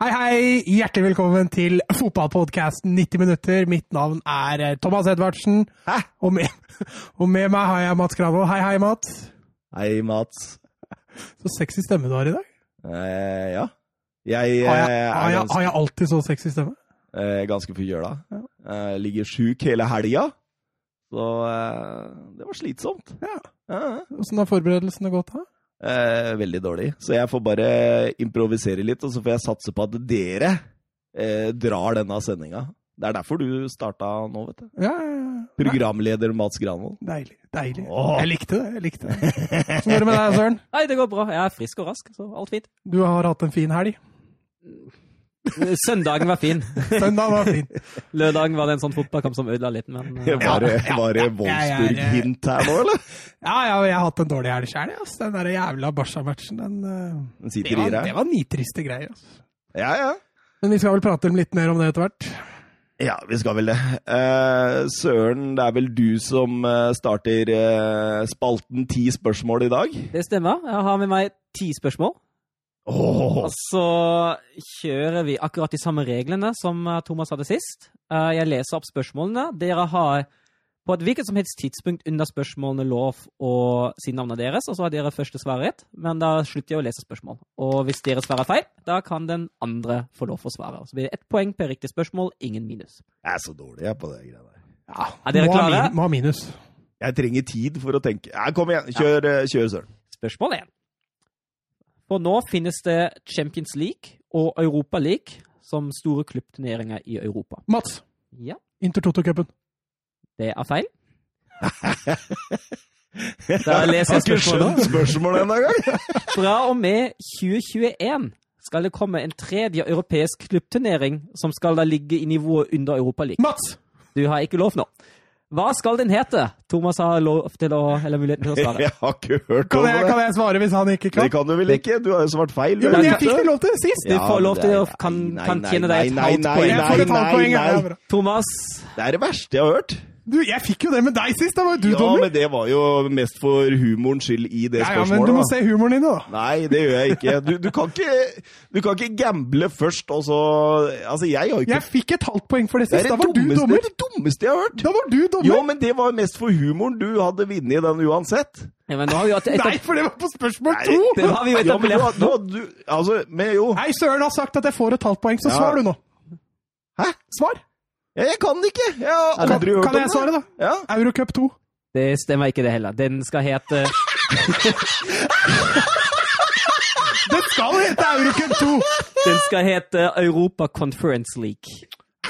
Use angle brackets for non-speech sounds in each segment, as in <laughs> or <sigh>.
Hei, hei! Hjertelig velkommen til fotballpodkasten 90 minutter. Mitt navn er eh, Thomas Edvardsen. Hæ? Og med, og med meg har jeg Mats Kravo. Hei, hei, Mats. Hei, Mats. Så sexy stemme du har i dag. Eh, ja. Jeg, Har jeg, eh, har jeg, har jeg alltid så sexy stemme? eh, ganske forkjøla. Eh, ligger sjuk hele helga. Så eh, det var slitsomt. Ja. Åssen ja. Har forberedelsene gått? da? Eh, veldig dårlig. Så jeg får bare improvisere litt, og så får jeg satse på at dere eh, drar denne sendinga. Det er derfor du starta nå, vet du. Ja, ja, ja. Programleder Mats Granvold. Deilig. deilig. Åh. Jeg likte det. jeg likte det. Hvordan går det med deg, Søren? Nei, det går bra. Jeg er frisk og rask, så alt fint. Du har hatt en fin helg. Søndagen var fin. Søndagen var fin. Lørdagen var det en sånn fotballkamp som ødela litt, men uh, Var det, ja, var det Wolfsburg-hint her nå, eller? Ja, ja, jeg har hatt en dårlig helg sjøl. Altså. Den der jævla Barca-matchen, den uh, Den det, sitter i var, det var nitriste greier. Altså. Ja, ja. Men vi skal vel prate litt mer om det etter hvert. Ja, vi skal vel det. Uh, Søren, det er vel du som starter uh, spalten Ti spørsmål i dag? det stemmer. Jeg har med meg ti spørsmål. Åh, Og så kjører vi akkurat de samme reglene som eh, Thomas hadde sist. Eh, Jeg leser opp spørsmålene. Dere har på et hvilket som helst tidspunkt under spørsmålene lov å si navnet deres, og så har dere første svaret, men da slutter jeg å lese spørsmål. Og hvis dere svarer feil, da kan den andre få lov å svare. Så blir det ett poeng per riktig spørsmål, ingen minus. jeg er så dårlig jeg, på det greia der. Ja, Er dere klare? Må ha minus. Jeg trenger tid for å tenke. Ja, kom igjen, kjør, ja. kjør Søren. Spørsmål 1. For nå finnes det Champions League og Europa League som store klubbturneringer i Europa. Mats, Ja, Inter Toto-cupen. det er feil. <laughs> Da leser jeg Har ikke spørsmålet. skjønt spørsmålet ennå engang! <laughs> Fra og med 2021 skal det komme en tredje europeisk klubbturnering som skal da ligge i nivået under Europa League. Mats! Du har ikke lov nå. Hva skal den hete? Thomas har lov til å, eller muligheten til å svare. <laughs> Jeg har ikke hørt Kan om jeg, det. kan jeg svare hvis han ikke kan? Det kan du vel ikke? Du har jo svart feil. Jo, men jeg fikk det. lov til sist! Du får lov til å kan, kan tjene deg et halvt poeng. Nei, halvt poeng. nei. ja. Thomas, Det er det verste jeg har hørt. Du, jeg fikk jo det med deg sist! Da var jo du Ja, dommer. men det var jo mest for humorens skyld i det Ja, ja, men du må da. se humoren din, da. Nei, det gjør jeg ikke. Du, du, kan ikke. du kan ikke gamble først, og så Altså, jeg har ikke Jeg fikk et halvt poeng for det det, sist. er Da var var du dommer! det er det dummeste jeg har hørt. Da var du dommer. Jo, men det var mest for humoren. Du hadde vunnet den uansett. ja, men nå har vi jo et, Nei, for det var på spørsmål Nei, to! det har vi jo Ja, men du, du, altså, men jo Nei, Søren har sagt at jeg får et halvt poeng, så Ja. svar du nå. Hæ? Svar. Ja, jeg kan ikke! Jeg har Kan, aldri hørt kan jeg svare, da? Ja. Eurocup 2. Det stemmer ikke det heller. Den skal hete <laughs> Den skal hete Eurocup 2! Den skal hete Europa Conference League.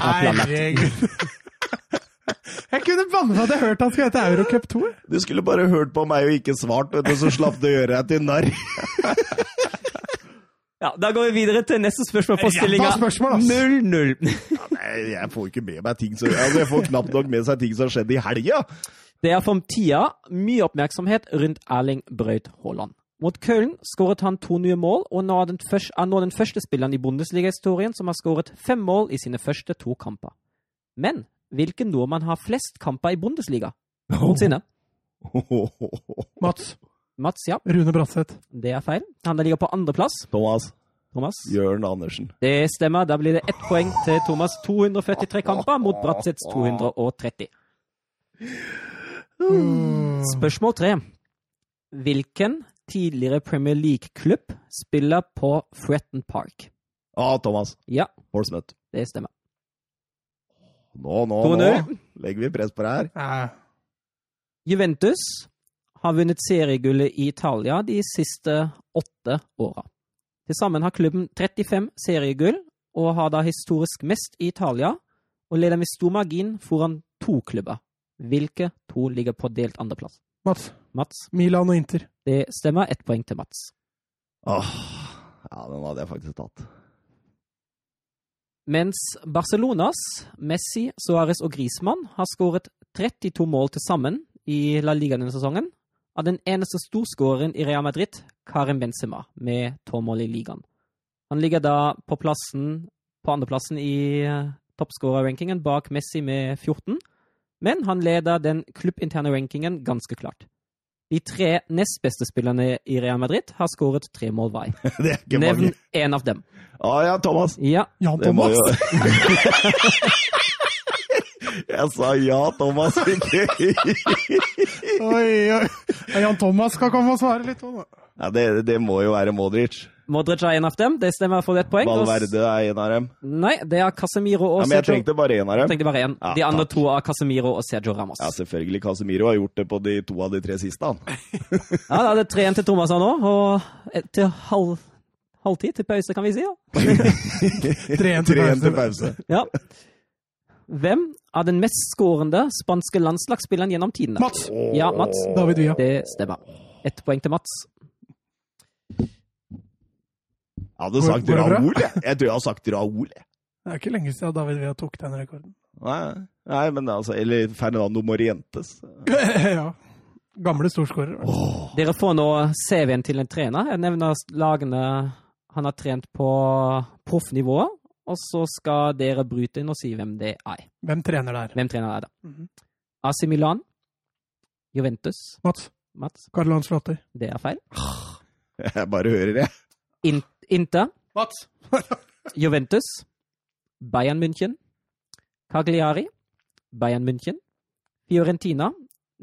Herregud. <laughs> Jeg kunne banne på at jeg hørte han skulle hete Eurocup 2. Du skulle bare hørt på meg og ikke svart, vet du, så slapp du å gjøre deg til narr. Ja, Da går vi videre til neste spørsmål på stillinga spørsmål, ass. 0-0. Nei, jeg får ikke med meg ting som altså, Jeg får knapt nok med seg ting som har skjedd i helga. Det er for tida mye oppmerksomhet rundt Erling Braut Haaland. Mot Köln skåret han to nye mål, og nå er, den første, er nå den første spilleren i Bundesliga-historien som har skåret fem mål i sine første to kamper. Men hvilken nordmann har flest kamper i Bundesliga <laughs> noensinne? <laughs> Mats. Mats, ja. Rune Bratseth. Det er feil. Han ligger på andreplass. Thomas Thomas? Jørn Andersen. Det stemmer. Da blir det ett poeng til Thomas. 243 kamper mot Bratseths 230. Spørsmål tre. Hvilken tidligere Premier League-klubb spiller på Fretton Park? Ah, Thomas. Ja, Portsmouth. det stemmer. Nå, nå, nå legger vi press på det her. Juventus har vunnet seriegullet i Italia de siste åtte åra. Til sammen har klubben 35 seriegull, og har da historisk mest i Italia, og leder med stor margin foran to klubber. Hvilke to ligger på delt andreplass? Mats. Mats, Milan og Inter. det stemmer. Ett poeng til Mats. Åh, ja, den hadde jeg faktisk tatt. Mens Barcelonas Messi, Suárez og Griezmann har skåret 32 mål til sammen i La Liga denne sesongen, av den eneste storskåreren i Real Madrid, Karim Benzema, med tolv mål i ligaen. Han ligger da på plassen på andreplassen i uh, toppskårerrankingen bak Messi med 14, men han leder den klubbinterne rankingen ganske klart. De tre nest beste spillerne i Real Madrid har skåret tre mål hver. <laughs> Er Nevn én av dem. Å ja, Thomas. Ja. Jan Thomas. <laughs> <laughs> Jeg sa ja, Thomas, ikke Oi, oi. Jan Thomas skal komme og svare litt òg, da. ja, det, det må jo være Modric. Modric er en av dem. Det stemmer for ett poeng. Valverde er en av dem. Nei, det er Casemiro og Ja, men jeg Sergio tenkte bare en av dem. Tenkte bare en. Ja, De andre takk. to er Casemiro og Sergio Ramos. Ja, selvfølgelig. Casemiro har gjort det på de to av de tre siste, han. Ja, da er det 3-1 til Thomas her nå, og til halv, halvtid til pause, kan vi si. ja. <laughs> 3-1 til pause. ja. Hvem er den mest skårende spanske landslagsspilleren gjennom tidene? Mats. Ja, Mats. David Villa. Det stemmer. Ett poeng til Mats. Jeg hadde sagt Hvor. Raoul, jeg. Jeg tror jeg har sagt Raoul. Det er ikke lenge siden David Villa tok den rekorden. Nei, nei, men altså Eller Fernando Morientes. <laughs> ja. Gamle storskårer. Dere får nå CV-en til en trener. Jeg nevner lagene han har trent på proffnivå, og så skal dere bryte inn og si hvem det er. Hvem trener der? Hvem trener er Mm -hmm. AC Milan, Juventus, Mats. Mats, Karl Hans Flåtter. det er feil. Jeg bare hører det. In Inter, Mats. <laughs> Juventus, Bayern München, Cagliari, Bayern München, Fiorentina,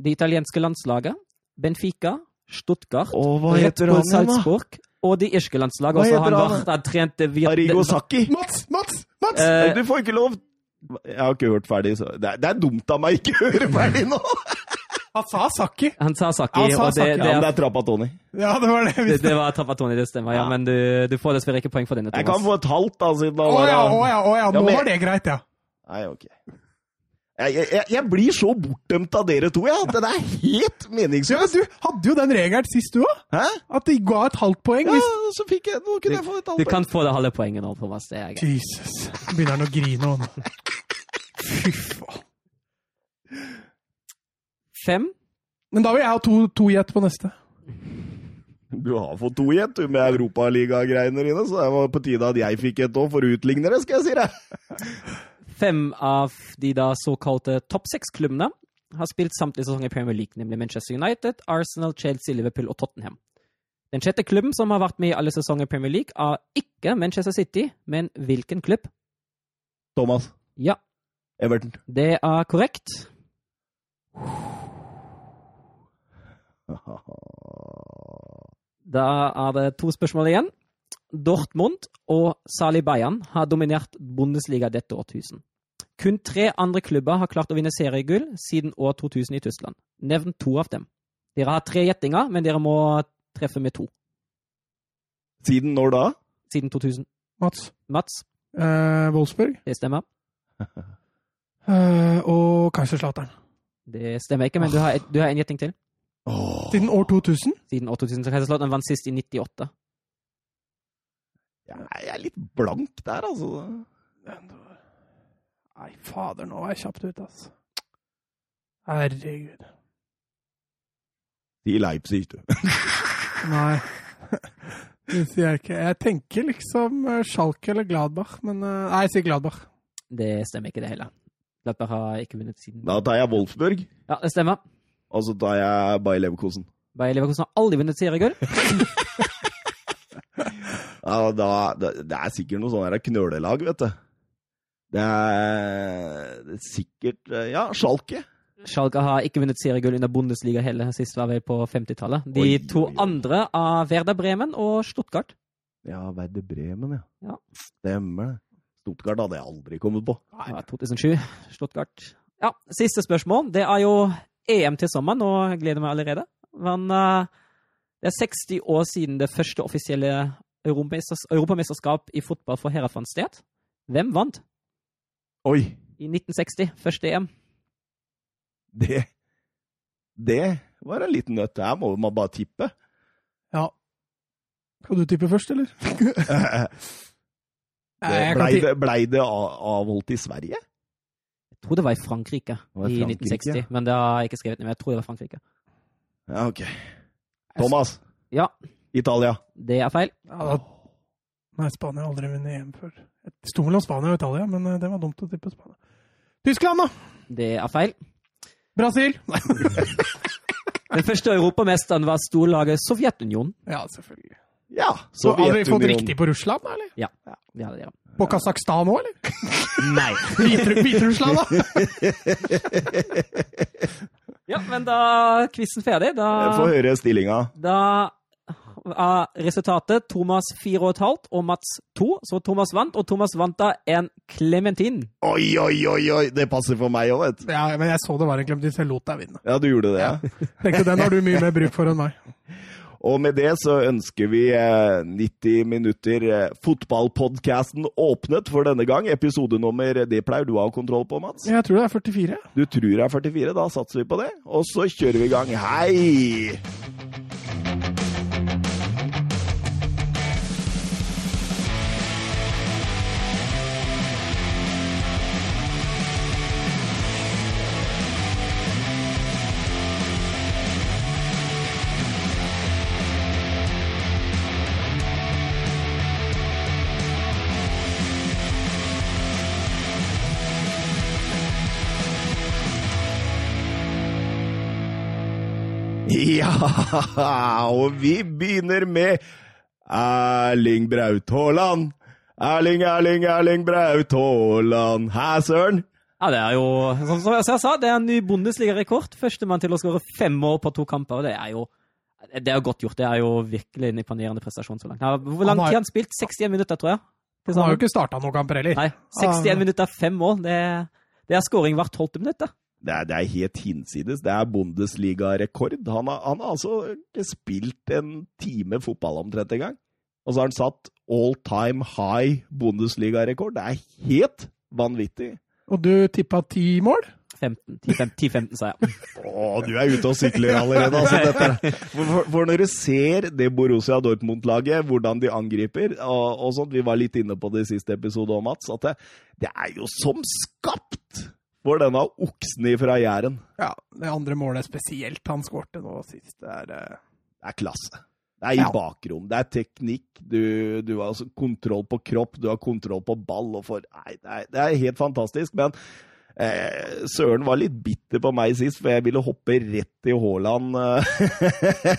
det italienske landslaget, Benfica, Stuttgart, Å, hva Red heter Bull han da? Salzburg og de irske landslag. Hva Også han han, vært, han trente via... Arigo Saki. Mats! Mats! Mats! Eh, Du får ikke lov Jeg har ikke hørt ferdig, så det er, det er dumt av meg ikke å høre ferdig nå! <laughs> Han sa Saki. Han sa Saki, Han sa og det, Saki. det, Ja, men det er, er Trappatoni. Ja, det var det det, det var Trappatoni, det stemmer. Ja, Ja. men du, du får dessverre ikke poeng for denne, Jeg kan få et halvt, da, siden Å ja, å ja, å ja. Ja, Nå men- var det greit, ja. Nei, ok. Jeg, jeg, jeg- blir så bortdømt av dere to, ja, at det er helt ja du hadde jo den regelen sist, du òg. At de ga et halvt poeng. Ja, så fikk jeg Nå kunne jeg få et halvt poeng. Du kan få det halve poenget nå, Thomas. Det er greit. Jesus. Begynner han å grine nå. Fy faen. Fem. Men da vil jeg ha to, to gjett på neste. Du har fått to gjett du, med Europaliga-greiene dine, så det var på tide at jeg fikk et òg, for å utligne det, skal jeg si deg. Fem av de da såkalte topp seks-klubbene har spilt samtlige sesonger i Premier League, nemlig Manchester United, Arsenal, Chelsea, Liverpool og Tottenham. Den sjette klubben som har vært med i alle sesonger i Premier League, er ikke Manchester City, men hvilken klubb? Thomas. Ja, Everton. det er korrekt. <laughs> Da er det to spørsmål igjen. Dortmund og Sali Bayern har dominert Bundesliga dette årtusen. Kun tre andre klubber har klart å vinne seriegull siden år 2000 i Tyskland. Nevn to av dem. Dere har tre gjettinger, men dere må treffe med to. Siden når da? Siden 2000. Mats. Mats, Eh, Wolfsburg. det stemmer. <laughs> Eh, og Kaiserslautern. Det stemmer ikke, men du har, et, du har en gjetting til. Oh. Siden år 2000. Siden år 2000. Så Kaiserslautern vant sist i 98. jeg er litt blank der, altså. Nei, fader, nå var jeg kjapt ute, altså. Herregud. Si Leipzig, du. <laughs> Nei. Det sier jeg ikke. Jeg tenker liksom eh, Schalke eller Gladbach, men eh, Nei, jeg sier Gladbach. Det stemmer ikke, det heller. Gladbach har ikke vunnet siden. Da tar jeg Wolfsburg, Ja, det stemmer. og så tar jeg Bayer Leverkosen. Bayer Leverkusen har aldri vunnet seriegull. <laughs> Ja, da, det, det er sikkert noe sånn knølelag, vet du. Det er, det er sikkert eh, Ja, Schalke. Schalke har ikke vunnet seriegull under Bundesliga heller. Sist var vel på 50-tallet. De Oi, to oi, andre av Werder Bremen og Stuttgart. Ja, Werder Bremen, ja. Ja. Stemmer det. Stuttgart hadde jeg aldri kommet på. Nei. Ja, 2007. Stuttgart. Ja, siste spørsmål. Det er jo EM til sommeren, og jeg gleder meg allerede. Men uh, det er 60 år siden det første offisielle europamesterskap i fotball for herrer fant sted. Hvem vant Oi! i 1960? Første EM. Det Det var en liten nøtt. Her må man bare tippe. Ja. Skal du tippe først, eller? <laughs> Blei det, ble det avholdt i Sverige? Jeg tror det var i Frankrike, var i i Frankrike, 1960. Men det har jeg ikke skrevet ned. men Jeg tror det var Frankrike. Ja, ok. Thomas. Ja, Italia. det er feil. Ja, da... Nei, Spania har aldri vunnet EM før. Det sto mellom Spania og Italia, men eh, det var dumt å tippe Spania. Tyskland, da! Det er feil. Brasil! <laughs> Den første europamesteren var storlaget Sovjetunionen. Ja, selvfølgelig. Ja, Så har vi fått riktig på Russland, da, eller? Ja. Hadde det, ja. På Kasakhstan òg, eller? <laughs> Nei. Hviter- Hviterussland, da? <laughs> Ja, men da er quizen ferdig. Da, Få høre stillinga. da er resultatet Thomas 4,5 og Mats 2. Så Thomas vant, og Thomas vant da en klementin. Oi, oi, oi, oi! Det passer for meg òg, vet du. Ja, men jeg så det var en klementin, så jeg lot deg vinne. Ja, du gjorde det, ja. Tenkte den har du mye mer bruk for enn meg. <laughs> Og med det så ønsker vi eh, 90 minutter fotballpodkasten fotballpodcasten åpnet for denne gang. Episodenummer, det pleier du å ha kontroll på, Mats? Jeg tror det er 44. Du tror det er 44, da satser vi på det. Og så kjører vi i gang. Hei! <laughs> Ja, og vi begynner med Erling Braut Haaland. Erling, Erling, Erling Braut Haaland. Hæ, søren? Ja, det er jo, som, jeg sa, det er en ny Bundesliga-rekord. Førstemann til å skåre fem år på to kamper. Det er jo det er jo godt gjort. Det er jo virkelig en imponerende prestasjon så langt. Hvor lang tid har han spilt? 61 minutter, tror jeg. Han har jo ikke starta noen kamper heller. Nei, 61 minutter, fem mål. Det, det er scoring hvert tolvte minutt. Det. Er, det er helt hinsides. Det er Bundesliga-rekord. Han, har- han har altså ikke spilt en time fotball omtrent engang. Og så har han satt all time high Bundesliga-rekord. Det er helt vanvittig. Og du tippa ti mål? 10-15, sa jeg. Å, du er ute og sykler allerede, altså. Dette. For, for, for når du ser det Borussia Dortmund-laget, hvordan de angriper, og, og sånt, vi var litt inne på det i siste episode òg, Mats, at det, det er jo som skapt for denne oksen fra Jæren. Ja, det andre målet spesielt han skårte nå sist, det er uh... Det er klasse. Det er i Ja. bakrom, det er teknikk, du, du har altså kontroll på kropp, du har kontroll på ball og for Nei, det er, det er helt fantastisk. Men eh, Søren var litt bitter på meg sist, for jeg ville hoppe rett i Haaland. eh.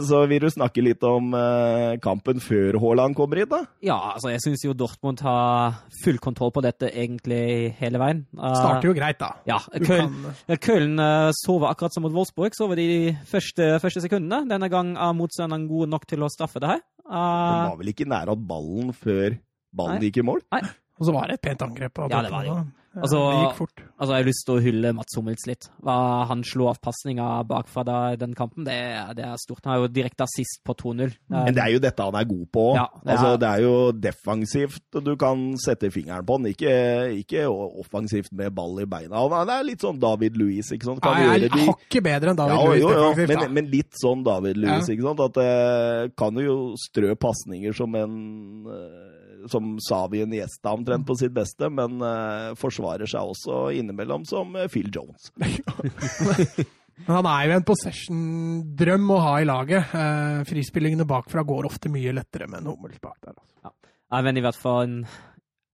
<laughs> Så vil du snakke litt om eh, kampen før Haaland kommer hit, da? Ja, altså, jeg syns jo Dortmund har full kontroll på dette egentlig hele veien. Uh, Starter jo greit, da. Ja, Køln, Køln Köln eh, sover akkurat som mot Wolfsburg. Sover de første, første sekundene. Denne gang er motstanderen god nok til å straffe det her. Den Eh, var vel ikke nære at ballen før ballen Nei. gikk i mål? og så var det et pent angrep. av Ja, det var det Ja, Altså- det gikk fort. altså, jeg har lyst til å hylle Mats Hummels litt. Hva han slo av pasninga bakfra da, den kampen, det, det er stort. Han har jo direkte assist på 2-0. Men det er jo dette han er god på. Ja, det altså, det er jo defensivt du kan sette fingeren på han, ikke, ikke offensivt med ball i beina. Han er litt sånn David Louis, ikke sant? Kan Nei, jeg er hakket bedre enn David ja, Luiz jo, jo, defensivt, men, men litt sånn David Louis, Ja. ikke sant? At det kan jo strø pasninger som en eh, som Savi Niesta omtrent på sitt beste, men uh, forsvarer seg også innimellom som eh, Phil Jones. <laughs> Men han er jo en possession-drøm å ha i laget. Uh, frispillingene bakfra går ofte mye lettere med en Hummels bak der. Altså. Ja, men i hvert fall en,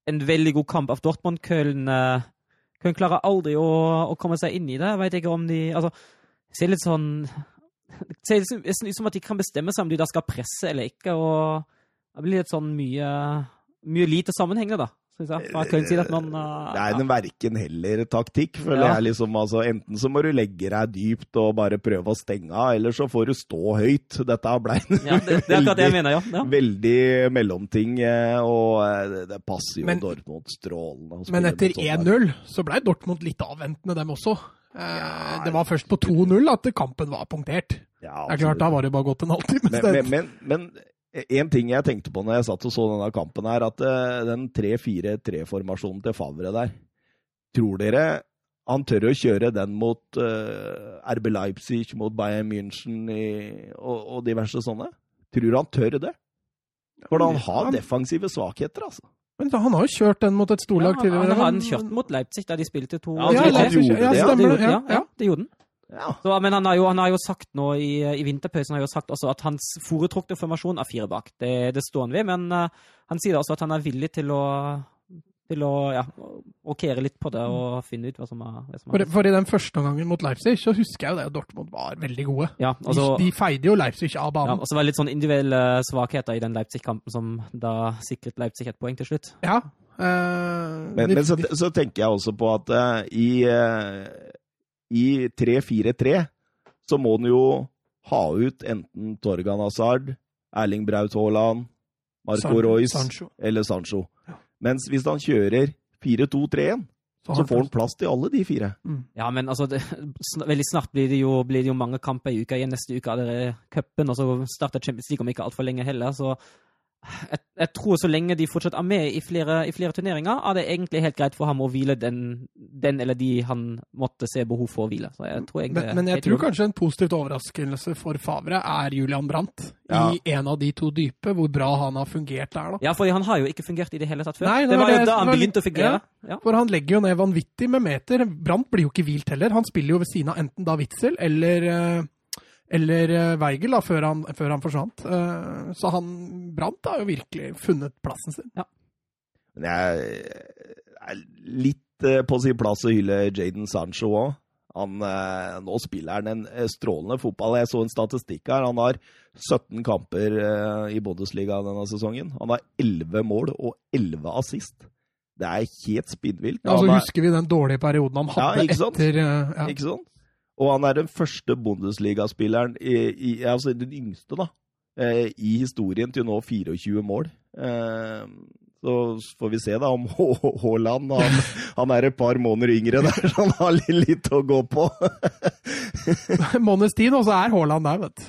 en veldig god kamp av Dortmund. Köln, uh, Köln klarer aldri å, å komme seg inn i det. Vet ikke om de Altså, ser litt sånn Det ser ut som at de kan bestemme seg om de da skal presse eller ikke. og Det blir litt sånn mye, mye lite sammenhengende, da, Synes jeg. Man kan si at man uh, Det er en verken-heller-taktikk, føler Ja. jeg. liksom, altså, Enten så må du legge deg dypt og bare prøve å stenge av, eller så får du stå høyt. Dette ble en ja, det, det er akkurat det jeg mener, ja. ja. veldig mellomting, eh, og det, passer jo Men- Dortmund strålende. Men etter mot sånn lag. 1-0 så ble Dortmund litt avventende, dem også. Ja, det var først på 2-0 at kampen var punktert. Ja, Det er klart, Da var det bare gått en halvtime. Men, men, men, men en ting jeg tenkte på når jeg satt og så denne kampen, her, at eh, den 3-4-3-formasjonen til Favre der Tror dere han tør å kjøre den mot uh, RB Leipzig, mot Bayern München i, og, og diverse sånne? Tror han tør det? For han har Han- defensive svakheter, altså. Men han har jo kjørt den mot et Ja, storlag han, tidligere. han har den kjørt mot Leipzig da de spilte to Ja, Ja, han ja, det, ja. det gjorde, ja, Ja, ja, det gjorde den. Ja. Så, men han har, jo, han har jo sagt nå i, i vinterpausen har jo sagt også at hans foretrukne formasjon er fire bak. Det, det står han ved, men uh, han sier også at han er villig til å til å ja, rokere litt på det og finne ut hva som er, hva som er. for i den første omgangen mot Leipzig så husker jeg jo det at Dortmund var veldig gode. Ja, De, altså, de feide jo Leipzig av ja, banen. og så var det litt sånn individuelle svakheter i den Leipzig-kampen som da sikret Leipzig et poeng til slutt. Ja. eh, Men, men så, så tenker jeg også på at uh, i, eh, i 3-4-3 så må den jo ha ut enten Torgan Hazard, Erling Braut Haaland, Marco San- Royce Sancho. eller Sancho. Ja. Mens hvis han kjører 4-2-3-1, Så så får han plass til alle de fire. Ja, men altså, det, veldig snart blir det, jo, blir det jo mange kamper i uka igjen. Neste uke er det cupen, og så starter Champions League om ikke altfor lenge heller. Så jeg, jeg tror så lenge de fortsatt er med i flere, i flere turneringer, er det egentlig helt greit for ham å hvile den, den eller de han måtte se behov for å hvile. Så jeg tror Men, men jeg tror kanskje en positivt overraskelse for Favre er Julian Brandt Ja. i en av de to dype, hvor bra han har fungert der. da. Ja, for han har jo ikke fungert i det hele tatt før. Nei, det det var jo det- da han begynte å fungere. Ja. For han legger jo ned vanvittig med meter. Brandt blir jo ikke hvilt heller. Han spiller jo ved siden av enten da Witzel eller, eh, eller eh, Weigel da, før han, før han forsvant. Eh, Så han Brant har jo virkelig funnet plassen sin. Men jeg er litt eh, på sin plass å hylle Jaden Sancho òg. Han, nå spiller han en strålende fotball. Jeg så en statistikk her. Han har 17 kamper i Bundesliga denne sesongen. Han har 11 mål og 11 assist. Det er helt spinnvilt. Ja, så er- husker vi den dårlige perioden han Ja, hadde ikke sant? etter ja. Ikke sant? Og han er den første Bundesliga-spilleren, altså den yngste, da, eh, i historien til nå 24 mål. Eh, så får vi se da om <laughs> Haaland han, han er et par måneder yngre der, så han har litt, å gå på. <laughs> Måneds tid, og så er Haaland der, vet du.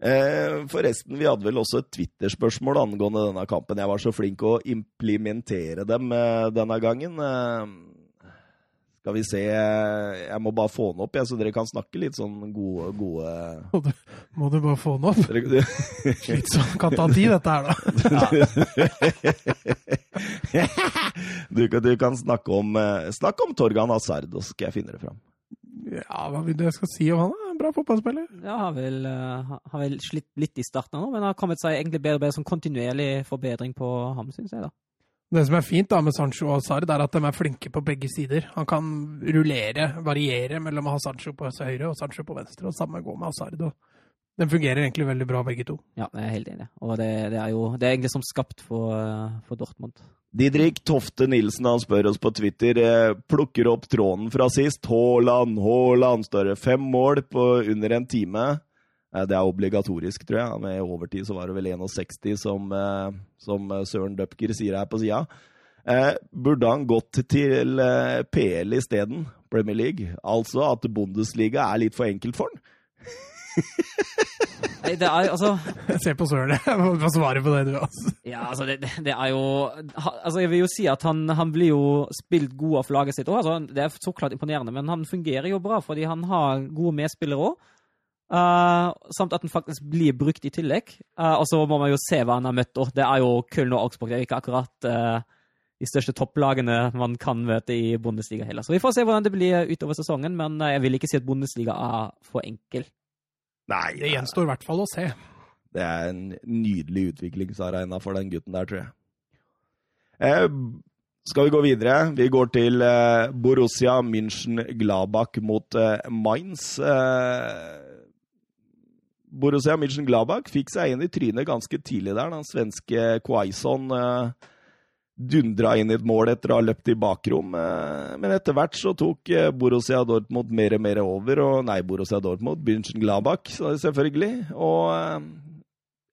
Eh, forresten, vi hadde vel også et Twitter-spørsmål angående denne kampen. Jeg var så flink å implementere dem denne gangen. Eh, skal vi se Jeg må bare få den opp, jeg, så dere kan snakke litt sånn gode, gode Må du, må du bare få den opp. dere, sånn, Kan ta tid, dette her, da. <laughs> du, kan- du kan snakke om, Snakk om Torgan Hazard, så skal jeg finne det fram. Ja, hva vil du jeg skal si om han? er En bra fotballspiller. Ja, har vel, eh, har vel slitt litt i starten nå, men har kommet seg egentlig bedre og bedre som kontinuerlig forbedring på ham, syns jeg. da. Det som er fint da med Sancho og Hazard, er at de er flinke på begge sider. Han kan rullere, variere mellom å ha Sancho på høyre og Sancho på venstre, og samme går med Hazard. og Den fungerer egentlig veldig bra, begge to. Ja, jeg er helt enig. Og det, det er jo det er egentlig som skapt for, for Dortmund. Didrik Tofte Nilsen han spør oss på Twitter eh, plukker opp tråden fra sist. Haaland, Haaland, står det. Fem mål på under en time. Eh, det er obligatorisk, tror jeg. Med overtid så var det vel 61, som, eh, som Søren Døpker sier her på sida. Eh, burde han gått til eh, PL isteden, Premier League? Altså at Bundesliga er litt for enkelt for han? Nei, det er altså <laughs> Jeg ser på Søren, jeg må svare på det, du. altså. Ja, altså, det, det- det er jo Altså, jeg vil jo si at han, han blir jo spilt god av laget sitt òg. Altså, det er så klart imponerende, men han fungerer jo bra fordi han har gode medspillere òg. Samt at den faktisk blir brukt i tillegg. Uh, og så må man jo se hva han har møtt. Det er jo Köln og Augsburg. Det er ikke akkurat uh, de største topplagene man kan møte i Bundesliga heller. Så vi får se hvordan det blir utover sesongen, men jeg vil ikke si at Bundesliga er for enkel. Nei, Det gjenstår i hvert fall å se. Det er en nydelig utviklingsarena for den gutten der, tror jeg. Eh, skal vi gå videre? Vi går til Borussia München-Gladbach mot Mainz. Eh, Borussia Mönchengladbach fikk seg inn i trynet ganske tidlig der. Den svenske Quaison eh, dundra inn i et mål etter å ha løpt i bakrom. eh, Men etter hvert så tok eh, Borussia Dortmund mer og mer over. Og nei, Borussia Dortmund, Mönchengladbach selvfølgelig. Og eh,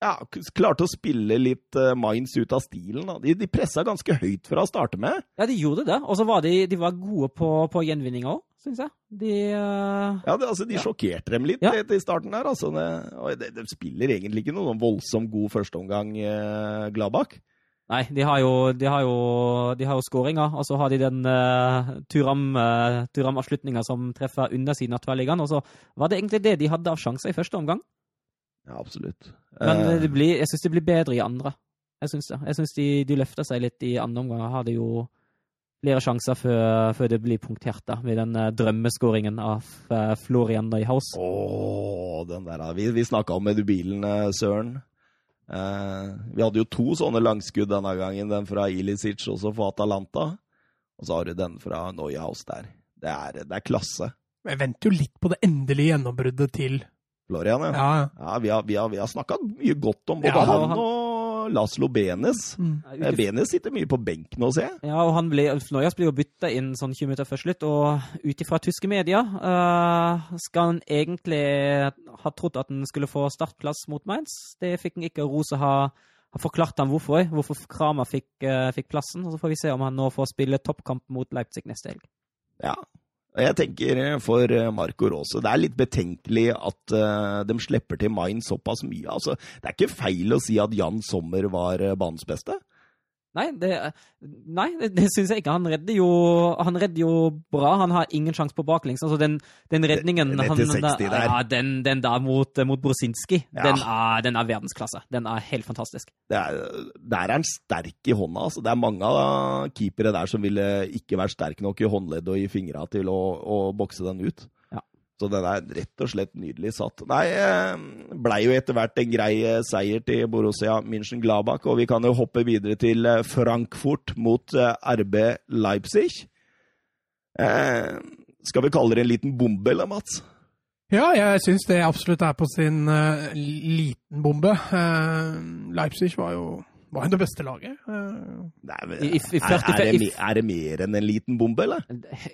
ja, klarte å spille litt eh, Mainz ut av stilen. De, de pressa ganske høyt fra å starte med. Ja, de gjorde det. Og så var de, de var gode på, på gjenvinninga òg, syns jeg. De uh, Ja, det, altså, De Ja. sjokkerte dem litt Ja. i starten der. Altså, det, og de, de spiller egentlig ikke noen voldsomt god førsteomgang, uh, Gladbach. Nei, de har jo, de har jo, de har jo skåringa, og så har de den uh, Turam-avslutninga Turam som treffer undersiden av tverrliggeren. Og så var det egentlig det de hadde av sjanser i første omgang. Ja, absolutt. Men Eh, det blir, jeg syns de blir bedre i andre. Jeg syns det. Jeg syns de, de løfter seg litt i andre omgang. det jo flere sjanser før, før det blir punktert, da, med den uh, drømmeskåringen av uh, Florian Neuhaus. Åh, den der vi, vi snakka om med bilen, eh, Søren. Uh, vi hadde jo to sånne langskudd denne gangen. Den fra Ilicic også for Atalanta. Og så har du den fra Neuhaus der. Det er, det er klasse. Jeg venter jo litt på det endelige gjennombruddet til Florian, ja. Ja, ja. vi har, vi har, vi har snakka mye godt om både Ja, han han- og Laslo Benes. Mm. Ja, Eh, Benes sitter mye på benk nå, ser jeg. Ja, og han ble, Ulf blir jo bytta inn sånn 20 minutter før slutt, og ut ifra tyske medier uh, skal han egentlig ha trodd at han skulle få startplass mot Mainz. Det fikk han ikke. Rose har, har forklart ham hvorfor, hvorfor Kramer fikk, uh, fikk plassen. og Så får vi se om han nå får spille toppkamp mot Leipzig neste helg. Ja. Jeg tenker eh, for eh, Marco Rose Det er litt betenkelig at eh, de slipper til Main såpass mye. Altså, det er ikke feil å si at Jan Sommer var banens beste. Nei, det, nei, det, det syns jeg ikke. Han redder, jo, han redder jo bra. Han har ingen sjanse på baklengs. Altså den, den redningen det han. Ja, den, den der mot, mot Brosinski, Ja. den, er, den er verdensklasse. Den er helt fantastisk. Det er, der er han sterk i hånda. Altså. Det er mange av keepere der som ville ikke vært sterk nok i håndleddet og i fingra til å, å bokse den ut. Så den er rett og slett nydelig satt. Nei, eh, blei jo etter hvert en grei eh, seier til Borussia München-Glabach, og vi kan jo hoppe videre til eh, Frankfurt mot RB Leipzig. Eh, skal vi kalle det en liten bombe, eller, Mats? Ja, jeg syns det absolutt er på sin uh, liten bombe. Uh, Leipzig var jo var jo det beste laget. Uh, Nei, men, I- i- i er, er, det, er det mer enn en liten bombe, eller?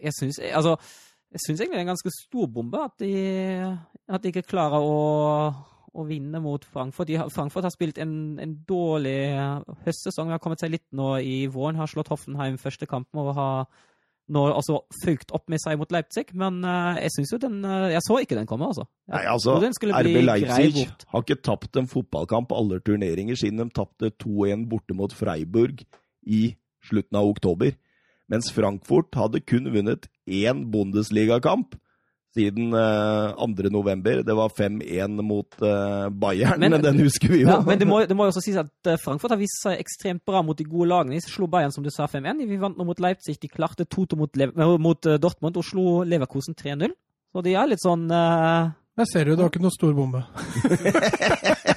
Jeg syns altså, jeg syns egentlig det er en ganske stor bombe at de, at de ikke klarer å, å vinne mot Frankfurt. De Frankfurt har spilt en, en dårlig høstsesong. De har kommet seg litt nå i våren. Har slått Hoffenheim første kampen og har nå også fulgt opp med seg mot Leipzig. Men uh, jeg syns jo den uh, Jeg så ikke den komme, altså. Jeg Nei, altså, RB Leipzig har ikke tapt en fotballkamp på alle turneringer siden de tapte 2-1 borte mot Freiburg i slutten av oktober. Mens Frankfurt hadde kun vunnet én Bundesligakamp siden eh, 2. november. Det var 5-1 mot uh, Bayern, Men- men, den husker vi jo. Ja, men det må, det må jo også sies at eh, Frankfurt har vist seg ekstremt bra mot de gode lagene. De slo Bayern, som du sa, 5-1. Vi vant nå mot Leipzig. De klarte 2-2 mot, mot Dortmund og slo Leverkosen 3-0. Så de er litt sånn uh... Der ser du, det var ikke noe stor bombe. <laughs>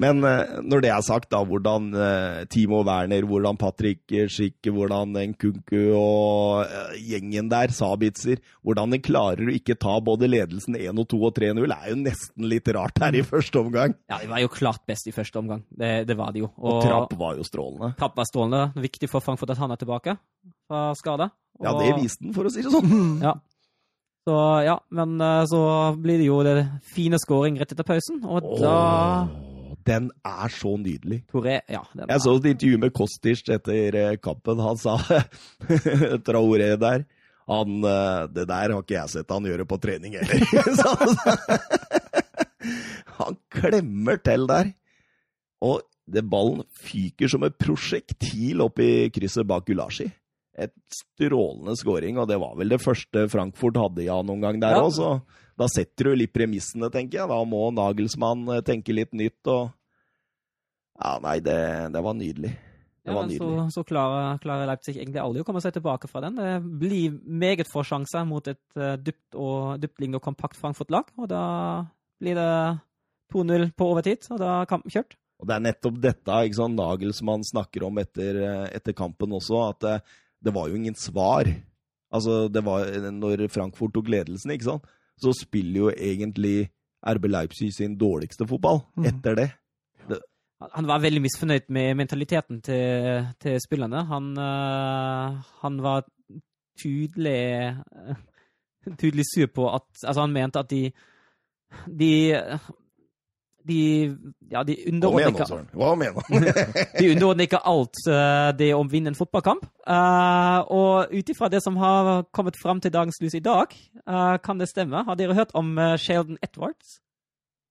Men eh, når det er sagt, da, hvordan eh, Timo Werner, hvordan Patrick Schick, hvordan Nkunku og eh, gjengen der, Sabitzer, hvordan de klarer å ikke ta både ledelsen 1 og 2 og 3-0, er jo nesten litt rart her i første omgang. Ja, de var jo klart best i første omgang. Det, det var de jo. Og Trapp var jo strålende. Trapp var strålende. Viktig for Frankfurt at han er tilbake fra skade. Ja, det viste den, for å si det sånn. <laughs> Ja. Så ja, men så blir det jo det fine scoring rett etter pausen, og da Åh, den er så nydelig. Toré Ja. Den Jeg så et intervju med Kostic etter eh, kampen. Han sa <laughs> Traoré der. Han, eh, det der har ikke jeg sett han gjøre på trening heller. <laughs> <laughs> Han- klemmer til der. Og det ballen fyker som et prosjektil opp i krysset bak Gulashi. Et strålende scoring, og det var vel det første Frankfurt hadde ja noen gang der Ja. òg, så da setter du litt premissene, tenker jeg. Da må Nagelsmann eh, tenke litt nytt og Ja, nei, det, det var nydelig. Det Ja, var men så, så klarer, klarer Leipzig egentlig aldri å komme seg tilbake fra den. Det blir meget få sjanser mot et uh, dypt og dyptliggende og kompakt Frankfurt-lag. Og da blir det 2-0 på overtid, og da er kampen kjørt. Og det er nettopp dette ikke sant, Nagelsmann snakker om etter, eh, etter kampen også, at det, det var jo ingen svar. Altså, det var Når Frankfurt tok ledelsen, ikke sant, så spiller jo egentlig RB Leipzig sin dårligste fotball mm. etter det. Han var veldig misfornøyd med mentaliteten til, til spillerne. Han, øh, han var tydelig tydelig sur på at Altså, han mente at de De, de ja, de underordner ikke. Hva mener han? <laughs> de underordner ikke alt det det å vinne en fotballkamp. Uh, og ut ifra det som har kommet fram til dagens lys i dag, uh, kan det stemme. Har dere hørt om uh, Sheldon Edwards?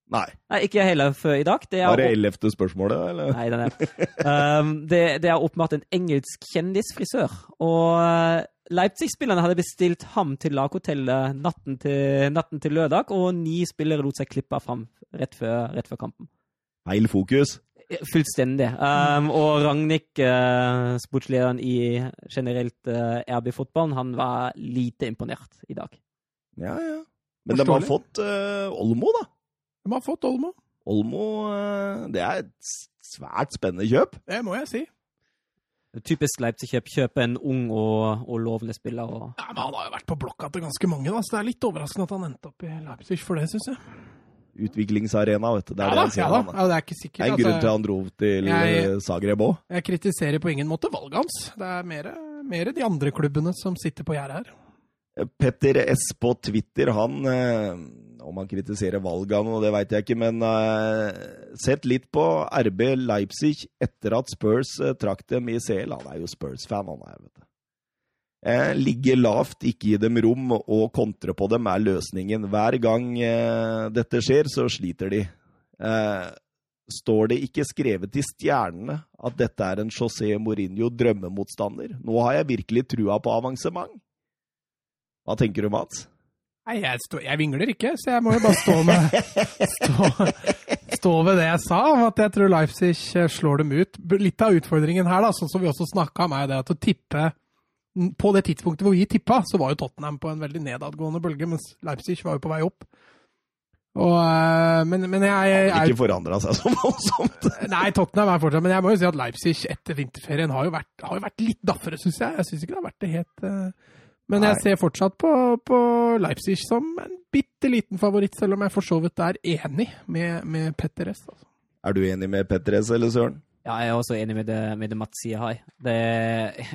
Nei. Nei, ikke heller før i dag. Det er Var det ellevte spørsmålet, eller? Nei, den er <laughs> um, det, det er åpenbart en engelsk kjendisfrisør. Og Leipzig-spillerne hadde bestilt ham til laghotellet natten til, natten til lørdag, og ni spillere lot seg klippe fram rett før, rett før kampen. Feil fokus. Fullstendig. Um, og Ragnhild, uh, sportslederen i generelt uh, RB-fotballen, han var lite imponert i dag. Ja, ja. Men de har fått uh, Olmo, da. De har fått Olmo. Olmo, eh, det er et svært spennende kjøp. Det må jeg si. Typisk Leipzig-kjøp. Kjøpe en ung og, og lovende spiller. Og... Ja, men Han har jo vært på blokka til ganske mange, da, så det er litt overraskende at han endte opp i Leipzig for det, syns jeg. Utviklingsarena, vet du. Det er Ja det han sier. ja. Ja, det er ikke sikkert. Det er en grunn altså. til han dro til Jeg- eh, Zagreb òg. Jeg kritiserer på ingen måte valget hans. Det er mer, mer de andre klubbene som sitter på gjerdet her. Petter S på Twitter, han eh, Om han kritiserer noe, det veit jeg ikke, men eh, sett litt på RB Leipzig etter at Spurs eh, trakk dem i CL. Han er jo Spurs-fan, han er, vet du. Ligge lavt, ikke gi dem rom, og kontre på dem er løsningen. Hver gang eh, dette skjer, så sliter de. Eh, står det ikke skrevet i stjernene at dette er en José Mourinho drømmemotstander? Nå har jeg virkelig trua på avansement. Hva tenker du, Mats? Nei, jeg, stå, jeg vingler ikke, så jeg må jo bare stå med <laughs> stå, stå ved det jeg sa, om at jeg tror Leipzig eh, slår dem ut. Litt av utfordringen her, da, sånn som vi også snakka om, er det at å tippe På det tidspunktet hvor vi tippa, så var jo Tottenham på en veldig nedadgående bølge, mens Leipzig var jo på vei opp. Og, eh, men, men jeg, jeg er Ikke forandra seg så voldsomt. <laughs> Nei, Tottenham er fortsatt Men jeg må jo si at Leipzig etter vinterferien har jo vært, har jo vært litt daffere, syns jeg. Jeg syns ikke det har vært det helt eh, Men jeg ser fortsatt på, på Leipzig som en bitte liten favoritt, selv om jeg for så vidt er enig med, med Petter S. Altså. Er du enig med Petter S, eller Søren? Ja, jeg er også enig med det, med det Mats sier her. Det,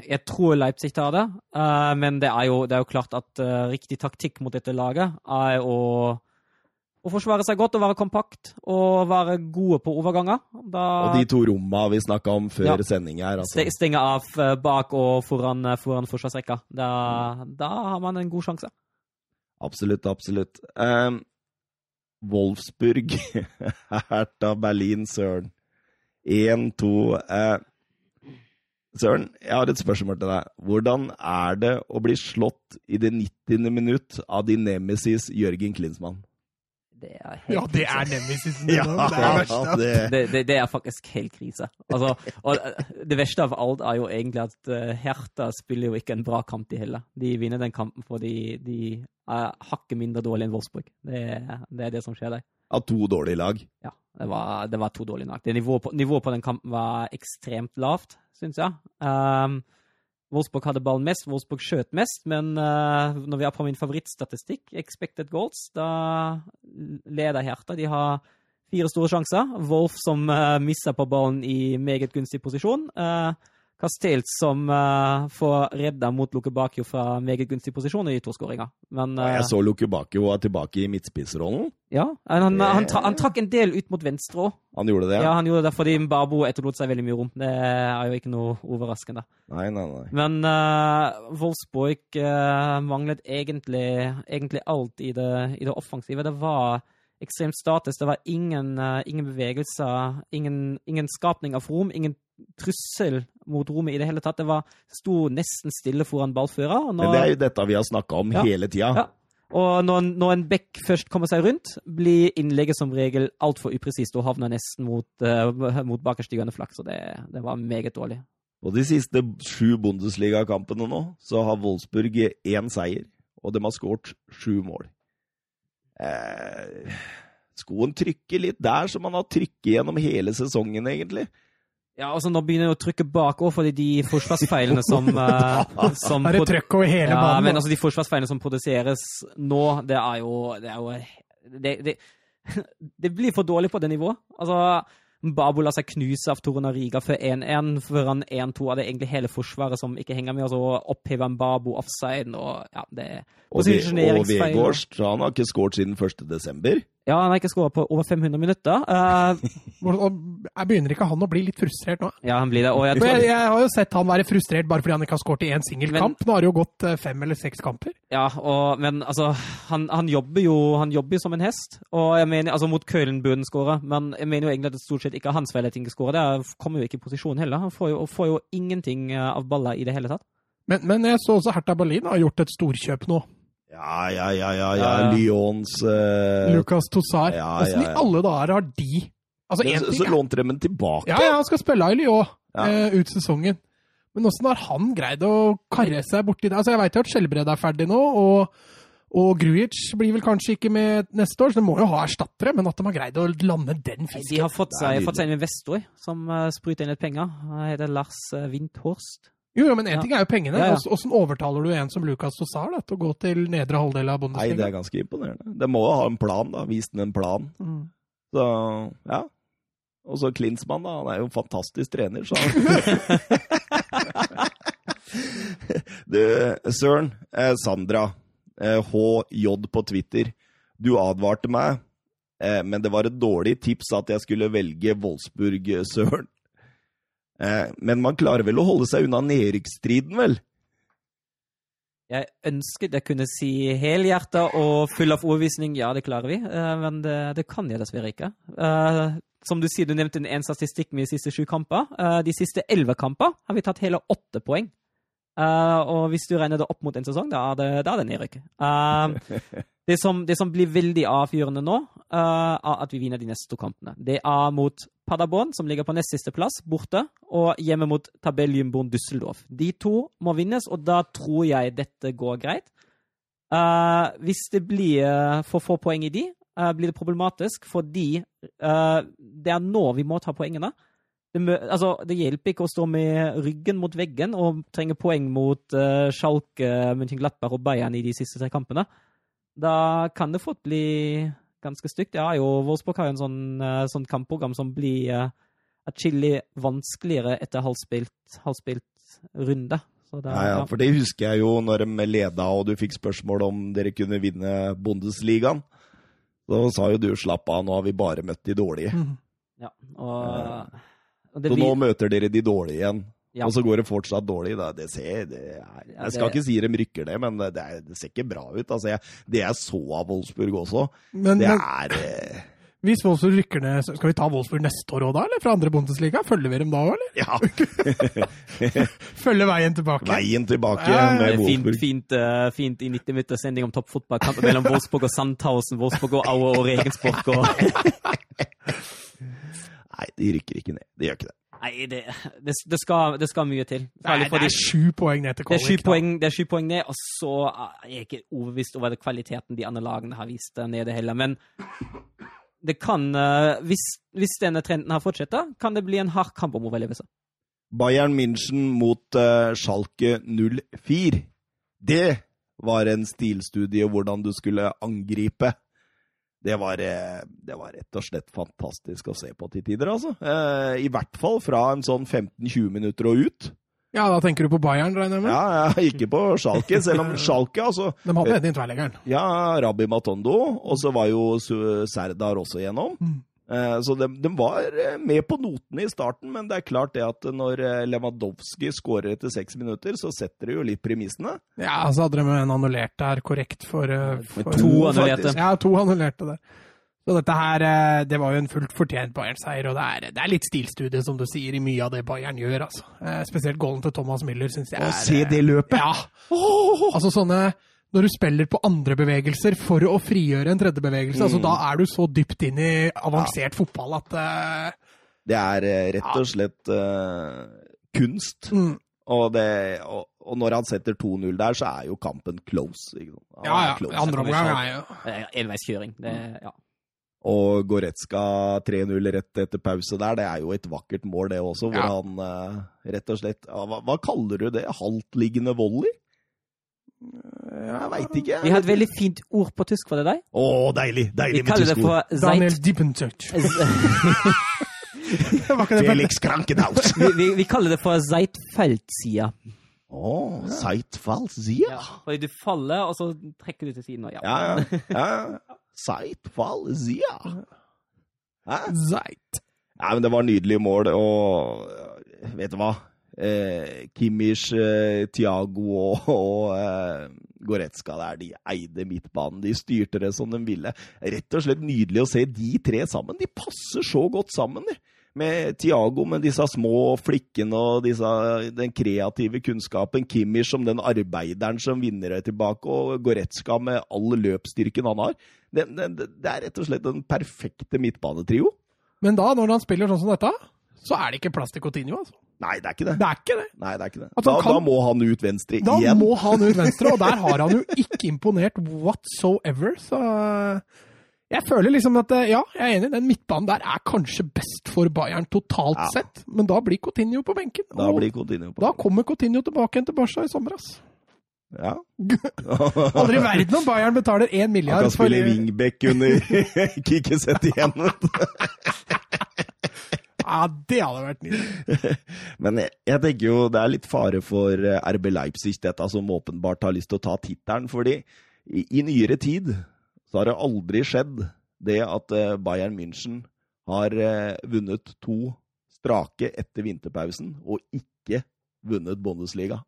jeg tror Leipzig tar det, uh, men det er, jo, det er jo klart at uh, riktig taktikk mot dette laget er å, å forsvare seg godt og være kompakt og være gode på overganger. Da Og de to romma vi snakka om før Ja. sending her. Altså. stenge av eh, bak og foran, eh, foran forsvarsrekka. Da, da har man en god sjanse. Absolutt, absolutt. Um, Wolfsburg, <laughs> Hertha Berlin, Søren. Én, to eh, Søren, jeg har et spørsmål til deg. Hvordan er det å bli slått i det 90. minutt av din nemesis Jørgen Klinsmann? Det er helt Ja, det er nemesisen din. ja, det er det verste. det, det, er faktisk helt krise. Altså, og eh, det verste av alt er jo egentlig at uh, Hertha spiller jo ikke en bra kamp, de heller. De vinner den kampen fordi de er hakket mindre dårlig enn Wolfsburg. Det, det er det som skjer der. av to dårlige lag. Ja, det var, det var to dårlige lag. Det Nivået på, nivået på den kampen var ekstremt lavt, syns jeg. Um, Wolfsburg hadde ballen mest, Wolfsburg skjøt mest, men uh, når vi er på min favorittstatistikk, expected goals, da leder Hertha. De har fire store sjanser. Wolf som uh, misser på ballen i meget gunstig posisjon. Uh, Castells som uh, får redda mot Lukebakio fra meget gunstig posisjon i toskåringa. Men uh, Jeg så Luke Bakio er tilbake i midtspissrollen. ja, han, han, tra han trakk en del ut mot venstre òg. Han gjorde det? Ja, han gjorde det fordi Mbabo etterlot seg veldig mye rom. Det er jo ikke noe overraskende. Nei, nei, nei. Men uh, Wolfsburg uh, manglet egentlig, egentlig alt i det, i det offensive. Det var ekstremt status. Det var ingen, ingen bevegelser, ingen, ingen skapning av rom, ingen trussel mot rommet i det hele tatt. Det var, sto nesten stille foran ballfører. og Men det er jo dette vi har snakka om Ja. hele tida. Ja. Og når, når en bekk først kommer seg rundt, blir innlegget som regel altfor upresist og havner nesten mot, uh, mot bakerstigende flak. Så det, det var meget dårlig. Og de siste sju Bundesliga-kampene nå, så har Wolfsburg én seier, og de har skåret sju mål. Eh, skoen trykker litt der, som man har trykket gjennom hele sesongen, egentlig. Ja, altså Nå begynner jeg å trykke bakover fordi de forsvarsfeilene som, uh, <laughs> som Er det trøkk over hele ja, banen? men altså De forsvarsfeilene som produseres nå, det er jo Det, er jo, det, det, <laughs> det blir for dårlig på det nivået. Altså, Babo lar seg knuse av Torunariga før 1-1. Før han 1-2 av det egentlig hele forsvaret som ikke henger med. Og så opphever han Babo offside og ja, det Og, og Posisjoneringsfeil. Vegårst han har ikke skåret siden 1. Ja, han har ikke skåra på over 500 minutter. <laughs> Uh, Jeg begynner ikke han å bli litt frustrert nå? ja, han blir det. Og jeg tror jeg, jeg har jo sett han være frustrert bare fordi han ikke har skåret i én singel Men- kamp. Nå har det jo gått eh, fem eller seks kamper. Ja, og, men altså han, han, jobber jo, han jobber som en hest. Og jeg mener, altså Mot han skåre, men jeg mener jo egentlig at det stort sett ikke er hans feil at han ikke skårer. Det er- kommer jo ikke i posisjon heller. Han får jo, får jo ingenting eh, av baller i det hele tatt. Men, men jeg så også Hertha Berlin har gjort et storkjøp nå. Ja, ja, ja, ja. ja. Lyons uh... Lucas Tossar. Åssen ja, ja. i alle dager har de Altså, én Så, ting så lånte de den tilbake. Ja, ja, han skal spille i Lyon Ja. eh, ut sesongen. Men åssen har han greid å karre seg borti det? Altså, Jeg veit jo at Skjelbred er ferdig nå, og, Og Grujic blir vel kanskje ikke med neste år, så de må jo ha erstattere. Men at de har greid å lande den fisken De har fått seg, fått seg en investor som uh, spruter inn litt penger. Han heter Lars uh, Windhorst. Jo, jo, men én Ja. ting er jo pengene. Ja, ja. Åssen- overtaler du en som Lucas Tosar da, til å gå til nedre halvdel av Nei, det er ganske imponerende. Det må jo ha en plan, da. Vis den en plan. Mm. Så, ja. Og så Klinsmann, da. Han er jo en fantastisk trener, så <laughs> Du, Søren. Eh, Sandra. Eh, HJ på Twitter. Du advarte meg, eh, men det var et dårlig tips at jeg skulle velge Wolfsburg, eh, Søren. Eh, men man klarer vel å holde seg unna nedrykksstriden, vel? Jeg ønsket jeg kunne si helhjerta og full av overbevisning ja, det klarer vi, eh, men det, det kan jeg dessverre ikke. Eh, som du sier, du nevnte en statistikk med de siste sju kamper. De siste elleve kamper har vi tatt hele åtte poeng. Og hvis du regner det opp mot en sesong, da er det, da er det nedrykk. <laughs> Det, som, det som blir veldig avgjørende nå, er at vi vinner de neste to kampene. Det er mot Paderborn, som ligger på nest siste plass, borte, og hjemme mot tabelljumboen Düsseldorf. De to må vinnes, og da tror jeg dette går greit. Uh, hvis det blir eh, for få poeng i de, uh, blir det problematisk, fordi uh, det er nå vi må ta poengene. Det, altså, det hjelper ikke å stå med ryggen mot veggen og trenge poeng mot Schalke, München-Glattberg og Bayern i de siste tre kampene. Da kan det fort bli ganske stygt. Ja, jo, Wolfsburg har jo en sånn, eh, sånn kampprogram som blir uh, atskillig vanskeligere etter halvspilt, halvspilt runde. Så da, Ja, ja, for det husker jeg jo når de leda og du fikk spørsmål om dere kunne vinne Bundesligaen. Da sa jo du 'slapp av, nå har vi bare møtt de dårlige'. <laughs> Ja, og, og det Så nå møter dere de dårlige igjen. Ja. Og så går det fortsatt dårlig. Da. Det ser, det er, jeg skal ikke si de rykker ned, men det, er, det ser ikke bra ut. Altså, jeg, det jeg så av Wolfsburg også, Men, det men er eh, hvis Wolfsburg rykker ned, skal vi ta Wolfsburg neste år òg, da? Eller fra andre Bundesliga? Følger vi dem da òg, eller? Ja, <laughs> Følger veien tilbake? veien tilbake Ja, med er fint, fint, uh, fint i 90 minutter sending om toppfotballkamp mellom Wolfsburg og Sandhausen, Wolfsburg og Aue og Regensburg og <laughs> Nei, de rykker ikke ned. De gjør ikke det. Nei, det, det, det, skal, det skal mye til. Nei, det er sju poeng ned til det er sju kvalik. poeng, det er sju poeng ned, og så er jeg ikke overbevist over kvaliteten de andre lagene har vist der nede heller. Men det kan, eh, hvis, hvis denne trenden her fortsetter, kan det bli en hard kamp om overlevelse. Bayern München mot uh, Schalke 04. Det var en stilstudie hvordan du skulle angripe. Det var, eh, det var rett og slett fantastisk å se på til tider, altså. Eh, I hvert fall fra en sånn 15-20 minutter og ut. Ja, da tenker du på Bayern, regner jeg med? Ja, ja, ikke på Schalke, selv om <laughs> Schalke, altså De hadde en i tverrleggeren. Ja, Rabbi Matondo, og så var jo Serdar også igjennom. Mm. Eh, Så de, de var eh, med på notene i starten, men det er klart det at når eh, Lewandowski skårer etter seks minutter, så setter det jo litt premissene. Ja, så hadde de en annullert der, korrekt for, for To annullerte. Ja, to annullerte der. Så dette her, det var jo en fullt fortjent Bayern-seier, og det er, det er litt stilstudie, som du sier, i mye av det Bayern gjør, altså. Eh, Spesielt goalen til Thomas Miller, syns jeg er Å, se det løpet! Ja! Altså sånne Når du spiller på andre bevegelser for å frigjøre en tredje bevegelse, altså Mm. da er du så dypt inn i avansert fotball at uh, Det er eh, rett og slett uh, kunst. mm, Og, det, og, og når han setter 2-0 der, så er jo kampen close. Ikke? Han Ja, ja. close. Andre omgang er jo Det Enveiskjøring. Det, ja. Og Goretzka 3-0 rett etter pause der, det er jo et vakkert mål, det også. Hvor Ja. han rett og slett hva, hva kaller du det? Haltliggende volley? Jeg veit ikke. Vi har et veldig fint ord på tysk for det deg. Å, deilig! Vi Deilig med tysk ord. Daniel <laughs> det Felix Krankenhaus. <laughs> vi, vi, vi kaller det for Zeitfeldsida. Å, Seitfallsia? Ja. Fordi du faller, og så trekker du til siden. Og ja. Ja, ja. ja. Seitfallsia. Zeit. Ja, men det var nydelige mål, og vet du hva? Eh, Kimmich, eh, Thiago og, og eh, Goretzka der, de eide midtbanen. De styrte det som de ville. Rett og slett nydelig å se de tre sammen. De passer så godt sammen, de. Med Thiago med disse små flikkene og disse, den kreative kunnskapen. Kimmich som den arbeideren som vinner det tilbake, og Goretzka med all løpsstyrken han har. Det, det, det er rett og slett den perfekte midtbanetrio. Men da, når han spiller sånn som dette, så er det ikke plass til Coutinho, altså. Nei, det er ikke det. Det er ikke det. Nei, det er ikke det. Altså, Da, kan- da må han ut venstre Da igjen. må han ut venstre, og der har han jo ikke imponert whatsoever. Så jeg føler liksom at ja, jeg er enig, den midtbanen der er kanskje best for Bayern totalt Ja. sett, men da blir Coutinho på benken. Da blir Coutinho på. da kommer Coutinho tilbake igjen til Barca i sommer, ass. Ja. <laughs> Aldri i verden om Bayern betaler én Han milliard kan for spille wingback under <laughs> Kikkesett igjen. vet <laughs> du. Ja, det hadde vært nydelig. <laughs> Men jeg, jeg tenker jo det er litt fare for eh, RB Leipzig, dette som åpenbart har lyst til å ta tittelen. Fordi i, i nyere tid så har det aldri skjedd det at eh, Bayern München har eh, vunnet to strake etter vinterpausen, og ikke vunnet Bundesliga.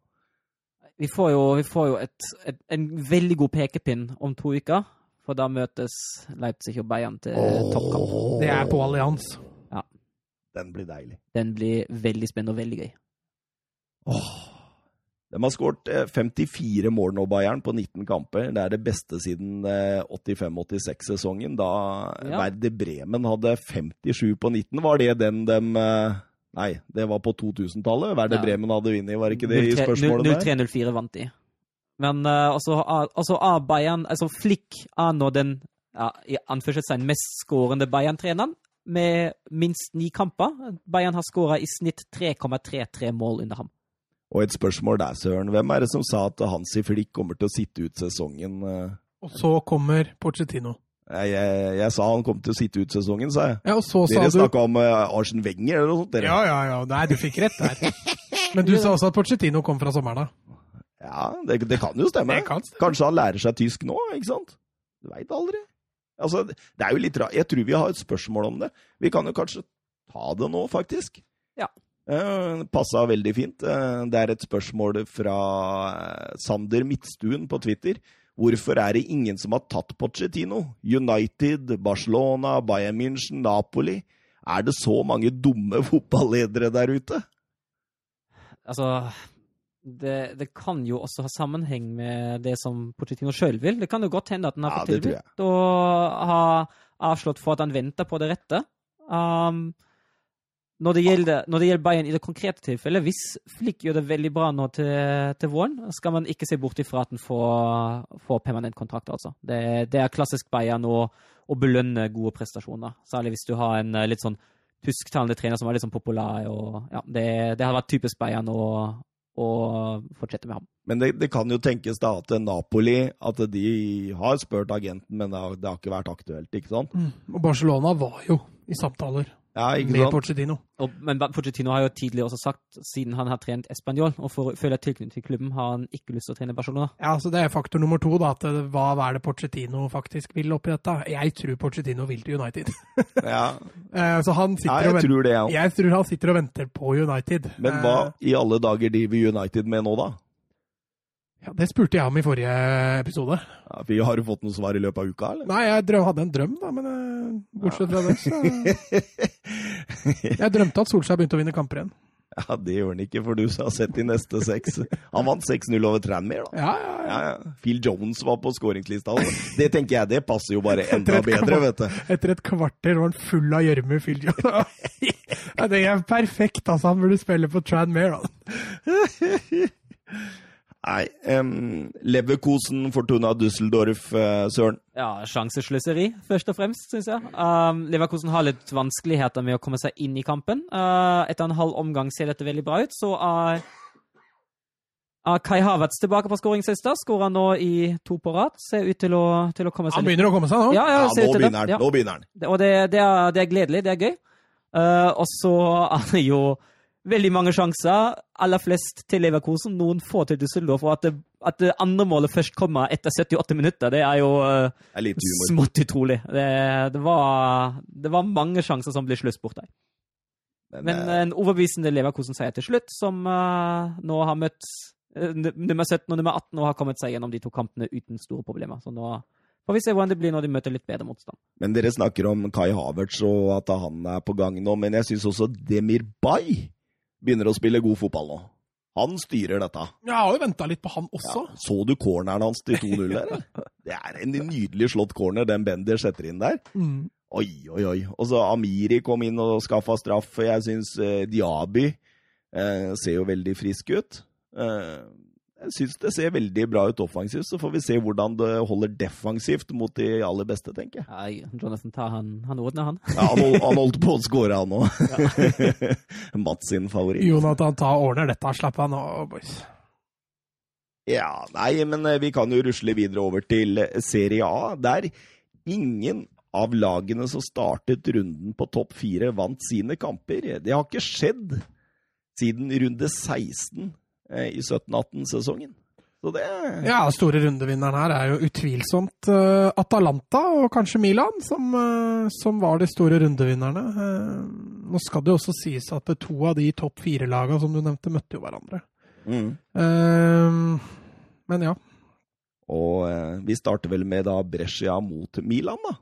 Vi får jo, vi får jo et, et, en veldig god pekepinn om to uker. For da møtes Leipzig og Bayern til toppkamp. Det er på Allianz. Den blir deilig. Den blir veldig spennende og veldig gøy. De har skåret eh, 54 mål nå, Bayern, på 19 kamper. Det er det beste siden eh, 85-86-sesongen, da Ja. Verde Bremen hadde 57 på 19. Var det den de eh, Nei, det var på 2000-tallet. Verde Ja. Bremen hadde vunnet, var ikke det i spørsmålet der? 03-04 vant de. Men uh, altså, altså Bayern Altså Flick er nå den ja, i anførselstegn mest skårende Bayern-treneren med minst ni kamper. Bayern har skåra i snitt 3,33 mål under ham. Og et spørsmål der, Søren. Hvem er det som sa at Hansi Flick kommer til å sitte ut sesongen? eh? Og så kommer Porcetino. Jeg, jeg, jeg sa han kom til å sitte ut sesongen, sa jeg. Ja, og så sa Dere du snakka om uh, Arsen Wenger eller noe sånt? Dere. Ja, ja, ja. Nei, du fikk rett der. <laughs> Men du sa også at Porcetino kom fra sommeren av. Ja, det, det kan jo stemme. Det kan stemme. Kanskje han lærer seg tysk nå, ikke sant? Du veit aldri. Altså, det er jo litt rart. Jeg tror vi har et spørsmål om det. Vi kan jo kanskje ta det nå, faktisk. Ja. Eh, Passa veldig fint. Eh, Det er et spørsmål fra eh, Sander Midtstuen på Twitter. Hvorfor er det ingen som har tatt Pochettino? United, Barcelona, Bayern München, Napoli. Er det så mange dumme fotballedere der ute? Altså det, det kan jo også ha sammenheng med det som Pochettino sjøl vil. Det kan jo godt hende at han har Ja, fått tilbudt og har avslått for at han venter på det rette. Um, når, det gjelder, når det gjelder Bayern i det konkrete tilfellet, hvis Flick gjør det veldig bra nå til, til våren, skal man ikke se bort ifra at han får, får permanent kontrakt, altså. Det, det er klassisk Bayern å, å belønne gode prestasjoner. Særlig hvis du har en eh, litt sånn tysktalende trener som er litt sånn populær. Og, ja, det, det har vært typisk Bayern å, å fortsette med ham. Men det, det kan jo tenkes da at Napoli at de har spurt agenten, men det har, det har ikke vært aktuelt, ikke sant? Mm. Og Barcelona var jo i samtaler Ja, ikke med sant? Pochettino. Og, men Pochettino har jo tidligere også sagt, siden han har trent Español og for, føler tilknytning til klubben, har han ikke lyst til å trene Barcelona. Ja, så Det er faktor nummer to. da, at Hva er det Pochettino faktisk vil oppi dette? Jeg tror Pochettino vil til United. <laughs> Ja, Eh, så han ja jeg, og venter tror det, jeg. Jeg tror han sitter og venter på United. Men hva Eh, i alle dager driver United med nå, da? Ja, det spurte jeg om i forrige episode. Ja, for har du fått noe svar i løpet av uka, eller? Nei, jeg drøm, hadde en drøm, da, men eh, bortsett fra det, så Jeg drømte at Solskjær begynte å vinne kamper igjen. Ja, det gjør han ikke, for du har sett de neste seks. Han vant 6-0 over Tranmere, da. Ja, ja, ja. Ja. Phil Jones var på skåringslista. Det tenker jeg, det passer jo bare enda bedre, vet du. Etter et kvarter var han full av gjørme. Phil Jones. Ja, det er perfekt, altså. Han burde spille på Tranmere. da. Nei, um, Leverkosen, Fortuna Düsseldorf, uh, Søren. Ja, sjansesløseri, først og fremst, syns jeg. Um, Leverkosen har litt vanskeligheter med å komme seg inn i kampen. Uh, etter en halv omgang ser dette veldig bra ut. Så er, uh, Kai Havertz tilbake på skåringslista. Skårer nå i to på rad. Ser ut til å, til å komme seg Han begynner å komme seg nå. Ja, ja, Ja, nå begynner han. Ja. Nå begynner han. Det- Og det, det, er, det er gledelig, det er gøy. Eh, og så er det jo veldig mange sjanser, aller flest til Leverkosen, noen få til Düsseldorf. Og at det, at det andre målet først kommer etter 78 minutter, det er jo eh, Det er smått utrolig. Det, det, var, det var mange sjanser som ble sløst bort der. Men, Men eh, en overbevisende Leverkosen-seier til slutt, som uh, nå har møtt uh, nummer 17 og nummer 18 og har kommet seg gjennom de to kampene uten store problemer. Så nå får vi se hvordan det blir når de møter litt bedre motstand. men dere snakker om Kai Havertz og at han er på gang nå, men jeg syns også Demir Bay begynner å spille god fotball nå. Han styrer dette. Jeg har jo venta litt på han Ja. også. Så du corneren hans til 2-0 der? <laughs> Det er en nydelig slått corner den Bender setter inn der. Mm. Oi, oi, oi. Og så Amiri kom inn og skaffa straff. Jeg syns eh, Diaby Eh, ser jo veldig frisk ut. Eh, jeg syns det ser veldig bra ut offensivt, så får vi se hvordan det holder defensivt mot de aller beste, tenker jeg. Ja, Jonathan tar han, han ordner, han. Ja, han, han holdt på å skåre, han òg. <laughs> Mats sin favoritt. Jonathan tar ordner dette. Slapp av nå, boys. Ja, nei, men eh, vi kan jo rusle videre over til eh, Serie A, der ingen av lagene som startet runden på topp fire, vant sine kamper. Det har ikke skjedd siden runde 16 eh, i 17-18-sesongen. Så det Ja, store rundevinneren her er jo utvilsomt uh, Atalanta og kanskje Milan, som, uh, som var de store rundevinnerne. Nå skal det jo også sies at to av de topp fire-lagene som du nevnte, møtte jo hverandre. mm. men ja. Og eh, vi starter vel med da Brescia mot Milan, da.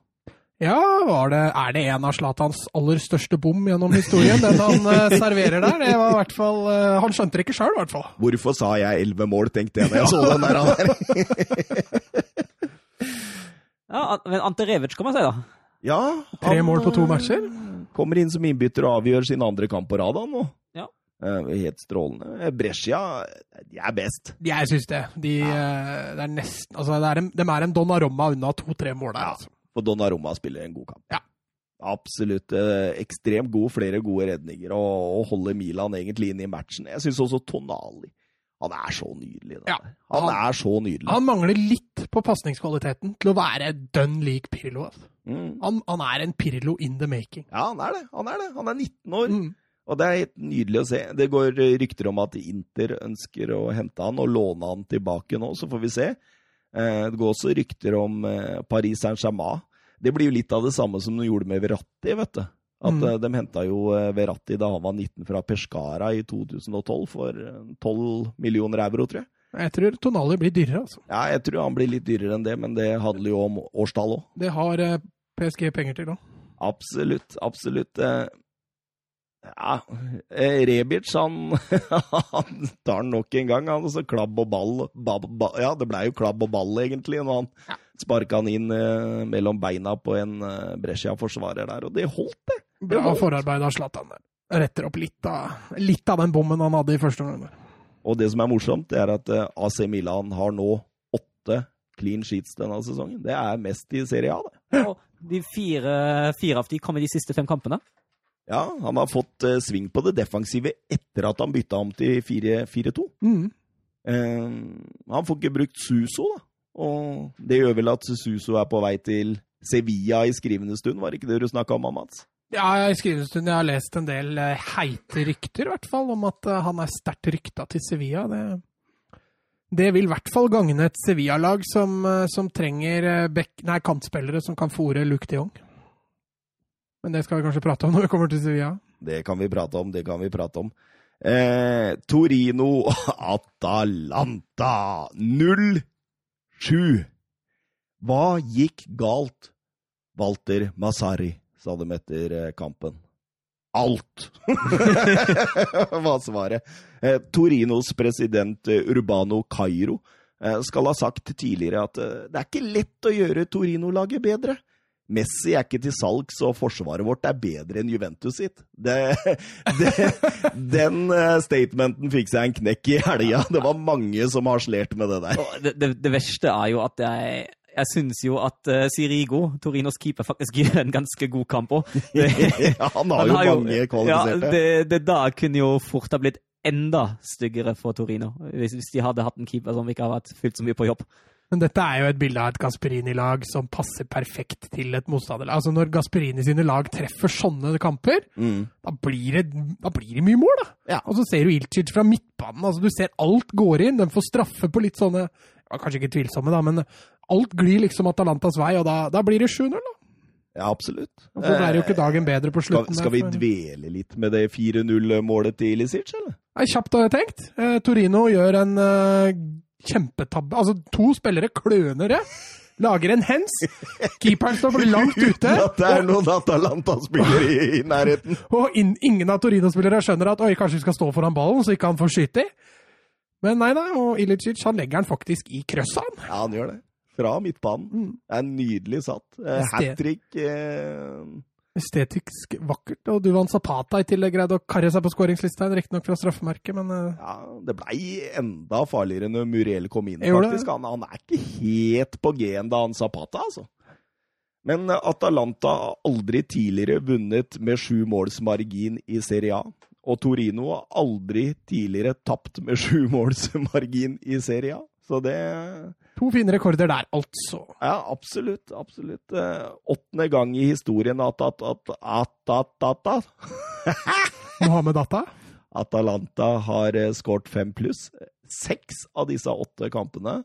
Ja, var det, er det en av Zlatans aller største bom gjennom historien, den han uh, serverer der? Det var i hvert fall, uh, Han skjønte det ikke sjøl, i hvert fall. Hvorfor sa jeg elleve mål, tenkte jeg da jeg så den der. der. <laughs> Ja, men Ante Revic, kan man si, da. ja, Tre han, mål på to eh, matcher. Kommer inn som innbytter og avgjør sin andre kamp på rad, han nå. Ja. Eh, helt strålende. Brescia, de er best. Jeg syns det. De, uh, det er nesten Altså, det er en, de er en Donnarumma unna to-tre mål der, altså. For Donnarumma spiller en god kamp. Ja. Absolutt. Eh, ekstremt god, flere gode redninger, og, og holder Milan egentlig inn i matchen. Jeg syns også Tonali Han er så nydelig. Ja, han, han- er så nydelig. Han mangler litt på pasningskvaliteten til å være dønn lik Pirlo. Mm. Han, han er en Pirlo in the making. Ja, han er det. Han er det. Han er 19 år. Mm. Og det er helt nydelig å se. Det går rykter om at Inter ønsker å hente han og låne han tilbake nå, så får vi se. Eh, Det går også rykter om eh, Paris Saint-Germain. Det blir jo litt av det samme som de gjorde med Verratti, vet du. At Mm. eh, De henta jo Verratti da han var 19 fra Pescara i 2012 for eh, 12 millioner euro, tror jeg. Jeg tror Tonali blir dyrere, altså. Ja, jeg tror han blir litt dyrere enn det, men det handler jo om årstall òg. Det har PSG penger til òg. Absolutt, absolutt. Ja, eh, Rebic han, <laughs> han tar den nok en gang. Han, så klabb og ball, ba, ba, Ja, det blei jo klabb og ball, egentlig, når han Ja. sparka han inn eh, mellom beina på en eh, Brescia-forsvarer der, og det holdt, det. Bra forarbeid av Zlatan. der. Retter opp litt av, litt av den bommen han hadde i første omgang. Og det som er morsomt, det er at eh, AC Milan har nå åtte clean sheets denne sesongen. Det er mest i Serie A, det. Og de fire, fire av de kom i de siste fem kampene. Ja, han har fått eh, sving på det defensive etter at han bytta om til 4-4-2. Mm. Eh, han får ikke brukt Suso, da. Og det gjør vel at Suso er på vei til Sevilla i skrivende stund, var det ikke det du snakka om, Mats? Ja, i skrivende stund jeg har lest en del eh, heite rykter, i hvert fall, om at eh, han er sterkt rykta til Sevilla. Det, det vil i hvert fall gagne et Sevilla-lag som, eh, som trenger back, nei, kantspillere som kan fòre Luke de Jong. Men det skal vi kanskje prate om når vi kommer til Sevilla. Det kan vi prate om, det kan vi prate om. Eh, Torino <laughs> Atalanta 0-7. Hva gikk galt? Walter Masari, sa de etter eh, kampen. Alt! <laughs> var svaret. Eh, Torinos president eh, Urbano Cairo eh, skal ha sagt tidligere at eh, det er ikke lett å gjøre Torino-laget bedre. Messi er ikke til salgs, og forsvaret vårt er bedre enn Juventus sitt. Det, <laughs> det, den eh, statementen fikk seg en knekk i helga. Det var mange som harselerte med det der. Det, det, verste er jo at jeg, jeg syns jo at uh, Sirigo, Torinos keeper, faktisk <laughs> gjør en ganske god kamp òg. <laughs> Ja, han har jo mange kvalifiserte. Ja, det, det da kunne jo fort ha blitt enda styggere for Torino, hvis, hvis de hadde hatt en keeper som ikke har vært fylt så mye på jobb. Men dette er jo et bilde av et Gasperini-lag som passer perfekt til et motstanderlag. Altså Når Gasperini sine lag treffer sånne kamper, Mm. da blir, det, da blir det mye mål, da. Ja. Og så ser du Ilcic fra midtbanen. altså Du ser alt går inn. De får straffe på litt sånne ja, Kanskje ikke tvilsomme, da, men alt glir liksom Atalantas vei, og da, da blir det 7-0, da. Ja, absolutt. Og så er jo ikke dagen bedre på slutten. skal, skal vi dvele litt med det 4-0-målet til Ilicic, eller? Kjapt har jeg tenkt. Eh, Torino gjør en eh, kjempetabbe. Altså, to spillere kløner det. Lager en hens. Keeperen står langt ute. At det er noen Atalanta-spillere i, i nærheten. <laughs> Og in, ingen av Torino-spillere skjønner at oi, kanskje vi skal stå foran ballen, så ikke han får skyte i. Men nei, da, og Ilicic han legger den faktisk i krøsset, han. Ja, han gjør det. Fra midtbanen. Mm. Det er nydelig satt. Hat trick. Eh, estetisk vakkert. Og Duvan Zapata i tillegg greide å karre seg på skåringslista, riktignok fra straffemerket, men eh, Ja, Det blei enda farligere når Muriel kom inn, faktisk. Han, han er ikke helt på G-en da han Zapata, altså. Men eh, Atalanta har aldri tidligere vunnet med sju måls margin i Serie A. Og Torino har aldri tidligere tapt med sju måls margin i Serie A. Så det to fine rekorder der, altså. Ja, absolutt. Absolutt. Eh, Åttende gang i historien at, at, at, at, at, at, at <laughs> Mohammed Atta. Atalanta har eh, skåret fem pluss. Seks av disse åtte kampene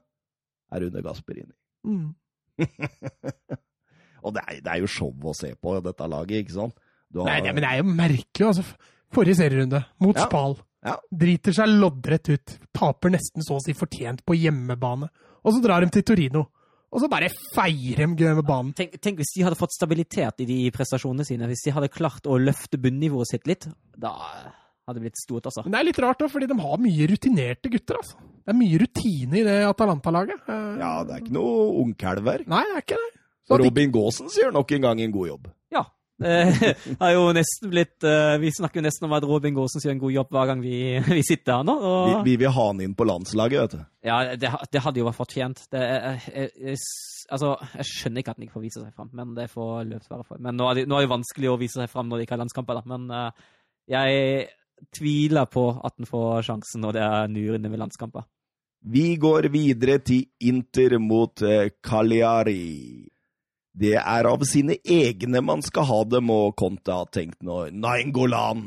er under Gasperini. Mm. <laughs> Og det er, det er jo show å se på dette laget, ikke sant? Du har- Nei, nei, men det er jo merkelig, altså. Forrige serierunde, mot Ja. Spal. Ja. Driter seg loddrett ut. Taper nesten så å si fortjent på hjemmebane. Og så drar de til Torino. Og så bare feirer de hjemmebanen. Tenk, tenk hvis de hadde fått stabilitet i de prestasjonene sine. Hvis de hadde klart å løfte bunnivået sitt litt. Da hadde det blitt stort, altså. Men det er litt rart, da, fordi de har mye rutinerte gutter. altså. Det er mye rutine i det Atalanta-laget. Eh, Ja, det er ikke noe ungkalver. Nei, det er ikke det. Så Robin Gaasen gjør nok en gang en god jobb. Ja. Nesten blitt eh, Vi snakker jo nesten om at Robin Gaasen gjør en god jobb hver gang vi, <laughs> vi sitter her nå. Vi, Og, vi vil ha han inn på landslaget, vet du. ja, det, det hadde jo vært fortjent. Det, jeg, jeg, altså, jeg skjønner ikke at han ikke får vise seg fram, men det får løpt være for. Men nå er, det, nå er det vanskelig å vise seg fram når det ikke er landskamper, da. Men eh, jeg tviler på at han får sjansen når det er nyrende med landskamper. Vi går videre til Inter mot eh, Cagliari. Det er av sine egne man skal ha dem, og Conte har tenkt nå. Nainggolan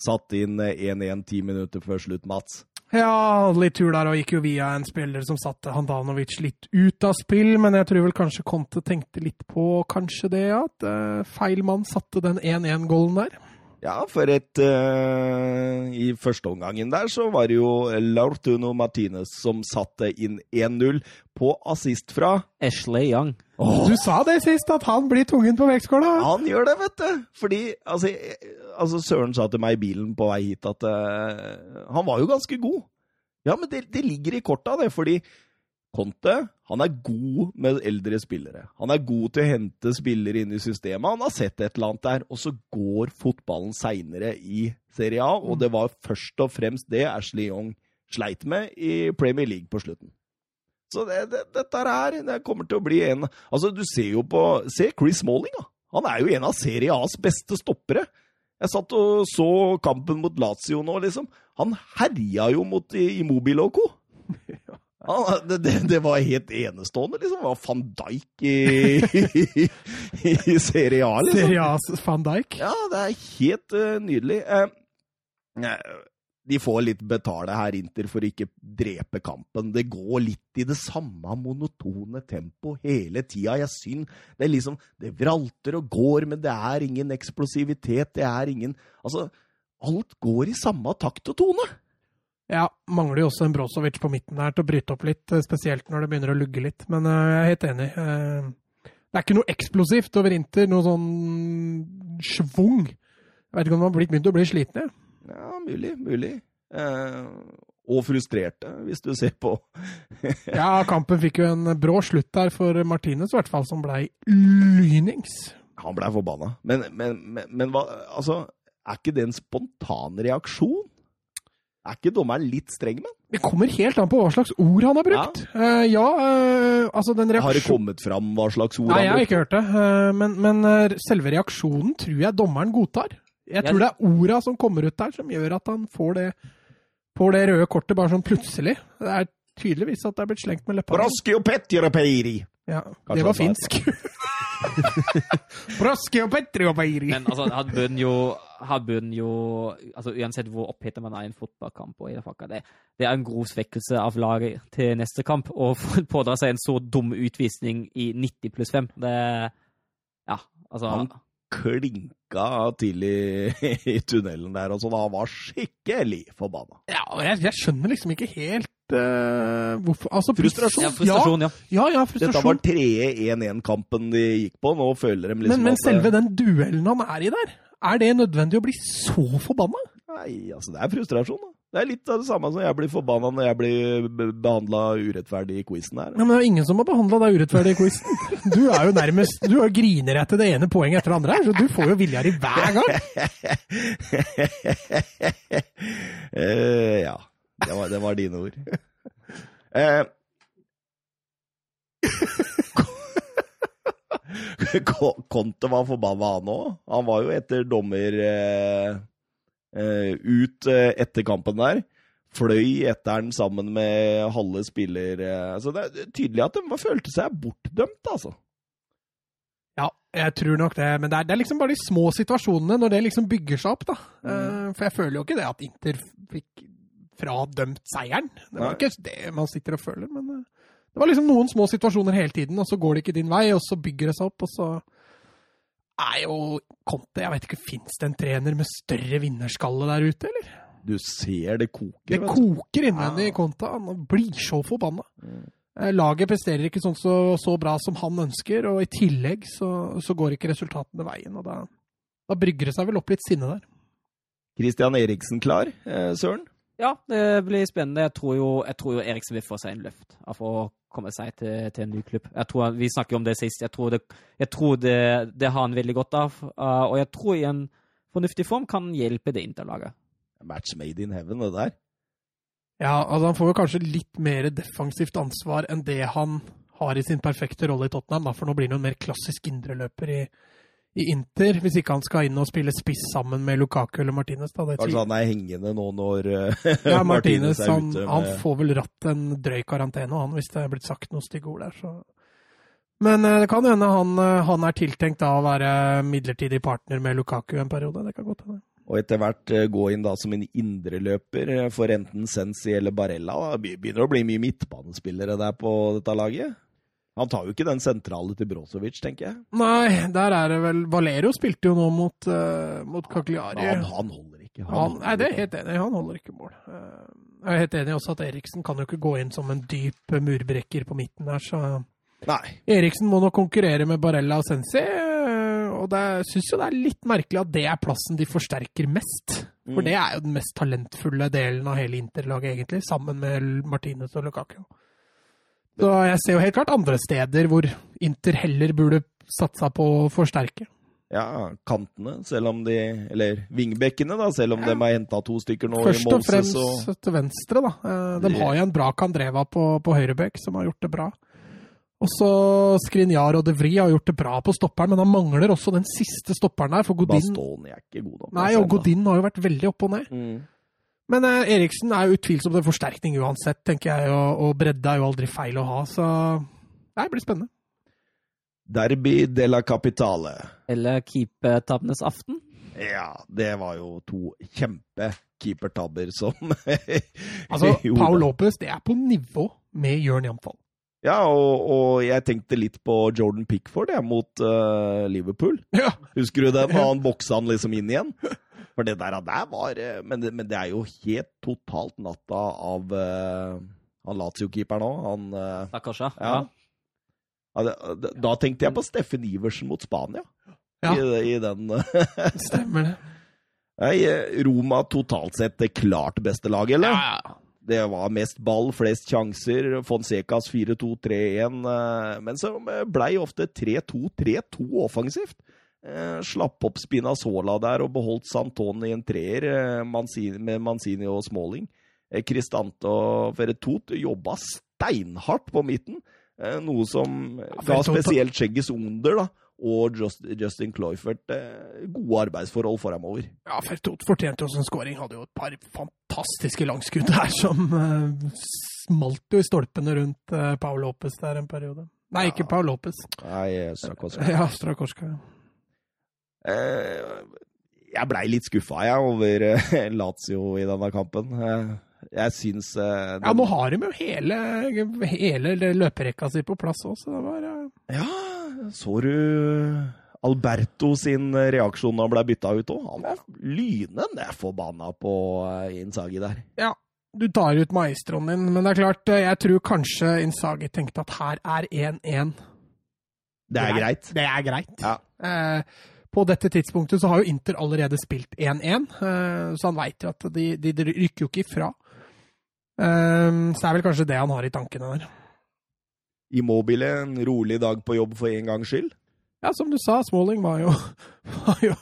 satt inn eh, 1-1 ti minutter før slutt, Mats. Ja, litt tur der og gikk jo via en spiller som satte Handanovic litt ut av spill, men jeg tror vel kanskje Conte tenkte litt på kanskje det, at eh, feil mann satte den 1-1-gålen der. Ja, for et uh, I første omgangen der så var det jo Laurtuno Martinez som satte inn 1-0 på assist fra Ashley Young. Du sa det sist, at han blir tungen på vektskåla! Han gjør det, vet du! Fordi altså, altså Søren sa til meg i bilen på vei hit at uh, han var jo ganske god. Ja, men det, det ligger i korta, det, fordi Conte han er god med eldre spillere. Han er god til å hente spillere inn i systemet. Han har sett et eller annet der, og så går fotballen seinere i Serie A, og det var først og fremst det Ashley Young sleit med i Premier League på slutten. Så det, det, dette her det kommer til å bli en Altså, du ser jo på Se Chris Smalling, da. Han er jo en av Serie A's beste stoppere. Jeg satt og så kampen mot Lazio nå, liksom. Han herja jo mot Immobile og co. Han, det, det, var helt enestående, liksom. Det var van Dijk i, <laughs> i, i Serie A, liksom. Serie A's van Dijk. Ja, det er helt uh, nydelig. Eh, de får litt betale her, Inter, for å ikke drepe kampen. Det går litt i det samme monotone tempo hele tida. Jeg syns det er liksom Det vralter og går, men det er ingen eksplosivitet. Det er ingen Altså, alt går i samme takt og tone. Ja, mangler jo også en Brozovic på midten her til å bryte opp litt, eh, spesielt når det begynner å lugge litt. Men eh, jeg er helt enig. Eh, det er ikke noe eksplosivt over Inter, noe sånn schwung. Jeg vet ikke om man har begynt å bli slitne. jeg. Ja, mulig, mulig. Eh, og frustrerte, hvis du ser på <laughs> Ja, kampen fikk jo en brå slutt der for Martinez, i hvert fall, som blei lynings. Han blei forbanna. Men, men, men, men hva Altså, er ikke det en spontan reaksjon? Er ikke dommeren litt streng med han? Det kommer helt an på hva slags ord han har brukt. Ja, ja uh, altså den reaksjonen... Har det kommet fram hva slags ord Nei, jeg han har brukte? ikke hørt det. Uh, Men, men eh, selve reaksjonen tror jeg dommeren godtar. Jeg tror det er orda som kommer ut der, som gjør at han får det, får det røde kortet bare sånn plutselig. Det er tydeligvis at det er blitt slengt med leppa. Ja, Kanskje det var finsk. <laughs> Men altså, han bunn jo, han burde jo altså, Uansett hvor oppheta man er i en fotballkamp, og i det, fakka, det, det er en grov svekkelse av laget til neste kamp å <laughs> pådra seg en så dum utvisning i 90 pluss 5. Det Ja, altså Han klinka til i, <laughs> i tunnelen der, og sånn. Han var skikkelig forbanna. Ja, jeg, jeg skjønner liksom ikke helt Uh, hvorfor altså, Frustrasjon. Ja, frustrasjon, ja. Ja, ja, Dette var frustrasjon. tredje 1-1-kampen de gikk på. Nå føler de liksom Men, men at selve den duellen han er i der, er det nødvendig å bli så forbanna? Nei, altså, det er frustrasjon, da. Det er litt av det samme som jeg blir forbanna når jeg blir behandla urettferdig i quizen her. Ja, men det er jo ingen som har behandla deg urettferdig i quizen. <laughs> Du er jo nærmest Du har griner etter det ene poenget etter det andre her, så du får jo vilja di hver gang. uh, <laughs> ja. Det var, det var dine ord. <laughs> Uh, Konte var forbanna, han òg. Han var jo etter dommer eh, eh, ut eh, etter kampen der. Fløy etter den sammen med halve spiller... Eh, så det er tydelig at de følte seg bortdømt, altså. Ja, jeg tror nok det. Men det er, det er liksom bare de små situasjonene, når det liksom bygger seg opp, da. Mm. For jeg føler jo ikke det at Inter fikk fradømt seieren. Det var Nei. ikke det man sitter og føler, men eh, det var liksom noen små situasjoner hele tiden, og så går det ikke din vei, og så bygger det seg opp, og så er jo Conte Jeg vet ikke, fins det en trener med større vinnerskalle der ute, eller? Du ser det koker. Det koker innvendig i Conte. Han blir så forbanna. Eh, Laget presterer ikke sånn så, så bra som han ønsker, og i tillegg så, så går ikke resultatene veien. og Da, da brygger det seg vel opp litt sinne der. Christian Eriksen klar, eh, Søren? Ja, det blir spennende. Jeg tror jo, jeg tror jo Eriksen vil få seg en løft av å komme seg til, til en ny klubb. Jeg tror, vi snakket jo om det sist. Jeg tror det, jeg tror det, det har han veldig godt av. Uh, og jeg tror i en fornuftig form kan hjelpe det interlaget. Match made in heaven, det der. Ja, altså Han får jo kanskje litt mer defensivt ansvar enn det han har i sin perfekte rolle i Tottenham. Da, for nå blir han jo en mer klassisk indreløper i, i Inter, hvis ikke han skal inn og spille spiss sammen med Lukaku eller Martinez. Da. Det Kanskje han er hengende nå når eh, <laughs> Ja, Martinez er han, ute han får vel ratt en drøy karantene, han, hvis det er blitt sagt noen stygge ord der. Så. Men eh, det kan hende han, eh, han er tiltenkt da å være midlertidig partner med Lukaku en periode. Det kan godt hende. Og etter hvert gå inn da som en indreløper for enten Sensi eller Barella. Begynner å bli mye midtbanespillere der på dette laget. Han tar jo ikke den sentrale til Brozovic, tenker jeg. Nei, der er det vel Valero spilte jo nå mot, uh, mot Cagliari. Han, han holder ikke. Han Han, nei, det er helt enig. Han holder ikke mål. Uh, Jeg er helt enig også at Eriksen kan jo ikke gå inn som en dyp murbrekker på midten der, så Nei. Eriksen må nok konkurrere med Barella og Sensi, eh, og det syns jo det er litt merkelig at det er plassen de forsterker mest. For Mm. det er jo den mest talentfulle delen av hele Interlaget, egentlig, sammen med Martinez og Lukaku. Så jeg ser jo helt klart andre steder hvor Inter heller burde satsa på å forsterke. Ja, kantene, selv om de Eller vingbekkene, da, selv om Ja. de har henta to stykker nå Først i og Moses fremst og til venstre, da. Eh, De har jo en bra Kandreva på, på høyrebekk, som har gjort det bra. Og så Skrinjar og De Vri har gjort det bra på stopperen, men han mangler også den siste stopperen der, for Godin Bastoni er ikke god nok. Nei, og Godin har jo vært veldig opp og ned. Mm. Men eh, Eriksen er utvilsomt en forsterkning uansett, tenker jeg, og, og bredde er jo aldri feil å ha, så det blir spennende. Derby de la Capitale. Eller keepertabbenes aften. Ja, det var jo to kjempe-keepertabber som <laughs> Altså, <laughs> Paul Lopez, det er på nivå med Jørn Jamfall. Ja, og, og jeg tenkte litt på Jordan Pickford jeg, mot uh, Liverpool. Ja. Husker du den? Da <laughs> han boksa han liksom inn igjen. For det der, der var eh, men det, men det er jo helt totalt natta av uh, han Lazio-keeperen òg. Han uh, Stakkars, ja. Ja. Da, det, Da tenkte jeg på Steffen Iversen mot Spania. Ja. I, I den <laughs> Stemmer det. Nei, eh, Roma totalt sett det klart beste laget, eller? Ja, Det var mest ball, flest sjanser. Fonsecas 4-2-3-1. eh, Men så blei ofte 3-2-3-2 offensivt. Eh, Slapp opp Spinazzola der og beholdt Santoni i en treer eh, Mancini, med Manzini og Smalling. Eh, Cristante og Ferretot jobba steinhardt på midten. eh, Noe som ga spesielt Skjegges Under da, og Just, Justin Cloyfert gode arbeidsforhold framover. Ja, Fertot fortjente også en scoring. Hadde jo et par fantastiske langskudd der som smalt jo i stolpene rundt Paul Lopez der en periode. Nei, ikke Paul Lopez. Nei, Strakoska. Ja, Strakorska. Eh, jeg blei litt skuffa jeg, over eh, Lazio i denne kampen. Eh, jeg syns eh, Ja, nå har de jo hele, hele løperekka si på plass òg, så det var eh, Ja, så du Alberto sin reaksjon da han ble bytta ut òg? Han var lynende forbanna på eh, Inzaghi der. Ja, du tar ut maestroen din, men det er klart, eh, jeg tror kanskje Insagi tenkte at her er 1-1. Det er greit. Det er greit. Ja. Eh, på dette tidspunktet så har jo Inter allerede spilt 1-1, eh, så han veit jo at de, de, rykker jo ikke ifra. Eh, så det er vel kanskje det han har i tankene der. Immobile, en rolig dag på jobb for en gangs skyld. Ja, som du sa, Smalling var jo, <laughs> var jo,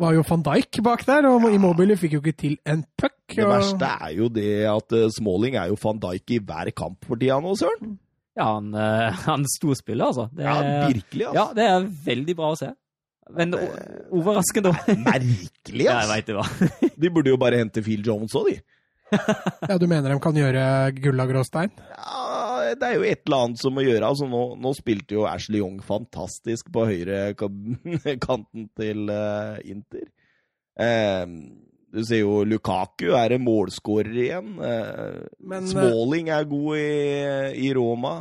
var jo van Dijk bak der, og Immobile fikk jo ikke til en puck. Det verste er jo det at eh, Smalling er jo van Dijk i hver kamp for tida nå, Søren. Ja, han, <laughs> han storspiller, altså. Det, Ja, virkelig, altså. ja, det er veldig bra å se. Men overraskende overraskende <laughs> Merkelig, Ja, jeg vet det, hva. <laughs> De burde jo bare hente Phil Jones òg, de. <laughs> Ja, du mener de kan gjøre gull av gråstein? Ja, det er jo et eller annet som må gjøre. Altså, nå, nå spilte jo Ashley Young fantastisk på høyre kanten til uh, Inter. Eh, du ser jo Lukaku er en målskårer igjen. Eh, Men, eh, Smalling er god i, i Roma.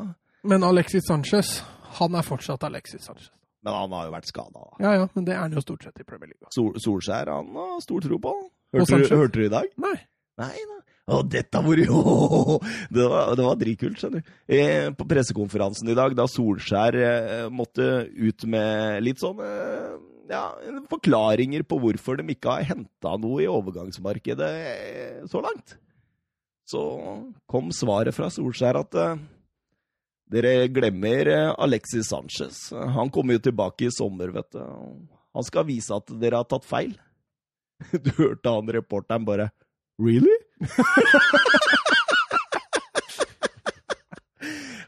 Men Alexis Sanchez, han er fortsatt Alexis Sanchez. Men han har jo vært skada. Ja ja, men det er han jo stort sett i Premier League. Sol, Solskjær han har stor tro på. Hørte du, hørte du i dag? Nei. Nei, nei. Å, dette var jo <laughs> Det var, det var dritkult, skjønner du. Eh, på pressekonferansen i dag, da Solskjær eh, måtte ut med litt sånn eh, ja, forklaringer på hvorfor de ikke har henta noe i overgangsmarkedet eh, så langt, så kom svaret fra Solskjær at eh, dere glemmer eh, Alexis Sanchez. Han kommer jo tilbake i sommer, vet du. Han skal vise at dere har tatt feil. <laughs> Du hørte han reporteren bare Really? <laughs>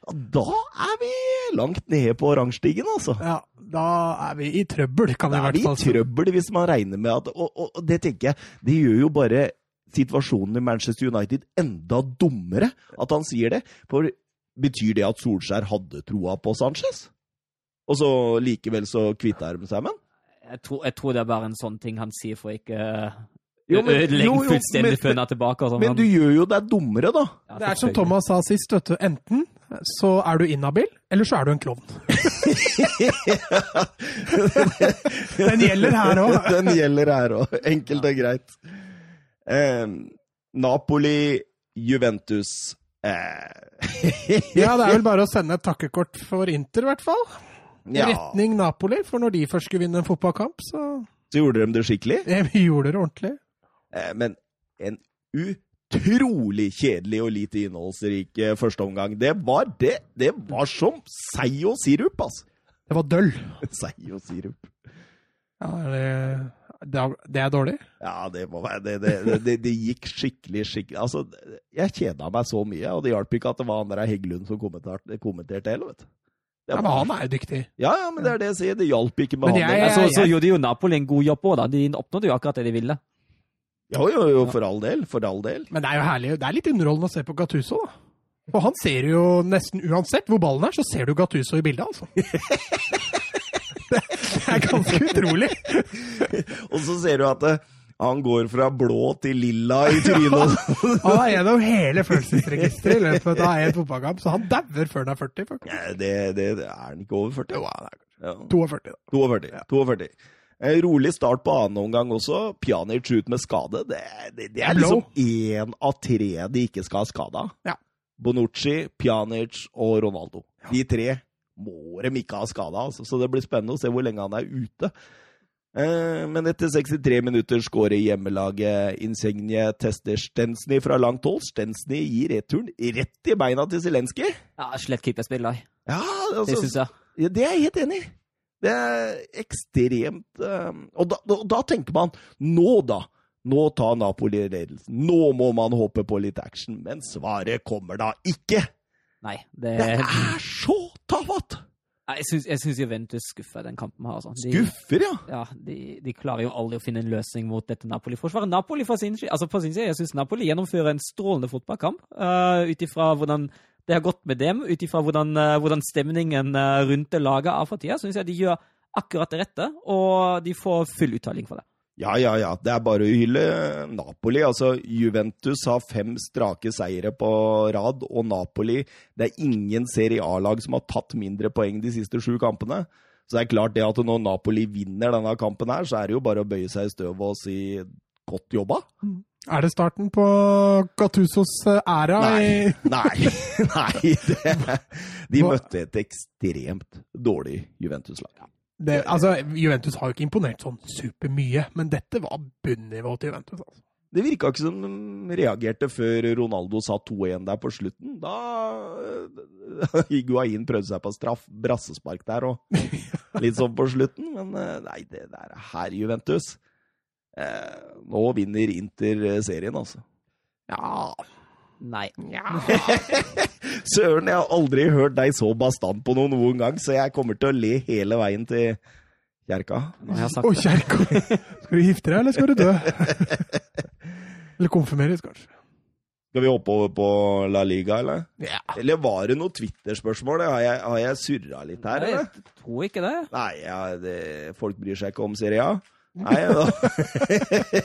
Ja, da er vi langt nede på rangstigen, altså. Ja, da er vi i trøbbel, kan vi Da er vi i trøbbel hvis man regner med at Og, og, og det tenker jeg, det gjør jo bare situasjonen i Manchester United enda dummere at han sier det. For betyr det at Solskjær hadde troa på Sanchez? Og så likevel så kvitta de seg med ham? Jeg tror, jeg tror det er bare en sånn ting han sier for ikke Jo, men- ødelegge jo, jo, fullstendig men- før han er tilbake. sånn. Men du gjør jo deg dummere, da. Ja, Det er som. Thomas sa sist, vet du. Enten så er du inhabil, eller så er du en klovn. <laughs> Den gjelder her òg. <laughs> Den gjelder her òg. Enkelt og greit. Eh, Napoli, Juventus eh. <laughs> Ja, det er vel bare å sende et takkekort for Inter, i hvert fall. ja, Retning Napoli, for når de først skulle vinne en fotballkamp, så Så gjorde de det skikkelig. <laughs> Ja, vi gjorde det ordentlig. Eh, men en utrolig kjedelig og lite innholdsrik eh, første omgang. Det var det. Det var som seig og sirup, altså. Det var døll. <laughs> Seig og sirup. Ja, det, det, er, dårlig. Ja, det, må være, det, det, det, det, det gikk skikkelig skikkelig Altså, jeg kjeda meg så mye, og det hjalp ikke at det var han der Heggelund som kommenterte, kommenterte hele, vet du. Ja, men han er jo dyktig. Ja, ja, men det er det jeg sier. Det hjalp ikke med Men han. jeg- Ja, så, så gjorde jo Napoli en god jobb òg, da. De oppnådde jo akkurat det de ville. Jo, jo, jo, for all del. For all del. Men det er jo herlig. Det er litt underholdende å se på Gattuso, da. For han ser jo nesten uansett hvor ballen er, så ser du Gattuso i bildet, altså. <laughs> <laughs> Det, er ganske utrolig. <laughs> Og så ser du at det, han går fra blå til lilla i <laughs> trynet. Han er gjennom hele følelsesregisteret i løpet av en fotballkamp, så han dauer før han er 40. faktisk. Ja, det, det, det er han ikke over 40. Jo, han er Ja. 42, da. 42. 42. Eh, rolig start på annen omgang også. Pjanic ut med skade. Det, det, det er liksom én av tre de ikke skal ha skada. Ja. Bonucci, Pjanic og Ronaldo. De tre må de ikke ha skada, altså. så det blir spennende å se hvor lenge han er ute. Eh, Men etter 63 minutter skårer hjemmelaget Insigne tester Stensny fra langt hold. Stensny gir returen rett i beina til Zelenskyj. Ja, Slett keeperspill, da. Ja, Det altså, syns jeg. ja, det er jeg helt enig i. Det er ekstremt eh, Og da, og da tenker man Nå, da! Nå tar Napoli ledelsen. Nå må man håpe på litt action. Men svaret kommer da ikke! Nei, det, Det er så tafatt! Jeg syns, jeg syns Juventus skuffer den kampen her. Altså. De, Skuffer, ja. Ja, de, de klarer jo aldri å finne en løsning mot dette Napoli-forsvaret. Napoli for sin, altså på sin side, jeg syns Napoli gjennomfører en strålende fotballkamp. Uh, ut ifra hvordan det har gått med dem, ut ifra hvordan, uh, hvordan stemningen uh, rundt det laget er for tida, syns jeg de gjør akkurat det rette, og de får full uttaling for det. Ja, ja, ja. Det er bare å hylle Napoli. Altså, Juventus har fem strake seire på rad, og Napoli Det er ingen Serie A-lag som har tatt mindre poeng de siste sju kampene. Så det er klart det at når Napoli vinner denne kampen her, så er det jo bare å bøye seg i støvet og si godt jobba. Er det starten på Gattusos eh, æra? Nei. <laughs> Nei. Nei det, de møtte et ekstremt dårlig Juventus-lag. Det, altså, Juventus har jo ikke imponert sånn supermye, men dette var bunnivået til Juventus. altså. Det virka ikke som de reagerte før Ronaldo sa 2-1 der på slutten. Da <laughs> Higuain prøvde seg på straff, brassespark der og <laughs> litt sånn på slutten. Men eh, nei, det der er her Juventus. Eh, nå vinner Inter eh, serien, altså. Ja, Nei. <laughs> Søren, jeg har aldri hørt deg så bastant på noe noen gang, så jeg kommer til å le hele veien til kjerka. Å, kjerka! <laughs> Skal du gifte deg, eller skal du dø? <laughs> Eller konfirmeres, kanskje. Skal vi hoppe over på La Liga, eller? Ja. Eller var det noe Twitter-spørsmål? Har jeg, har jeg surra litt her, Nei, eller? jeg tror ikke det. Nei, ja, det, folk bryr seg ikke om Serie A. Nei, da.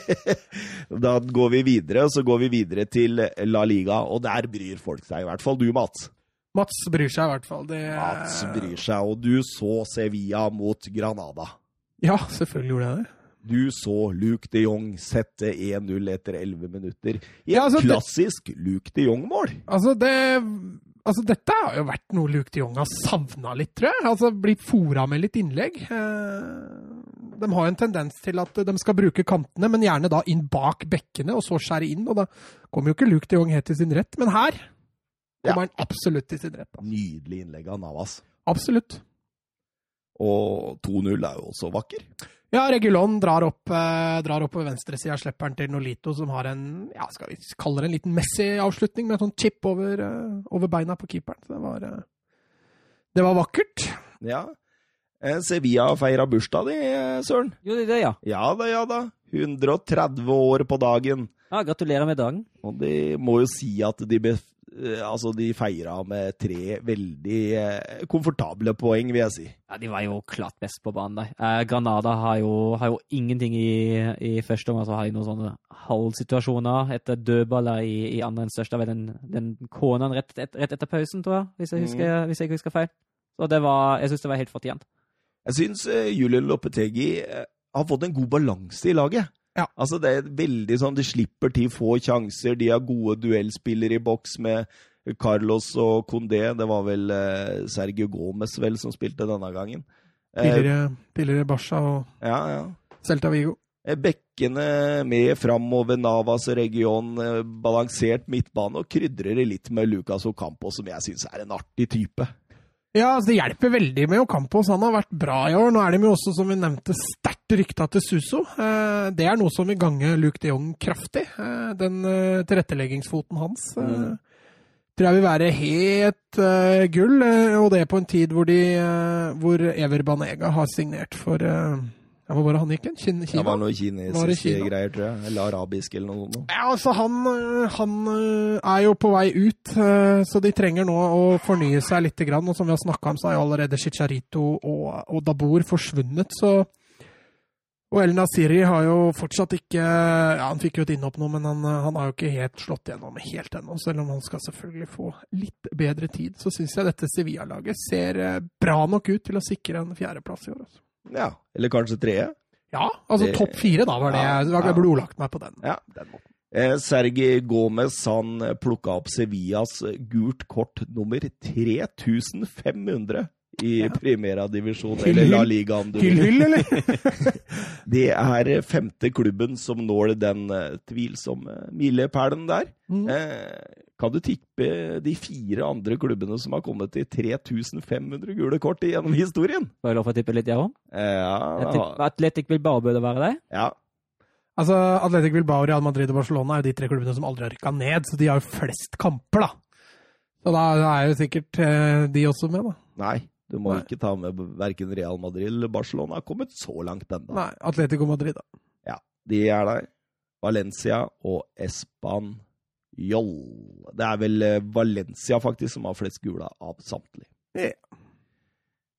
<laughs> da går vi videre, og så går vi videre til La Liga, og der bryr folk seg. I hvert fall du, Mats. Mats bryr seg i hvert fall. Det, Mats bryr seg, og du så Sevilla mot Granada. Ja, selvfølgelig gjorde jeg det. Du så Luke de Jong sette 1-0 etter 11 minutter. I Ja, et klassisk det- Luke de Jong-mål. Altså, det Altså, dette har jo vært noe Luke de Jong har savna litt, tror jeg. Altså, Blitt fora med litt innlegg. Eh, De har en tendens til at de skal bruke kantene, men gjerne da inn bak bekkene, og så skjære inn. Og da kommer jo ikke Luke de Jong helt til sin rett, men her kommer han absolutt til sin rett. Altså. Nydelig innlegg av Navas. Absolutt. Og 2-0 er jo også vakker. Ja, Regulon drar opp, eh, drar opp på venstresida, slipper han til Nolito, som har en ja, skal vi kalle det en liten Messi-avslutning med en sånn chip over, eh, over beina på keeperen. Så det var, eh, det var vakkert. Ja. Eh, Sevilla feira bursdag di, eh, Søren. Gjorde de det, ja? Ja da, ja da. 130 år på dagen. ja? Gratulerer med dagen. Og de må jo si at de, bef eh, altså de feira med tre veldig komfortable poeng, vil jeg si. Ja, De var jo klart best på banen der. Eh, Granada har jo, har jo ingenting i, i første omgang. Så har de noen sånne halvsituasjoner etter dødballer i, i andre enn største. Den, den konaen rett, et, rett etter pausen, tror jeg, hvis jeg, husker, hvis jeg ikke husker feil. Så det var, jeg syns det var helt fortjent. Jeg syns eh, Julian Lopetegi eh, har fått en god balanse i laget. Ja. Altså det er veldig sånn, De slipper til få sjanser, de har gode duellspillere i boks med Carlos og Condé. Det var vel eh, Sergio Gomez vel som spilte denne gangen. Tidligere, tidligere Barca og ja, ja. Celta Vigo. Bekkene med framover Navas region, balansert midtbane, og krydrer det litt med Lucas Ocampo, som jeg syns er en artig type. Ja, altså Det hjelper veldig med Ocampos. Han har vært bra i år. Nå er de jo også, som vi nevnte, sterkt rykta til Suso. Eh, det er noe som vil gange Luke de Jong kraftig. Eh, den eh, tilretteleggingsfoten hans Mm. tror jeg vil være helt gull. Og det på en tid hvor, de, hvor Ever Banega har signert for ja, Hvor var det han gikk hen? Kina? Det var noe kinesiske greier, tror jeg. Eller arabisk, eller noe sånt. Ja, altså han, øh, han øh, er jo på vei ut, øh, så de trenger nå å fornye seg litt. Grann. Og som vi har snakka om, så er jo allerede Chicharito og, og Dabur forsvunnet. Så Og El Nasiri har jo fortsatt ikke Ja, han fikk jo et innhopp nå, men han, han har jo ikke helt slått gjennom helt ennå. Selv om han skal selvfølgelig få litt bedre tid, så syns jeg dette Sevilla-laget ser bra nok ut til å sikre en fjerdeplass i år. Altså. Ja, eller kanskje tredje. Ja, altså topp fire, da var det ja. jeg burde ordlagt meg på den. Ja. den måten. Eh, Sergi Gomez han plukka opp Sevillas gult kort nummer 3500 i Ja. Primera divisjon, eller La. Liga Hyll, eller? <laughs> Det er femte klubben som når den eh, tvilsomme milepælen der. Mm. Eh, kan du tippe de fire andre klubbene som har kommet til 3500 gule kort gjennom historien? Får jeg lov å tippe litt, jeg òg? Eh, ja, tipper Atletic Bilbao burde være det. ja. Altså, Atletic Bilbao, Real Madrid og Barcelona er jo de tre klubbene som aldri har rykka ned, så de har jo flest kamper, da. Så da er jo sikkert eh, de også med, da. Nei, du må Nei. ikke ta med verken Real Madrid eller Barcelona. har kommet så langt ennå. Nei, Atletico Madrid, da. Ja, De er der. Valencia og Espanyol. Det er vel eh, Valencia faktisk som har flest gule av samtlige. Ja.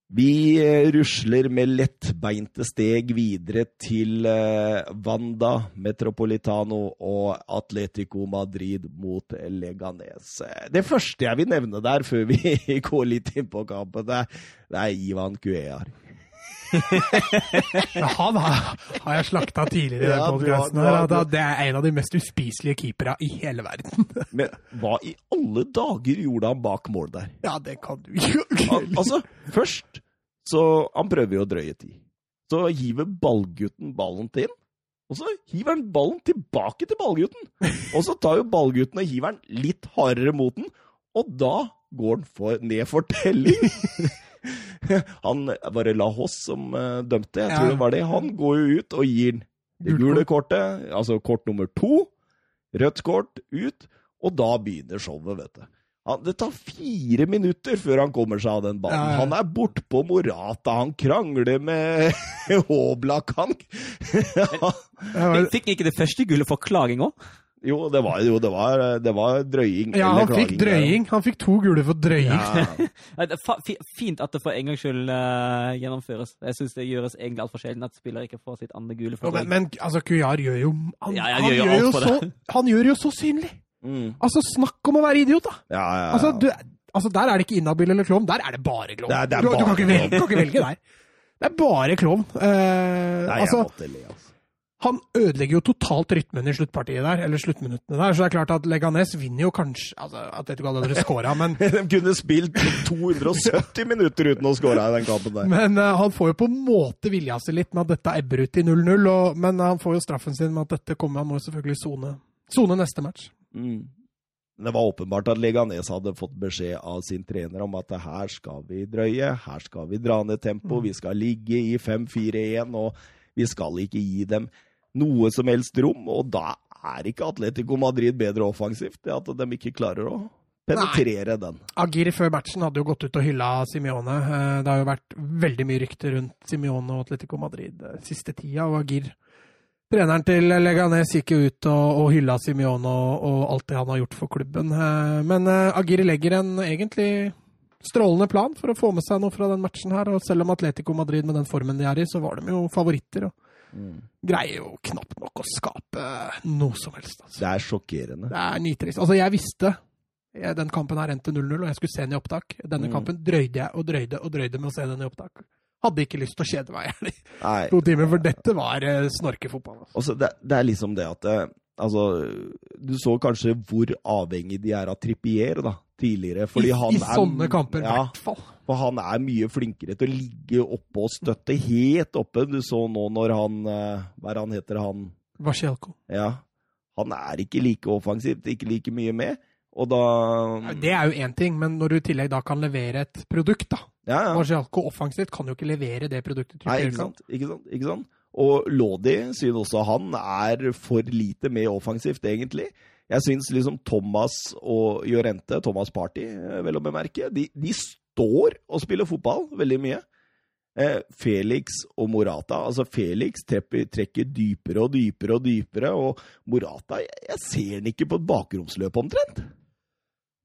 Vi eh, rusler med lettbeinte steg videre til eh, Wanda Metropolitano og Atletico Madrid mot Leganes. Eh, Det første jeg vil nevne der, før vi <laughs> går litt inn på kampen, det er Ivan Cuellar. <laughs> Han har, har jeg slakta tidligere i den Ja, har- at Det er en av de mest uspiselige keepera i hele verden. <laughs> Men hva i alle dager gjorde han bak mål der? Ja, det kan du jo Al altså, først Så han prøver jo å drøye tid. Så hiver ballgutten ballen til ham. Og så hiver han ballen tilbake til ballgutten. Og så tar jo ballgutten og hiver den litt hardere mot den, og da går han for, ned for telling. <laughs> <laughs> Han var det Lahos som uh, dømte, jeg tror Ja. det var det. Han går jo ut og gir det gule kortet, altså kort nummer to. Rødt kort ut, og da begynner showet, vet du. Han, det tar fire minutter før han kommer seg av den banen. Ja, ja. Han er bortpå Morata, han krangler med <laughs> Håblak, han <laughs> Jeg Fikk ikke det første gullet forklaring òg? Jo, det var, jo, det var, det var drøying. Ja, han fikk drøying. der. Han fikk to gule for drøying. Ja. <laughs> Fint at det for en gangs skyld uh, gjennomføres. Jeg syns det gjøres egentlig altfor sjelden at spillere ikke får sitt andre gule Jo, for men, drøying. men altså, Kujar gjør jo Han, Ja, han, gjør jo alt jo for så, <laughs> han gjør jo så synlig! Mm. Altså, snakk om å være idiot, da! Ja, ja, ja. Altså, du, altså Der er det ikke inhabil eller klovn, der er det bare klovn. Det er- det er Du, du kan ikke velge, kan ikke velge der. Det er bare klovn. Uh, Nei, jeg altså, måtte le, altså. Han ødelegger jo totalt rytmen i sluttpartiet der, eller sluttminuttene der, så det er klart at Leganes vinner jo kanskje altså, Jeg vet ikke hva dere scora, men, <laughs> De kunne spilt 270 minutter uten å skåre i den kampen der. men uh, han får jo på en måte vilja si litt med at dette ebber ut i 0-0, men han får jo straffen sin med at dette kommer han må jo selvfølgelig sone sone neste match. Mm. Det var åpenbart at Leganes hadde fått beskjed av sin trener om at her skal vi drøye, her skal vi dra ned tempo, vi skal ligge i 5-4-1, og vi skal ikke gi dem noe som helst rom. Og da er ikke Atletico Madrid bedre offensivt, det at de ikke klarer å penetrere den. Agir før matchen hadde jo gått ut og hylla Simione. Eh, Det har jo vært veldig mye rykter rundt Simione og Atletico Madrid eh, siste tida, og Agir Treneren til Leganes gikk jo ut og, og hylla Simione og, og alt det han har gjort for klubben. Eh, Men Agir legger en egentlig strålende plan for å få med seg noe fra den matchen her. Og selv om Atletico Madrid med den formen de er i, så var de jo favoritter. og Mm. Greier jo knapt nok å skape noe som helst. Altså. Det er sjokkerende. Det er nitrist. Altså, jeg visste jeg, den kampen her endte 0-0, og jeg skulle se den i opptak. Denne Mm. kampen drøyde jeg og drøyde og drøyde med å se den i opptak. Hadde ikke lyst til å kjede meg <laughs> i to timer, for dette var eh, snorkefotball. Altså. Altså, det, det er liksom det at eh, Altså, du så kanskje hvor avhengig de er av Trippier da, tidligere. I, han I sånne er, kamper, i Ja, hvert fall. for han er mye flinkere til å ligge oppe og støtte helt oppe. Du så nå når han eh, Hva er han heter, han Vasjelko. Ja. Han er ikke like offensivt, ikke like mye med. Og da Det er jo én ting, men når du i tillegg da kan levere et produkt, da. Ja, ja. Vasjelko offensivt kan jo ikke levere det produktet. Nei, ikke sant? Ikke sant? Ikke sant? Og Lodi synes også han er for lite med offensivt, egentlig. Jeg syns liksom Thomas og Jorente, Thomas Party, eh, vel å bemerke, de, de står og spiller fotball veldig mye. Eh, Felix og Morata altså Felix trekker, trekker dypere og dypere og dypere, og Morata Jeg, jeg ser han ikke på et bakromsløp, omtrent.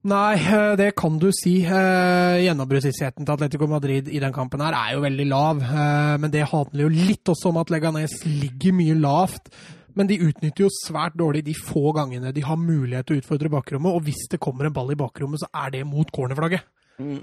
Nei, eh, det kan du si. Gjennombruddshissigheten til Atletico Madrid i den kampen her er jo veldig lav. eh, Men det handler jo litt også om at Leganes ligger mye lavt. Men de utnytter jo svært dårlig de få gangene de har mulighet til å utfordre bakrommet. Og hvis det kommer en ball i bakrommet, så er det mot cornerflagget.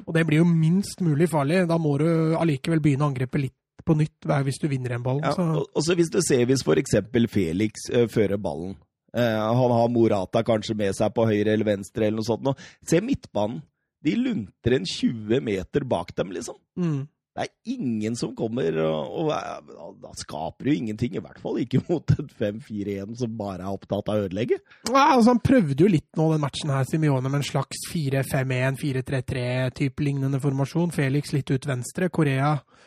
Og det blir jo minst mulig farlig. Da må du allikevel begynne å angripe litt på nytt hver hvis du vinner en ball. Ja, Så. og, og så hvis du ser hvis f.eks. Felix eh, fører ballen eh, Han har Morata kanskje med seg på høyre eller venstre, eller noe sånt. Nå. Se midtbanen. De lunter en 20 meter bak dem, liksom. Mm. Det er ingen som kommer og, og Da skaper jo ingenting. I hvert fall ikke <laughs> mot et 5-4-1 som bare er opptatt av å ødelegge. Ja, altså Han prøvde jo litt nå den matchen her, Simione, med en slags 4-5-1, 4-3-3-type lignende formasjon. Felix litt ut venstre, Korea eh,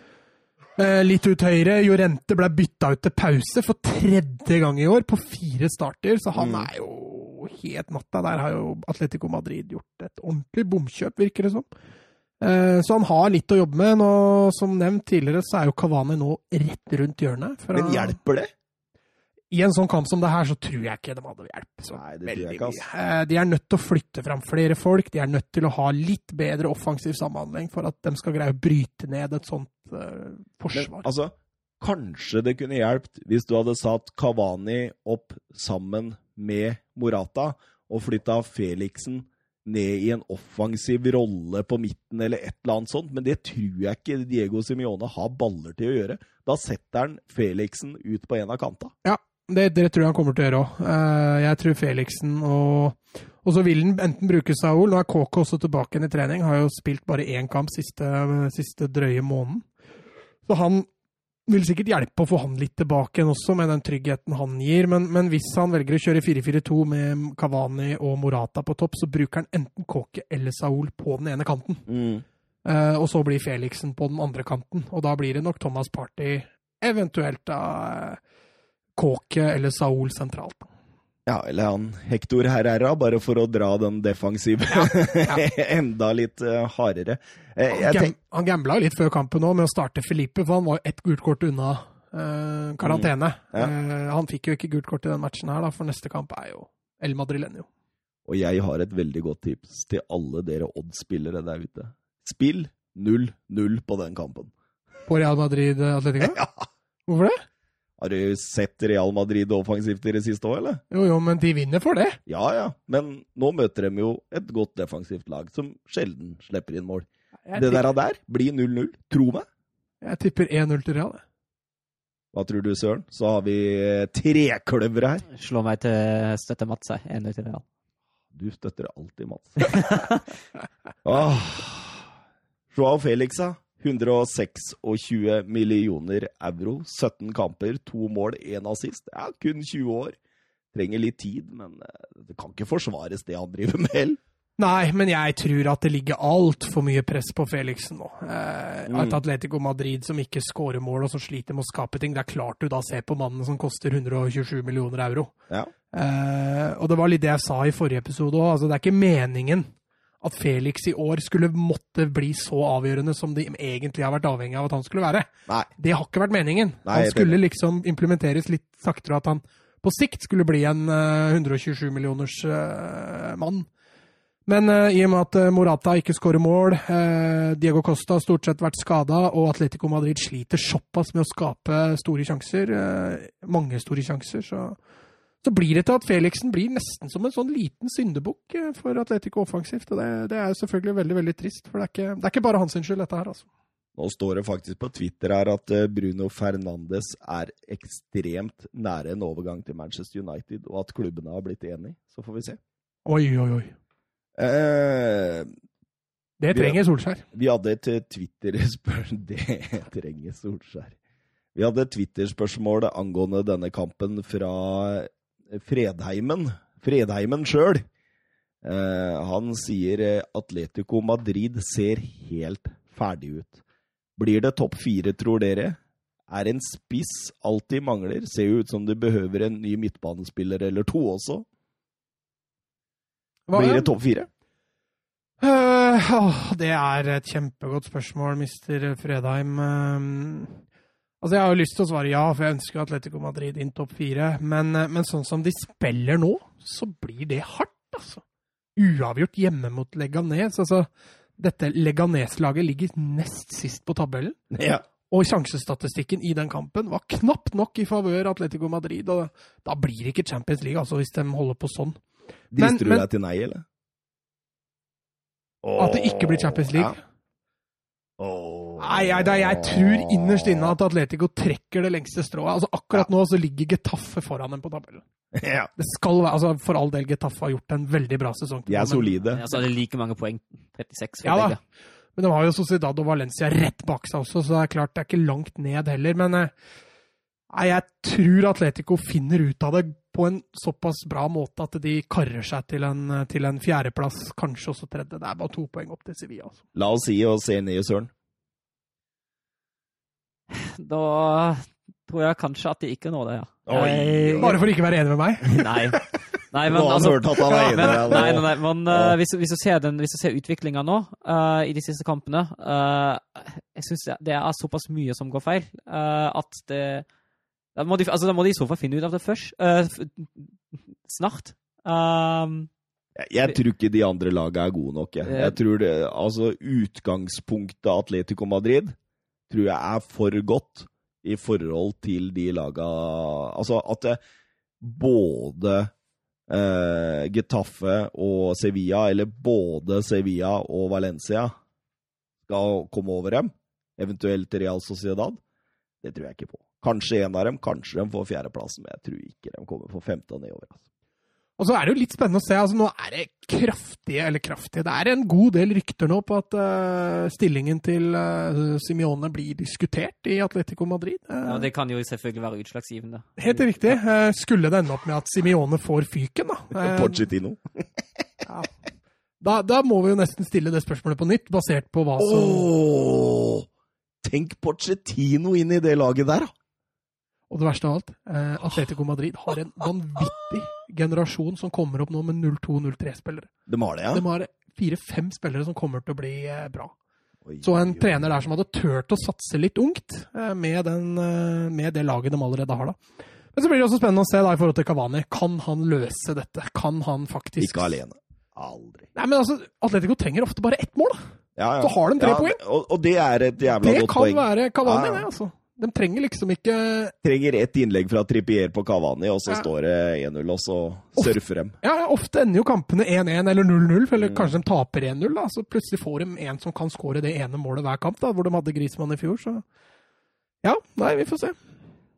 litt ut høyre. Jorente ble bytta ut til pause for tredje gang i år, på fire starter. Så han Mm. er jo helt natta. Der har jo Atletico Madrid gjort et ordentlig bomkjøp, virker det som. Eh, Så han har litt å jobbe med. Nå, som nevnt tidligere, så er jo Kavani nå rett rundt hjørnet. fra- Men hjelper det? i en sånn kamp som det her, så tror jeg ikke de hadde hjelp. så Nei, det veldig ikke, mye. Eh, De er nødt til å flytte fram flere folk. De er nødt til å ha litt bedre offensiv samhandling for at de skal greie å bryte ned et sånt eh, Men forsvar. altså, kanskje det kunne hjulpet hvis du hadde satt Kavani opp sammen med Morata og flytta Felixen ned i en offensiv rolle på midten eller et eller annet sånt, men det tror jeg ikke Diego Simione har baller til å gjøre. Da setter han Felixen ut på en av kanta. Det, det tror jeg han kommer til å gjøre òg. Jeg tror Felixen og Og så vil han enten bruke Saul Nå er KK også tilbake igjen i trening. Har jo spilt bare én kamp siste, siste drøye måneden. Så han vil sikkert hjelpe å få han litt tilbake igjen også, med den tryggheten han gir. Men, men hvis han velger å kjøre 4-4-2 med Kavani og Morata på topp, så bruker han enten Kåke eller Saul på den ene kanten. Mm. Uh, og så blir Felixen på den andre kanten. Og da blir det nok Thomas Party, eventuelt da uh, Kåke eller Saul sentralt. Ja, eller han Hector Herrera, bare for å dra den defensive <laughs> enda litt uh, hardere. Eh, han, tenk... han gambla litt før kampen nå med å starte Felipe, for han var jo ett gult kort unna uh, karantene. Mm. Ja. Uh, han fikk jo ikke gult kort i den matchen her, da, for neste kamp er jo El Madrilenio. Og jeg har et veldig godt tips til alle dere Odd-spillere der ute. Spill 0-0 på den kampen. På Real Madrid Atletico? <laughs> ja. Hvorfor det? Har du sett Real Madrid offensivt i det siste òg, eller? Jo, jo, men de vinner for det. Ja, ja. Men nå møter de jo et godt defensivt lag som sjelden slipper inn mål. Jeg det der, der blir 0-0. Tro meg. Jeg tipper 1-0 til Real. Hva tror du, Søren? Så har vi trekløvere her. Slå meg til støtte Mats, jeg. 1-0 til Real. Du støtter alltid Mats. <laughs> Åh. Joao Felix, da? 126 millioner euro, 17 kamper, to mål, én assist. Ja, kun 20 år. Trenger litt tid, men eh, det kan ikke forsvares, det han driver med heller. Nei, men jeg tror at det ligger altfor mye press på Felixen nå. Eh, mm. Et Atletico Madrid som ikke skårer mål, og som sliter med å skape ting. Det er klart du da ser på mannen som koster 127 millioner euro. Ja. Eh, og det var litt det jeg sa i forrige episode òg. Altså, det er ikke meningen at Felix i år skulle måtte bli så avgjørende som de egentlig har vært avhengig av at han skulle være. Nei. Det har ikke vært meningen. Nei, han skulle liksom implementeres litt saktere, at han på sikt skulle bli en uh, 127 millioners uh, mann. Men uh, i og med at Morata ikke skårer mål, Diego Costa har stort sett vært skada, og Atletico Madrid sliter såpass med å skape store sjanser, mange store sjanser, så så blir det til at Felixen blir nesten som en sånn liten syndebukk eh, for Atletico offensivt. og det, det, er selvfølgelig veldig veldig trist, for det er ikke, det er ikke bare hans skyld, dette her. altså. Nå står det faktisk på Twitter her at eh, Bruno Fernandes er ekstremt nære en overgang til Manchester United, og at klubbene har blitt enige. Så får vi se. Oi, oi, oi. Eh, det trenger Solskjær. Vi hadde et eh, Twitter-spørsmål <laughs> Det trenger Solskjær. Vi hadde et Twitter-spørsmål angående denne kampen fra Fredheimen, Fredheimen sjøl, eh, han sier eh, Atletico Madrid ser helt ferdig ut. Blir det topp fire, tror dere? Er en spiss alltid mangler? Ser jo ut som de behøver en ny midtbanespiller eller to også. Blir det topp fire? Uh, det er et kjempegodt spørsmål, mister Fredheim. Uh, Altså, Jeg har jo lyst til å svare ja, for jeg ønsker Atletico Madrid inn topp fire. Men, eh, men, sånn som de spiller nå, så blir det hardt, altså. Uavgjort hjemme mot Leganes. Altså, dette Leganes-laget ligger nest sist på tabellen. Ja. Og sjansestatistikken i den kampen var knapt nok i favør Atletico Madrid. og Da blir det ikke Champions League, altså, hvis de holder på sånn. Drister du deg til nei, eller? At det ikke blir Champions League? Ja. Oh. Nei, jeg, jeg, tror innerst inne at Atletico trekker det lengste strået. Altså, akkurat nå så ligger Getafe foran dem på tabellen. Ja. Det skal være, altså For all del, Getafe har gjort en veldig bra sesong. De er solide. Ja, så er det like mange poeng. 36 for ja, da. Men de har jo Sociedad og Valencia rett bak seg også, så det er klart det er ikke langt ned heller. Men eh, nei, jeg tror Atletico finner ut av det på en såpass bra måte at de karrer seg til en, til en fjerdeplass, kanskje også tredje. Det er bare to poeng opp til Sevilla. Altså. La oss si og se ned i Søren. <laughs> Da tror jeg kanskje at de ikke når det, ja. Oi, oi. Bare for ikke å være enig med meg? <laughs> nei. Nei, men, altså, men, nei, nei, nei, men uh, hvis, hvis, du ser, den, hvis du ser utviklinga nå, uh, i de siste kampene uh, Jeg syns det er såpass mye som går feil, at det da må, de, altså, da må de i så fall finne ut av det først. snart. Um, jeg, jeg tror ikke de andre lagene er gode nok. Jeg, jeg tror det, altså Utgangspunktet Atletico Madrid tror jeg er for godt i forhold til de laga Altså at det både eh, Getafe og Sevilla, eller både Sevilla og Valencia, skal komme over dem, eventuelt Real Sociedad, det tror jeg ikke på. Kanskje en av dem, kanskje de får fjerdeplassen, men jeg tror ikke de kommer på femte og nedover. Altså. Og så er det jo litt spennende å se. altså Nå er det kraftige, eller kraftige Det er en god del rykter nå på at uh, stillingen til uh, Simione blir diskutert i Atletico Madrid. Uh, Ja, Det kan jo selvfølgelig være utslagsgivende. Helt riktig. Uh, skulle det ende opp med at Simione får fyken, da <laughs> eh, Pochettino. da, da må vi jo nesten stille det spørsmålet på nytt, basert på hva som Åh! Tenk Pochettino inn i det laget der, da! Og det verste av alt, eh, Atletico Madrid har en vanvittig generasjon som kommer opp nå med 02-03-spillere. De har det, ja? De har fire-fem spillere som kommer til å bli eh, bra. Oi, Så en oi, oi. trener der som hadde turt å satse litt ungt eh, med, den, eh, med det laget de allerede har, da. Men så blir det også spennende å se da i forhold til Cavani. Kan han løse dette? Kan han faktisk Ikke alene. Aldri. Nei, men altså, Atletico trenger ofte bare ett mål, da. Ja, ja. Så har de tre ja, poeng. Og, og det er et jævla Det godt kan poeng. være Cavani, Ja, ja. det, altså. De trenger liksom ikke Trenger ett innlegg fra Trippier på Cavani, og så Ja. står det 1-0, og så surfer de. Ja, ofte ender jo kampene 1-1 eller 0-0, eller Mm. kanskje de taper 1-0. da, Så plutselig får de en som kan skåre det ene målet hver kamp, da, hvor de hadde Grismann i fjor. Så ja, nei, vi får se.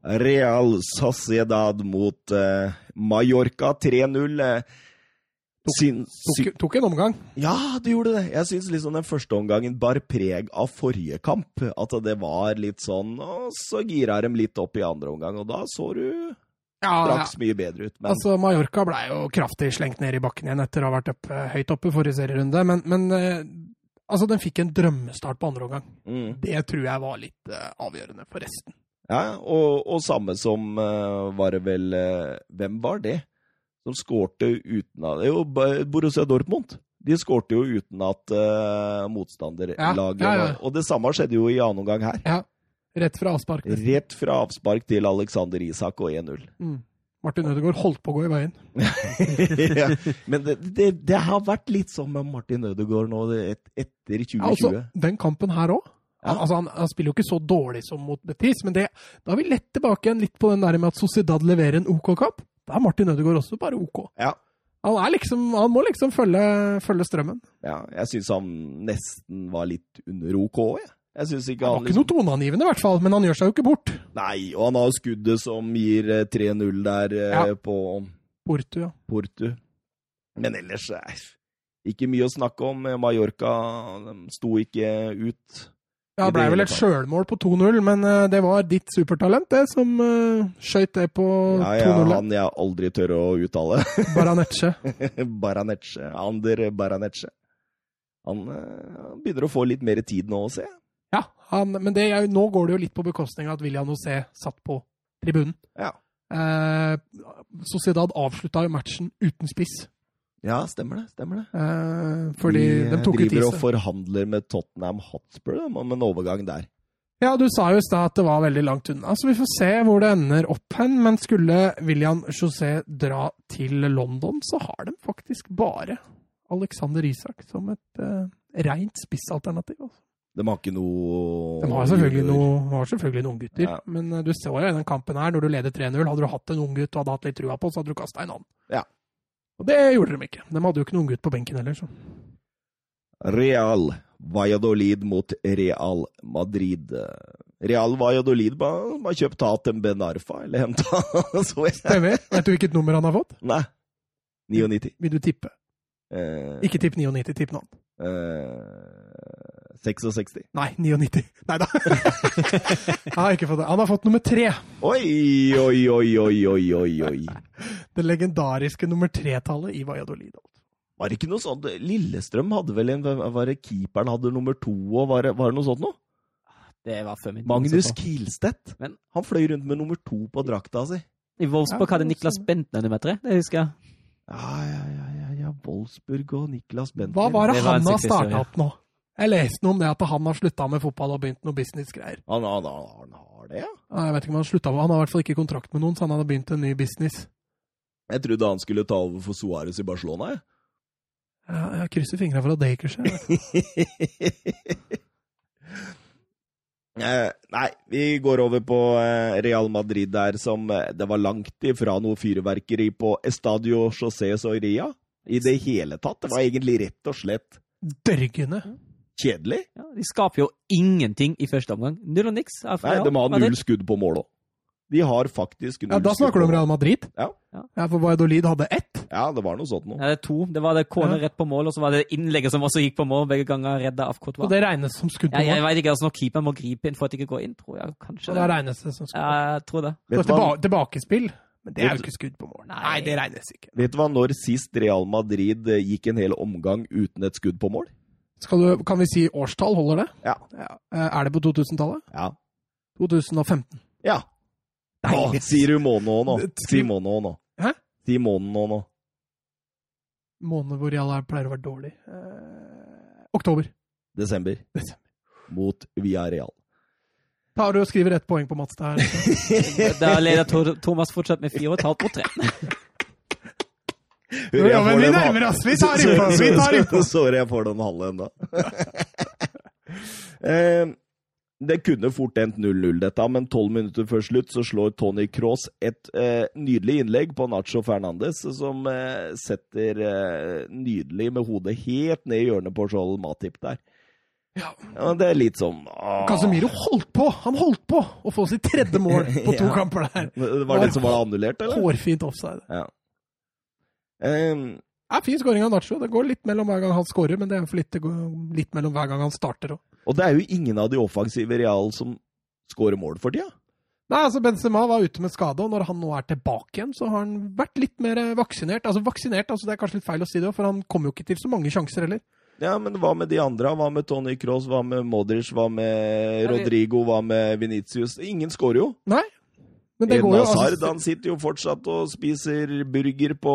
Real Sociedad mot eh, Mallorca 3-0. eh. Sy Tok, tok en omgang. ja, det gjorde det. Jeg syns liksom den første omgangen bar preg av forrige kamp. At det var litt sånn Og så gira de litt opp i andre omgang, og da så du Ja, ja. mye bedre ut. Men Altså, Mallorca ble jo kraftig slengt ned i bakken igjen etter å ha vært oppe, høyt oppe forrige serierunde. Men, men eh, altså, den fikk en drømmestart på andre omgang. mm. Det tror jeg var litt uh, avgjørende for resten. Ja, og, og samme som uh, var det vel uh, Hvem var det som skårte uten at Jo, Borussia Dortmund. De skårte jo uten at uh, motstanderlaget Ja, ja, ja. Og det samme skjedde jo i annen omgang her. Ja, Rett fra avspark. Rett fra avspark til Alexander Isak og 1-0. Mm. Martin Ødegaard holdt på å gå i veien. <laughs> ja. Men det, det, det har vært litt sånn med Martin Ødegaard nå et, etter 2020. Ja, altså, den kampen her òg. Ja. Altså, han, han spiller jo ikke så dårlig som mot Betis, men det, da er vi lett tilbake igjen litt på den der med at Sociedad leverer en OK kamp. Er Martin Ødegaard også bare OK. Ja. Han, er liksom, han må liksom følge, følge strømmen. ja, jeg syns han nesten var litt under OK, jeg. Jeg synes ikke Han han var ikke noe toneangivende, i hvert fall, men han gjør seg jo ikke bort. Nei, og han har skuddet som gir eh, 3-0 der eh, Ja. på Porto, ja. Portu. Men ellers eh, ikke mye å snakke om. Mallorca sto ikke ut. Ja, det ble vel et sjølmål på 2-0, men eh, det var ditt supertalent, det, som uh, skøyt det på Ja, ja, 2-0. han jeg aldri tør å uttale. <laughs> Baranece. Baranece. Ander Baranece. Han eh, begynner å få litt mer tid nå, ser jeg. Ja, han, men det, er nå går det jo litt på bekostning av at William José satt på tribunen. Ja. Eh, Sociedad avslutta jo matchen uten spiss. Ja, stemmer det. stemmer det. Eh, fordi de de tok ut driver og forhandler med Tottenham Hotspur om en overgang der. Ja, du sa jo i stad at det var veldig langt unna, så vi får se hvor det ender opp hen. Men skulle William José dra til London, så har de faktisk bare Alexander Isak som et uh, rent spissalternativ. Altså. De har ikke noe De har selvfølgelig, noe, har selvfølgelig noen gutter, Ja. men eh, du så jo i den kampen her, når du leder 3-0, hadde du hatt en unggutt og hadde hatt litt trua på, så hadde du kasta en annen. Ja. Og det gjorde de ikke. De hadde jo ikke noen gutt på benken heller. Så. Real Valladolid mot Real Madrid. Real Valladolid har kjøpt Tatem Ben Arfa, eller henta. <laughs> Stemmer. Vet du hvilket nummer han har fått? Nei. 99. Vil du tippe? Eh, Ikke tipp 99, tipp noen. eh, 66. Nei, 99. Nei da. <laughs> han har ikke fått det. Han har fått nummer tre. Oi, oi, oi, oi, oi, oi, oi. <laughs> Det legendariske nummer tre-tallet i Valladolid. Var det ikke noe sånt Lillestrøm hadde vel en Var det keeperen hadde nummer to, og var det, var det noe sånt noe? Det var før min Magnus så. Kielstedt. Men- Han fløy rundt med nummer to på drakta si. I Wolfsburg hadde Niklas Bentner nummer tre, det husker jeg. Ja, ja, ja, ja, ja. Wolfsburg og Niklas Bentner. Hva var det, Det var han har starta opp nå? Jeg leste noe om det at han har slutta med fotball og begynt noe businessgreier. Han, han, han, har det, ja? Jeg vet ikke om Han slutta med, han har i hvert fall ikke kontrakt med noen, så han hadde begynt en ny business. Jeg trodde han skulle ta over for Suárez i Barcelona, jeg. Ja, jeg krysser fingra for at det ikke skjer. <laughs> Eh, Nei, vi går over på eh, Real Madrid der, som eh, det var langt ifra noe fyrverkeri på Estadio José Soria i det hele tatt. Det var egentlig rett og slett Dørgende. Kjedelig. Ja, de skaper jo ingenting i første omgang. Null og niks. av Nei, de har null skudd på mål òg. De har faktisk null Ja, Da snakker du om Real Madrid? Ja. ja for Valladolid hadde ett? Ja, det var noe sånt noe. Ja, det er to. Det var det corner rett på mål, og så var det innlegget som også gikk på mål, begge ganger redda av Courtois. Og det regnes som skudd på mål? Ja, jeg vet ikke, altså når keeperen må gripe inn for at det ikke går inn, tror jeg kanskje. Og det regnes det som skudd. Ja, jeg tror det. Vet tilba tilbakespill? Men det er jo ikke skudd på mål. Nei. Nei, det regnes ikke. vet du hva, når sist Real Madrid eh, gikk en hel omgang uten et skudd på mål? Skal du, kan vi si årstall? Holder det? Ja. Eh, Er det på 2000-tallet? Ja. 2015. ja. Nei, Åh, sier du måned nå? Si måned nå. Hæ? Si måned nå nå. Måned hvor Real er- pleier å være dårlig. Eh, oktober. Desember. Desember. Mot Villarreal. Tar du og skriver ett poeng på Mats der? <laughs> Da leder Thomas fortsatt med fire og et halvt mot tre. <laughs> Jo, ja, men vi nærmer oss. Vi tar innpå. Vi tar så, Sorry, jeg får den halve ennå. <laughs> Eh, det kunne fort endt 0-0, dette, men tolv minutter før slutt så slår Tony Cross et eh, nydelig innlegg på Nacho Fernandes, som eh, setter eh, nydelig med hodet helt ned i hjørnet på Joel Matip der. Ja. Ja, det er litt sånn ah. Casemiro holdt på! Han holdt på å få sitt tredje mål på <laughs> to Ja. kamper der. Det var det som var annullert, eller? Hårfint offside. Ja. Eh, Ja, fin skåring av Nacho. Det går litt mellom hver gang han skårer, men det er for litt, det går litt mellom hver gang han starter òg. og det er jo ingen av de offensive Real som skårer mål for tida. Nei, altså Benzema var ute med skade, og når han nå er tilbake igjen, så har han vært litt mer eh, vaksinert. Altså vaksinert, altså det er kanskje litt feil å si det, for han kommer jo ikke til så mange sjanser heller. Ja, men hva med de andre? Hva med Tony Cross? Hva med Modric? Hva med Rodrigo? Hva med Venitius? Ingen skårer jo. Nei, men det går jo Hazard altså, han sitter jo fortsatt og spiser burger på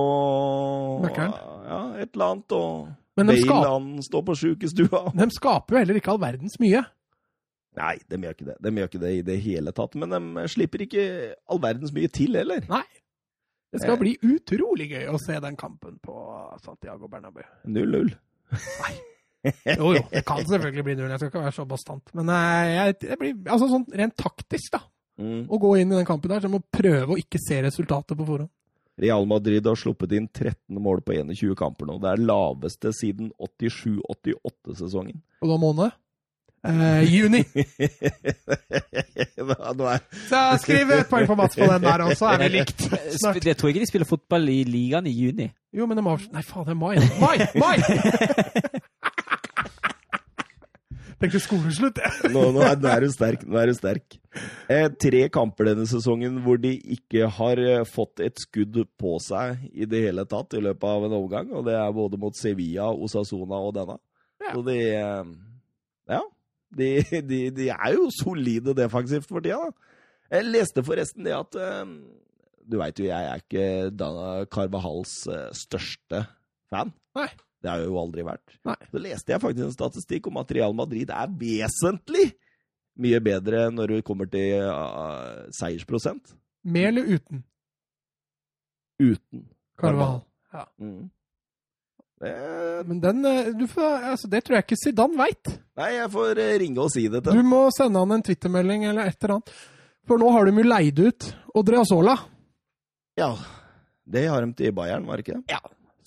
Møkkeren. Ja, et eller annet. Og Bale skal- han står på sjukestua. <laughs> De skaper jo heller ikke all verdens mye. Nei, de gjør ikke det. De gjør ikke det i det hele tatt. Men de slipper ikke all verdens mye til heller. Nei. Det skal Eh. bli utrolig gøy å se den kampen på Santiago Bernabeu. 0-0. Nei. Jo, jo, det kan selvfølgelig bli null. Jeg skal ikke være så bastant. Men eh, jeg, det blir, altså sånn rent taktisk, da. Mm. Å gå inn i den kampen der, så må prøve å ikke se resultatet på forhånd. Real Madrid har sluppet inn 13 mål på 21 kamper nå. Det er laveste siden 87-88-sesongen. Og da måned? Eh, juni. <laughs> Så skriv et poeng på Mats på den der også, er det likt. Snart. Jeg tror ikke de spiller fotball i ligaen i juni. Jo, men det må... Nei, faen, det er mai. Mai! Mai! <laughs> Tenkte skoleslutt, jeg. <laughs> nå, nå, er, nå er du sterk. Nå er du sterk. Eh, tre kamper denne sesongen hvor de ikke har eh, fått et skudd på seg i det hele tatt i løpet av en overgang. Og det er både mot Sevilla, Osasona og denne. Ja. Så de eh, Ja. De, de, de er jo solide defensivt for tida, da. Jeg leste forresten det at eh, Du veit jo, jeg er ikke Dana Carvahals største fan. Nei. Det har jeg jo aldri vært. Nei. Så leste jeg faktisk en statistikk om at Real Madrid er vesentlig mye bedre når det kommer til uh, seiersprosent. Med eller uten Uten Carvahal? Ja. Mm. Det... Men den eh, du får, altså, Det tror jeg ikke Zidane veit. nei, jeg får eh, ringe og si det til ham. må sende han en twittermelding eller et eller annet. For nå har de jo leid ut Odreazola. Ja. Det har de til Bayern, var det ikke det?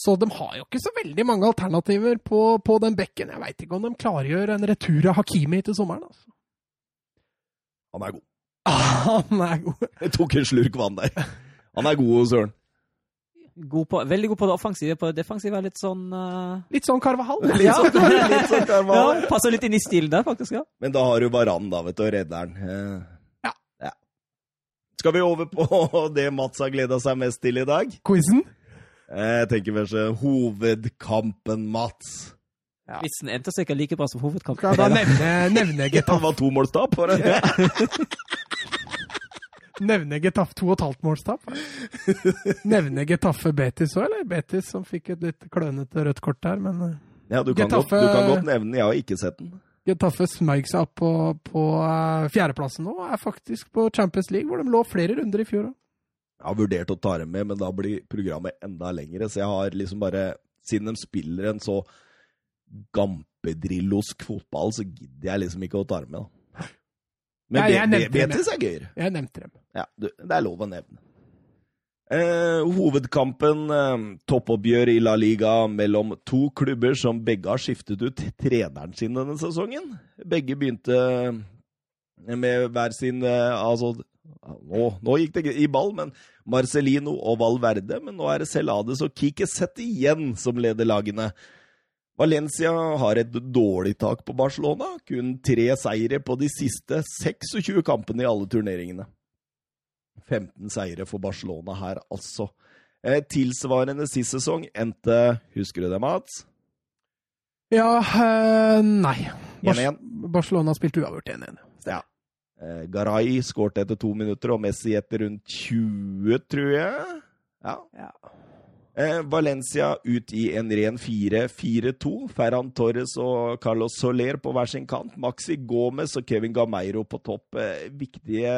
Så de har jo ikke så veldig mange alternativer på, på den bekken. Jeg veit ikke om de klargjør en retur av Hakimi til sommeren. Altså. Han er god. <laughs> Han er god. Jeg tok en slurk vann der. Han er god, Søren. God på, veldig god på det offensive. På det defensive er litt sånn uh, Litt sånn Carvahal. Litt sånn, <laughs> litt sånn Ja, Carvalho. passer litt inn i stilen der, faktisk. ja. Men da har du Varan, da, vet du, og redderen. Eh, Ja. ja. Skal vi over på <laughs> det Mats har gleda seg mest til i dag? Quizen. Eh, Jeg tenker kanskje hovedkampen, Mats. Ja. Vitsen endte sikkert like bra som hovedkampen. Skal jeg bare nevne, <laughs> nevne Getafe? <laughs> det var tomålstap, var det? nevne Getafe to og et halvt målstap? Nevne Getafe Betis òg, eller? Betis som fikk et litt klønete rødt kort der, men eh, Ja, du kan, godt, du kan godt nevne den. Jeg har ikke sett den. Getafe smøg seg opp på, på eh, fjerdeplassen nå, og er faktisk på Champions League, hvor de lå flere runder i fjor òg. Jeg har vurdert å ta dem med, men da blir programmet enda lengre. Så jeg har liksom bare Siden de spiller en så gampedrillosk fotball, så gidder jeg liksom ikke å ta dem med. da. Men Ja, Betis er gøyere. Jeg nevnte dem. Ja, du, det er lov å nevne. Eh, hovedkampen, eh, toppoppgjør i La Liga mellom to klubber som begge har skiftet ut treneren sin denne sesongen. Begge begynte med hver sin eh, Altså, nå, nå gikk det i ball, men Marcelino og Valverde. Men nå er det Celades og Kike Sett igjen som leder lagene. Valencia har et dårlig tak på Barcelona. Kun tre seire på de siste 26 kampene i alle turneringene. 15 seire for Barcelona her, altså. Eh, tilsvarende sist sesong endte Husker du det, Mats? Ja eh, Nei. Bar 1-1. Barcelona spilte uavgjort 1-1. Eh, Garay skårte etter to minutter, og Messi etter rundt 20, tror jeg. Ja. Ja. Eh, Valencia ut i en ren 4-4-2. Ferran Torres og Carlos Soler på hver sin kant. Maxi Gomez og Kevin Gameiro på topp. Eh, viktige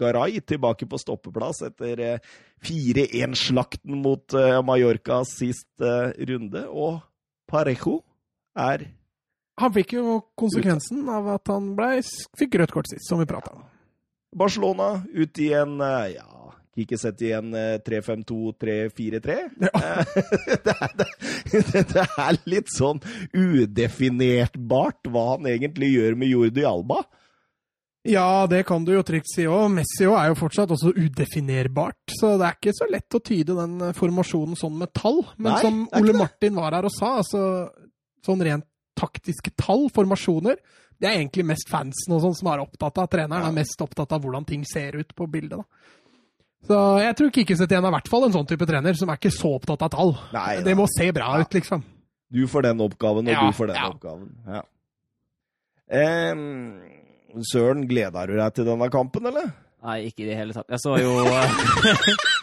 Garay tilbake på stoppeplass etter eh, 4-1-slakten mot Mallorca sist runde. Og Parejo er Han fikk jo konsekvensen av at han ble, fikk rødt kort sist, som vi prata om. Barcelona ut i en eh, ja, Kike sett i en eh, 3-5-2-3-4-3. Ja. <laughs> det, er- det, det er litt sånn udefinertbart hva han egentlig gjør med Jordi Alba. Ja, det kan du jo trygt si òg. Messi også er jo fortsatt også udefinerbart. Så det er ikke så lett å tyde den eh, formasjonen sånn med tall. Men Nei, som det Ole. Martin var her og sa, altså sånn rent taktiske tall, formasjoner, det er egentlig mest fansen og sånn som er opptatt av. Treneren Ja. er mest opptatt av hvordan ting ser ut på bildet. da. Så jeg tror Kikiset igjen er i hvert fall en sånn type trener som er ikke så opptatt av tall. Nei, det må se bra ut, liksom. Du får den oppgaven, og Ja, du får den ja. oppgaven. Ja. Um, Søren, gleder du deg til denne kampen, eller? Nei, ikke i det hele tatt. Jeg så jo <laughs> <laughs>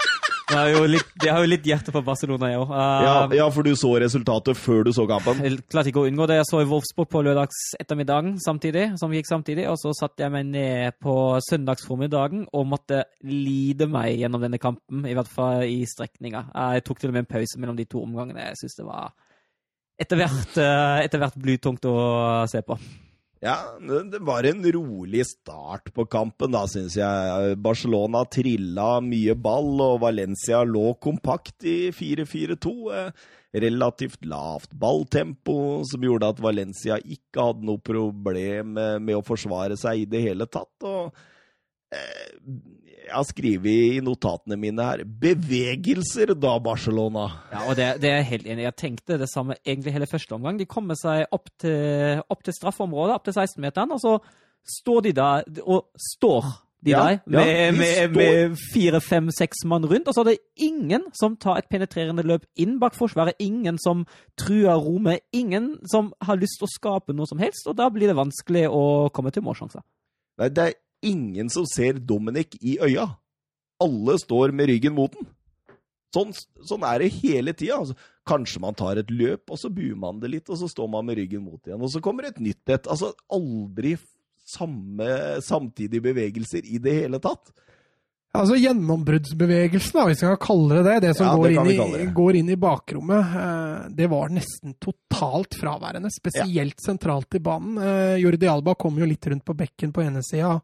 Jeg har jo litt, har jo litt hjerte for Barcelona, jeg òg. Ja, ja, for du så resultatet før du så kampen. Jeg klarte ikke å unngå det. Jeg så i Wolfsburg på lørdags ettermiddagen samtidig, som gikk samtidig, og så satte jeg meg ned på søndagsformiddagen og måtte lide meg gjennom denne kampen, i hvert fall i strekninga. Jeg tok til og med en pause mellom de to omgangene. Jeg syns det var etter hvert, uh, etter hvert blytungt å se på. Ja, det var en rolig start på kampen, da, syns jeg. Barcelona trilla mye ball, og Valencia lå kompakt i 4-4-2. eh, Relativt lavt balltempo, som gjorde at Valencia ikke hadde noe problem med, med å forsvare seg i det hele tatt. Og eh, jeg har skrevet i notatene mine her 'bevegelser da, Barcelona'. Ja, og det, det er jeg helt enig i. Jeg tenkte det samme egentlig hele første omgang. De kommer seg opp til, opp til straffeområdet, opp til 16-meteren, og så står de der og står de Ja, der ja, med, de med, med fire, fem, seks mann rundt. Og så er det ingen som tar et penetrerende løp inn bak forsvaret. Ingen som truer rommet. Ingen som har lyst til å skape noe som helst. Og da blir det vanskelig å komme til målsjanser. Nei, det er ingen som ser Dominic i øya. Alle står med ryggen mot den. Sånn, sånn er det hele tida. Altså, kanskje man tar et løp, og så buer man det litt, og så står man med ryggen mot igjen. Og så kommer et nytt et. Altså aldri samme samtidige bevegelser i det hele tatt. Altså Gjennombruddsbevegelsen, hvis vi kan kalle det det, det som Ja, går, det inn i, går inn i bakrommet, eh, det var nesten totalt fraværende. Spesielt sentralt i banen. Eh, Jordi Alba kom jo litt rundt på bekken på ene sida.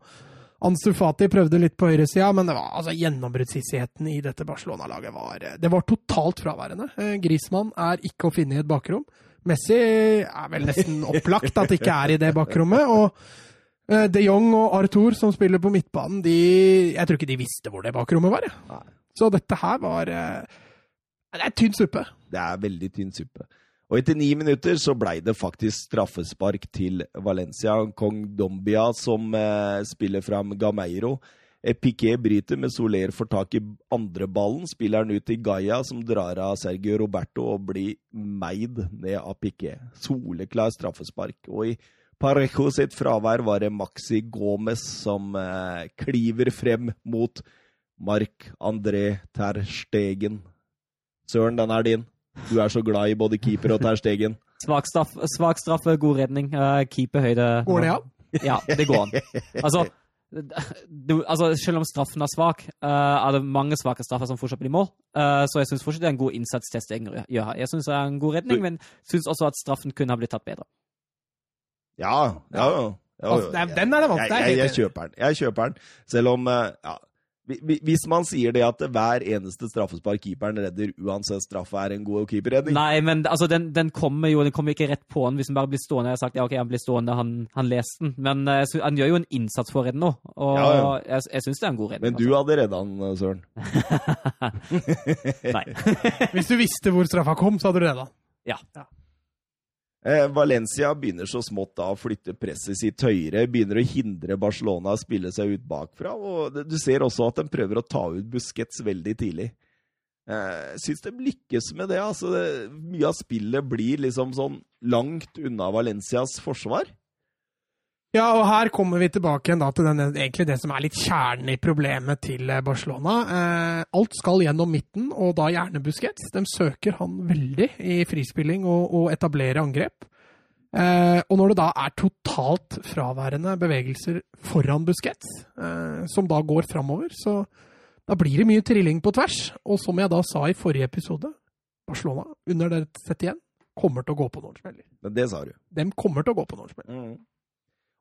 Ansu Fati prøvde litt på høyresida, men det var, altså, gjennombruddshissigheten i dette Barcelona-laget var, eh, det var totalt fraværende. Grismann er ikke å finne i et bakrom. Messi er vel nesten opplagt at ikke er i det bakrommet. og De Jong og Arthur, som spiller på midtbanen, de Jeg tror ikke de visste hvor det bakrommet var. Ja. Så dette her var eh, Det er tynn suppe. Det er veldig tynn suppe. Og etter ni minutter så blei det faktisk straffespark til Valencia. Kong Dombia som eh, spiller fram Gameiro. Eh, Piqué bryter, men Soler får tak i andre ballen. Spiller den ut til Gaia, som drar av Sergio Roberto og blir meid ned av Piqué. Soleklar straffespark. Og i Parejo sitt fravær var det Maxi Gomez som eh, kliver frem mot Marc André Ter Stegen. Søren, den er din. Du er så glad i både keeper og Ter Stegen. <laughs> Svak, straff, svak straffe, god redning. Uh, Keeperhøyde. Går det an? Ja, det går an. Altså, du, altså selv om straffen er svak, uh, er det mange svake straffer som fortsatt blir mål. Uh, så jeg syns fortsatt det er en god innsats Ter Stegen gjør. Jeg syns det er en god redning, men syns også at straffen kunne ha blitt tatt bedre. Ja, ja, ja. ja, Altså, den er det vanskelig. Jeg, jeg, jeg kjøper den. Jeg kjøper den. Selv om eh, ja, hvi- hvi- Hvis man sier det at hver eneste straffespark keeperen redder uansett straffe, er en god keeperredning Nei, men altså, den, den kommer jo den kommer ikke rett på han hvis han bare blir stående. Jeg har sagt ja, ok, han blir stående, han, han leste den. Men eh, så, han gjør jo en innsats for å redde nå, og Ja, ja. jeg, jeg syns det er en god redning. Men du hadde redda han, Søren. altså. <laughs> Nei. Hvis du visste hvor straffa kom, så hadde du redda. Ja. Eh, Valencia begynner så smått da å flytte presset sitt høyere, begynner å hindre Barcelona å spille seg ut bakfra. og Du ser også at de prøver å ta ut Busquets veldig tidlig. Jeg syns de lykkes med det. altså Mye av spillet blir liksom sånn langt unna Valencias forsvar. Ja, og her kommer vi tilbake igjen da til den, egentlig det som er litt kjernen i problemet til eh, Barcelona. Eh, alt skal gjennom midten, og da gjerne Busquets. De søker han veldig i frispilling og, og etablere angrep. Eh, og når det da er totalt fraværende bevegelser foran Busquets, eh, som da går framover, så da blir det mye trilling på tvers. Og som jeg da sa i forrige episode, Barcelona under det settet igjen kommer til å gå på noen smeller. Det sa du. De kommer til å gå på noen smeller.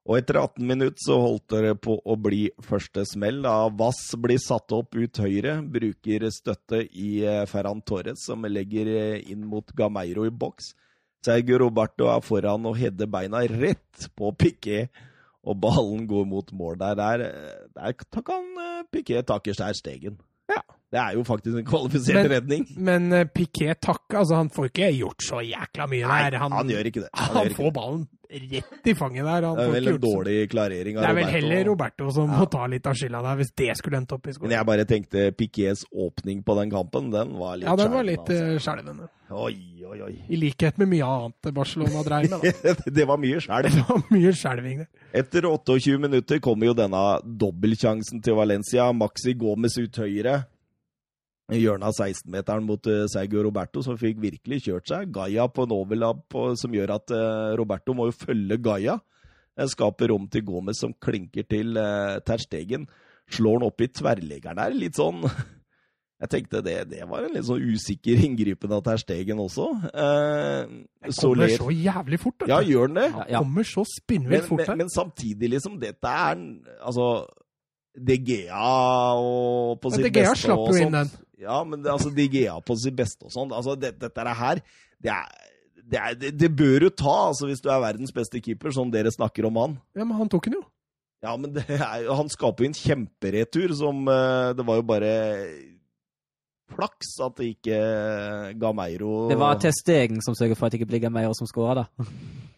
Og etter 18 minutter så holdt det på å bli første smell. da Vass blir satt opp ut høyre, bruker støtte i eh, Ferran Torres, som legger eh, inn mot Gameiro i boks. Sergio Roberto er foran og header beina rett på Piquet, og ballen går mot mål der. Der, eh, der kan Piqué takke seg stegen. Ja. Det er jo faktisk en kvalifisert Men- redning. Men uh, Piquet takker, altså han får ikke gjort så jækla mye Nei, der. han, gjør ikke det. Han, han får det. ballen rett i fanget der. Han Det er vel en dårlig klarering av Roberto. Det er vel Roberto. heller Roberto som Ja. må ta litt av skylda der, hvis det skulle endt opp i skolen. Men jeg bare tenkte Piquets åpning på den kampen, den var litt Ja, den var litt skjelvende. altså. eh, skjelvende. Oi, oi, oi. I likhet med mye annet Barcelona dreier med. Da. <laughs> det var mye skjelv. Det var mye skjelving det. Etter 28 minutter kommer jo denne dobbeltsjansen til Valencia. Maxi Gomez ut høyre. Hjørnet av 16-meteren mot eh, Sergio Roberto, som fikk virkelig kjørt seg. Gaia på en overlapp som gjør at eh, Roberto må jo følge Gaia. Eh, Skaper rom til Gomez, som klinker til uh, Ter Stegen. Slår han opp i tverrleggeren der. Litt sånn <laughs> Jeg tenkte det, det var en litt sånn usikker inngripen av Ter Stegen også. Eh, Den kommer Soler- så jævlig fort. vet Ja, gjør den det? Ja, ja. Kommer så spinnvilt fort men, men, men samtidig, liksom, dette er Altså De Gea og på sitt De Gea beste slapp jo inn sånt. Ja, men det, altså, De Gea på sitt beste og sånn. Altså, det, dette er her det, er, det, er, det, bør du ta, altså, hvis du er verdens beste keeper, som dere snakker om han. Ja, Men han tok den jo. Ja, men det er, han skaper jo en kjemperetur som eh, Det var jo bare flaks at det ikke ga Meiro Det var Testegen som sørget for at det ikke blir Gameiro som skåra, da.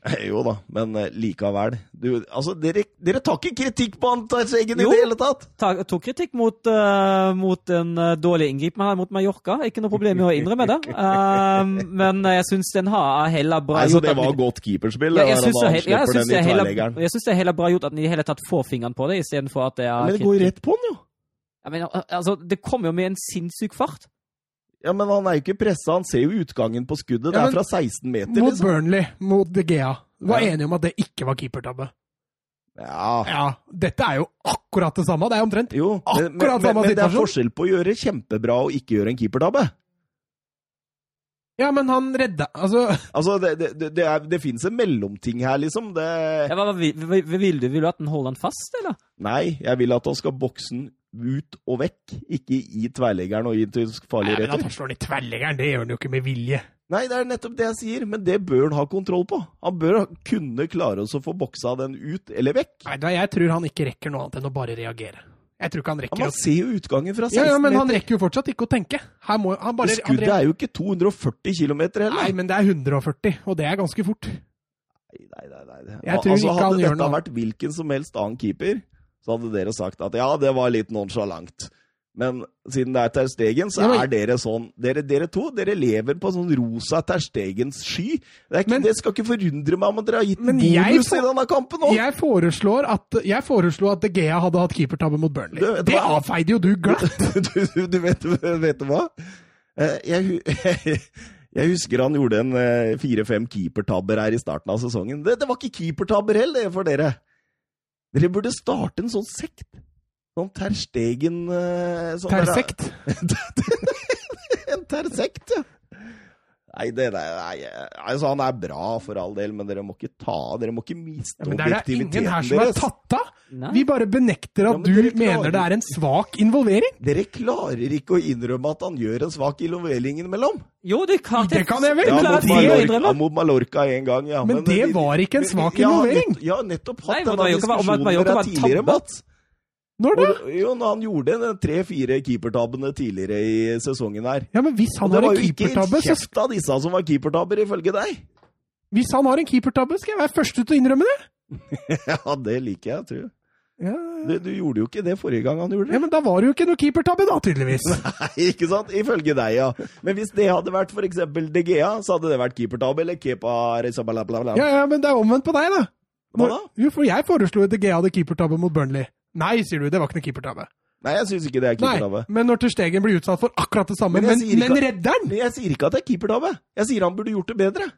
<laughs> Jo da, men eh, likevel. Du, altså, dere, dere tar ikke kritikk på Ter i det hele tatt! Jo, tok kritikk mot, uh, mot en uh, dårlig inngripen her mot Mallorca. Ikke noe problem med å innrømme det. Uh, men jeg syns den har heller bra Nei, så det var at, godt keeperspill? ja, jeg syns det, ja, jeg slipper det, er heller- jeg syns det er heller bra gjort at den i hele tatt får fingeren på det, istedenfor at det er Men det går rett på den, jo! Ja, men, altså, det kommer jo med en sinnssyk fart. Ja, Men han er jo ikke pressa, han ser jo utgangen på skuddet. Det er fra 16 meter, Mot liksom. Burnley, mot De Gea. Var Ja. enig om at det ikke var keepertabbe. Ja, Ja, dette er jo akkurat det samme. Det er omtrent jo. Men, men, Akkurat men, samme men det er forskjell på å gjøre kjempebra og ikke gjøre en keepertabbe. Ja, men han redda Altså, Altså, det, det, det, det, er- det fins en mellomting her, liksom. Det Ja, hva, hva, vil- hva vil du? Vil du at den holder den fast, eller? Nei, jeg vil at han skal bokse den ut og vekk, ikke i tverrleggeren og til farlig Nei, men at han slår den i tverrleggeren, det gjør han jo ikke med vilje. Nei, det er nettopp det jeg sier, men det bør han ha kontroll på. Han bør kunne klare å få boksa den ut eller vekk. Nei, da, Jeg tror han ikke rekker noe annet enn å bare reagere. Jeg tror ikke han Ja, rekker man å ser jo utgangen fra 16 ja, ja, Men han rekker jo fortsatt ikke å tenke. Må, han bare, Skuddet er jo ikke 240 km heller. Nei, men det er 140, og det er ganske fort. Nei, nei, nei, nei. Jeg tror altså, ikke han hadde dette vært hvilken som helst annen keeper, så hadde dere sagt at ja, det var litt nonchalant. Men siden det er Ter Stegen, så er dere sånn dere, dere to dere lever på sånn rosa Ter Stegens sky. Det, ikke, Men- det skal ikke forundre meg om dere har gitt bonus for, i denne kampen òg! Jeg foreslår at jeg foreslo at De Gea hadde hatt keepertabbe mot Burnley. Du, det avfeide jo du glatt! <laughs> du, du, du vet, vet du hva? Eh, Jeg, <laughs> jeg husker han gjorde en eh, fire-fem keepertabber her i starten av sesongen. Det, det var ikke keepertabber heller for dere. Dere burde starte en sånn sekt. Sånn Terstegen eh, sånn Tersekt. <laughs> en tersekt, ja. Nei, det der, nei, altså han er bra for all del, men dere må ikke ta Dere må ikke miste Ja, men det er det objektiviteten ingen her som er tatt av! Vi bare benekter Ja, at men du klarer- mener det er en svak involvering. Dere klarer ikke å innrømme at han gjør en svak involvering innimellom. Jo, det kan, Det kan jeg vel. Ja, er mot Mallorca, ja, mot Mallorca en gang, ja. Men det var ikke en svak involvering. Ja, nettopp hatt denne diskusjonen der dere tidligere. Mats. Når da? Og, jo, når han gjorde den tre-fire keepertabbene tidligere i sesongen her. Ja, men hvis han har en keepertabbe det var jo ikke kjeft av disse som var keepertabber, ifølge deg. Hvis han har en keepertabbe, skal jeg være først ut til å innrømme det. <laughs> Ja, det liker jeg, tror jeg. Ja. Du, du gjorde jo ikke det forrige gang han gjorde ja, men da var det jo ikke noe keepertabbe, da, tydeligvis. <laughs> Nei, ikke sant? Ifølge deg, ja. Men hvis det hadde vært for eksempel De Gea, så hadde det vært keepertabbe, eller Kepa. Ja, ja, men det er omvendt på deg, da. Hva da? Jo, for jeg foreslo at DG hadde keepertabbe mot Burnley. Nei, sier du, det var ikke noe keepertabbe. Nei, jeg syns ikke det er keepertabbe. men når Terstegen blir utsatt for akkurat det samme, Men men, men, redder han! Jeg sier ikke at det er keepertabbe. Jeg sier han burde gjort det bedre.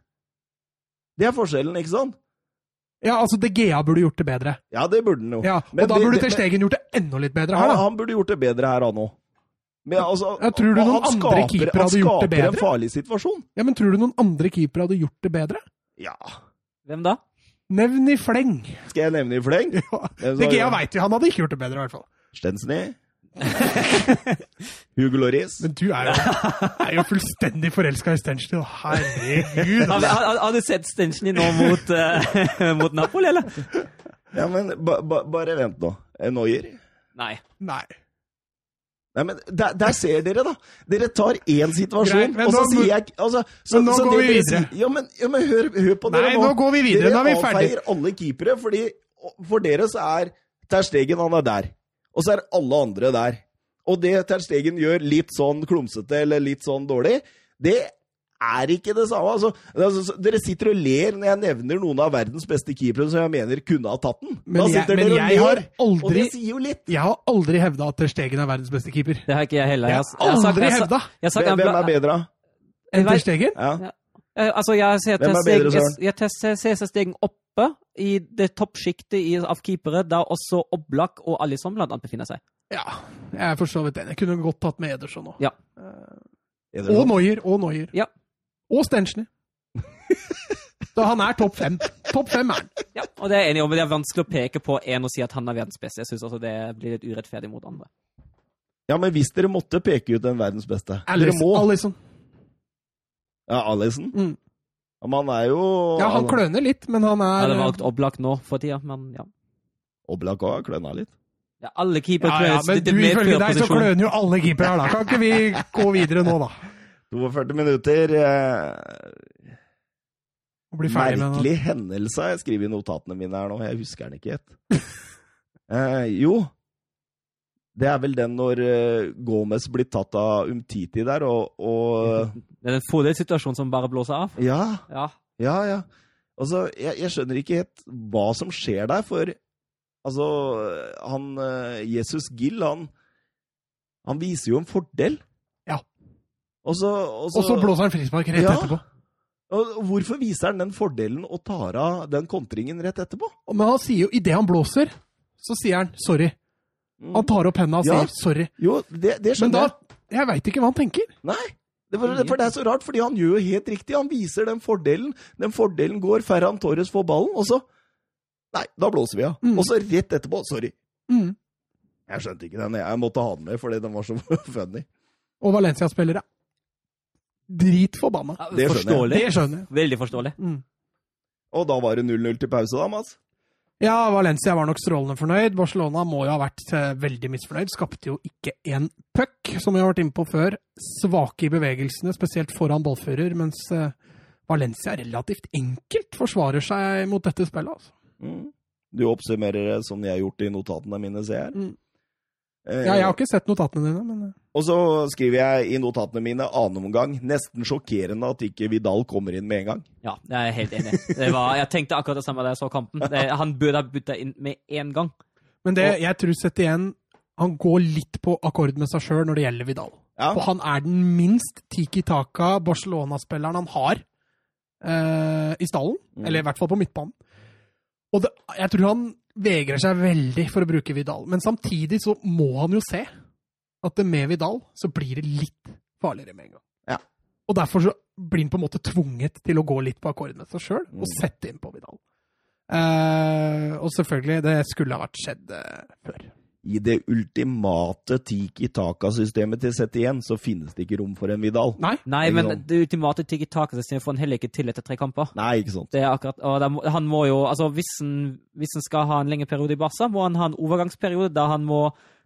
Det er forskjellen, ikke sant? Ja, altså, De Gea burde gjort det bedre. Ja, det burde han jo. Ja, Men Og da burde Terstegen Stegen gjort det enda litt bedre her, Han, da. han burde gjort det bedre her, han òg. Men altså, Ja, tror du han noen andre skaper- keepere hadde gjort det Han skaper bedre? en farlig situasjon. Ja, Men tror du noen andre keepere hadde gjort det bedre? Ja. Hvem da? Nevn i fleng. Skal jeg nevne i fleng? Ja. Det Gea veit vi, han hadde ikke gjort det bedre, i hvert fall. Stensny. Hugo Loris. Men du er jo, er jo fullstendig forelska i Stenchny. Herregud. Har, har, har du sett Stenchny nå mot, uh, <laughs> mot Napoli, eller? Ja, men ba, ba, bare vent nå. Neuer. Nei. Nei. Nei, men der, der ser dere, da. Dere tar én situasjon, Greit, og så nå- sier jeg altså, så, nå så går vi videre. sier- Ja, men, ja, men hør, hør på dere Nei, nå går vi videre. Nå er vi Dere avfeier alle keepere, fordi for dere så er Ter Stegen han er der. Og så er alle andre der. Og det Ter Stegen gjør litt sånn klumsete eller litt sånn dårlig, det er ikke det samme. Altså, altså, dere sitter og ler når jeg nevner noen av verdens beste keepere som jeg mener kunne ha tatt den. Men da jeg- men dere jeg har aldri, og det sier jo litt. Jeg har aldri hevda at Ter Stegen er verdens beste keeper. Det har ikke jeg heller. Jeg har- aldri hevda Hvem er bedre? enn Ter Stegen. Ja. Eh, Altså, jeg er ser Ter Stegen oppe i det toppsjiktet av keepere, der også Oblak og Alison blant annet befinner seg. Ja, jeg er for så vidt enig. Jeg kunne godt tatt med Ederson òg. Ja. Og Noyer. Og Noyer. Ja. Og Stenchny. <laughs> Så han er topp fem. Topp fem er han. Ja, og det er jeg enig om, men det er vanskelig å peke på én og si at han er verdens beste. Jeg syns også det blir litt urettferdig mot andre. Ja, men hvis dere måtte peke ut den verdens beste Dere må. Allison. Ja, Alison. Mm. Ja, men han er jo Ja, han kløner litt, men han Jeg er hadde valgt Oblak nå for tida, men ja. Oblak òg har kløna litt. ja alle keepere ja, ja, kløner. men du, ifølge deg så kløner jo alle keepere her, da. Kan ikke vi gå videre nå, da? 42 minutter. Eh, bli ferdig med det. merkelig hendelse jeg skriver i notatene mine her nå. Jeg husker den ikke helt. <laughs> Eh, jo, det er vel den når eh, Gomez blir tatt av Umtiti der, og, og <laughs> Det er en fordelsituasjon som bare blåser av. Ja, Ja. ja, ja. Altså, jeg, jeg skjønner ikke helt hva som skjer der, for altså Han eh, Jesus Gill, han Han viser jo en fordel. Ja. Og så, og så, Og så blåser han frispark rett Ja. etterpå. Og hvorfor viser han den fordelen og tar av den kontringen rett etterpå? Men han sier jo, idet han blåser, så sier han 'sorry'. Mm. Han tar opp henda og Ja. sier 'sorry'. Jo, det, det Men da jeg. Veit ikke hva han tenker. Nei. Det for, for det er så rart, fordi han gjør jo helt riktig. Han viser den fordelen. Den fordelen går, Ferran Torres får ballen, og så Nei, da blåser vi av. Mm. Og så rett etterpå Sorry. Mm. Jeg skjønte ikke den. Jeg måtte ha den med fordi den var så <laughs> funny. Og Valencia-spillere. Dritforbanna. Ja, Det skjønner jeg. Det skjønner jeg. Veldig forståelig. Mm. Og da var det 0-0 til pause, da, Mats? Ja, Valencia var nok strålende fornøyd. Barcelona må jo ha vært eh, veldig misfornøyd. Skapte jo ikke én puck, som vi har vært inne på før. Svake i bevegelsene, spesielt foran ballfører, mens eh, Valencia relativt enkelt forsvarer seg mot dette spillet. Altså. Mm. Du oppsummerer det som jeg har gjort i notatene mine, ser jeg. Mm. Eh, Ja, jeg har ikke sett notatene dine, men eh, Og så skriver jeg i notatene mine annen omgang. Nesten sjokkerende at ikke Vidal kommer inn med en gang. Ja, jeg er helt enig. Det var, jeg tenkte akkurat det samme da jeg så kampen. Det, han burde ha bytta inn med en gang. Men det, jeg tror sett igjen han går litt på akkord med seg sjøl når det gjelder Vidal. Ja. For han er den minst tiki-taka Barcelona-spilleren han har eh, i stallen. Mm. Eller i hvert fall på midtbanen. Og det, jeg tror han vegrer seg veldig for å bruke Vidal. Men samtidig så må han jo se at det med Vidal så blir det litt farligere med en gang. Ja. Og derfor så blir han på en måte tvunget til å gå litt på akkord med seg sjøl og Mm. sette inn på Vidal. Uh, og selvfølgelig, det skulle ha vært skjedd uh, før. I det ultimate Tiki Taka-systemet til Setien så finnes det ikke rom for en Vidal. Nei, Nei, men sånn. det ultimate tiki-taka-systemet får han heller ikke til etter tre kamper. Nei, ikke sant. Det er akkurat, og da han må jo, altså hvis han, hvis han skal ha en lengre periode i Barca, må han ha en overgangsperiode der han må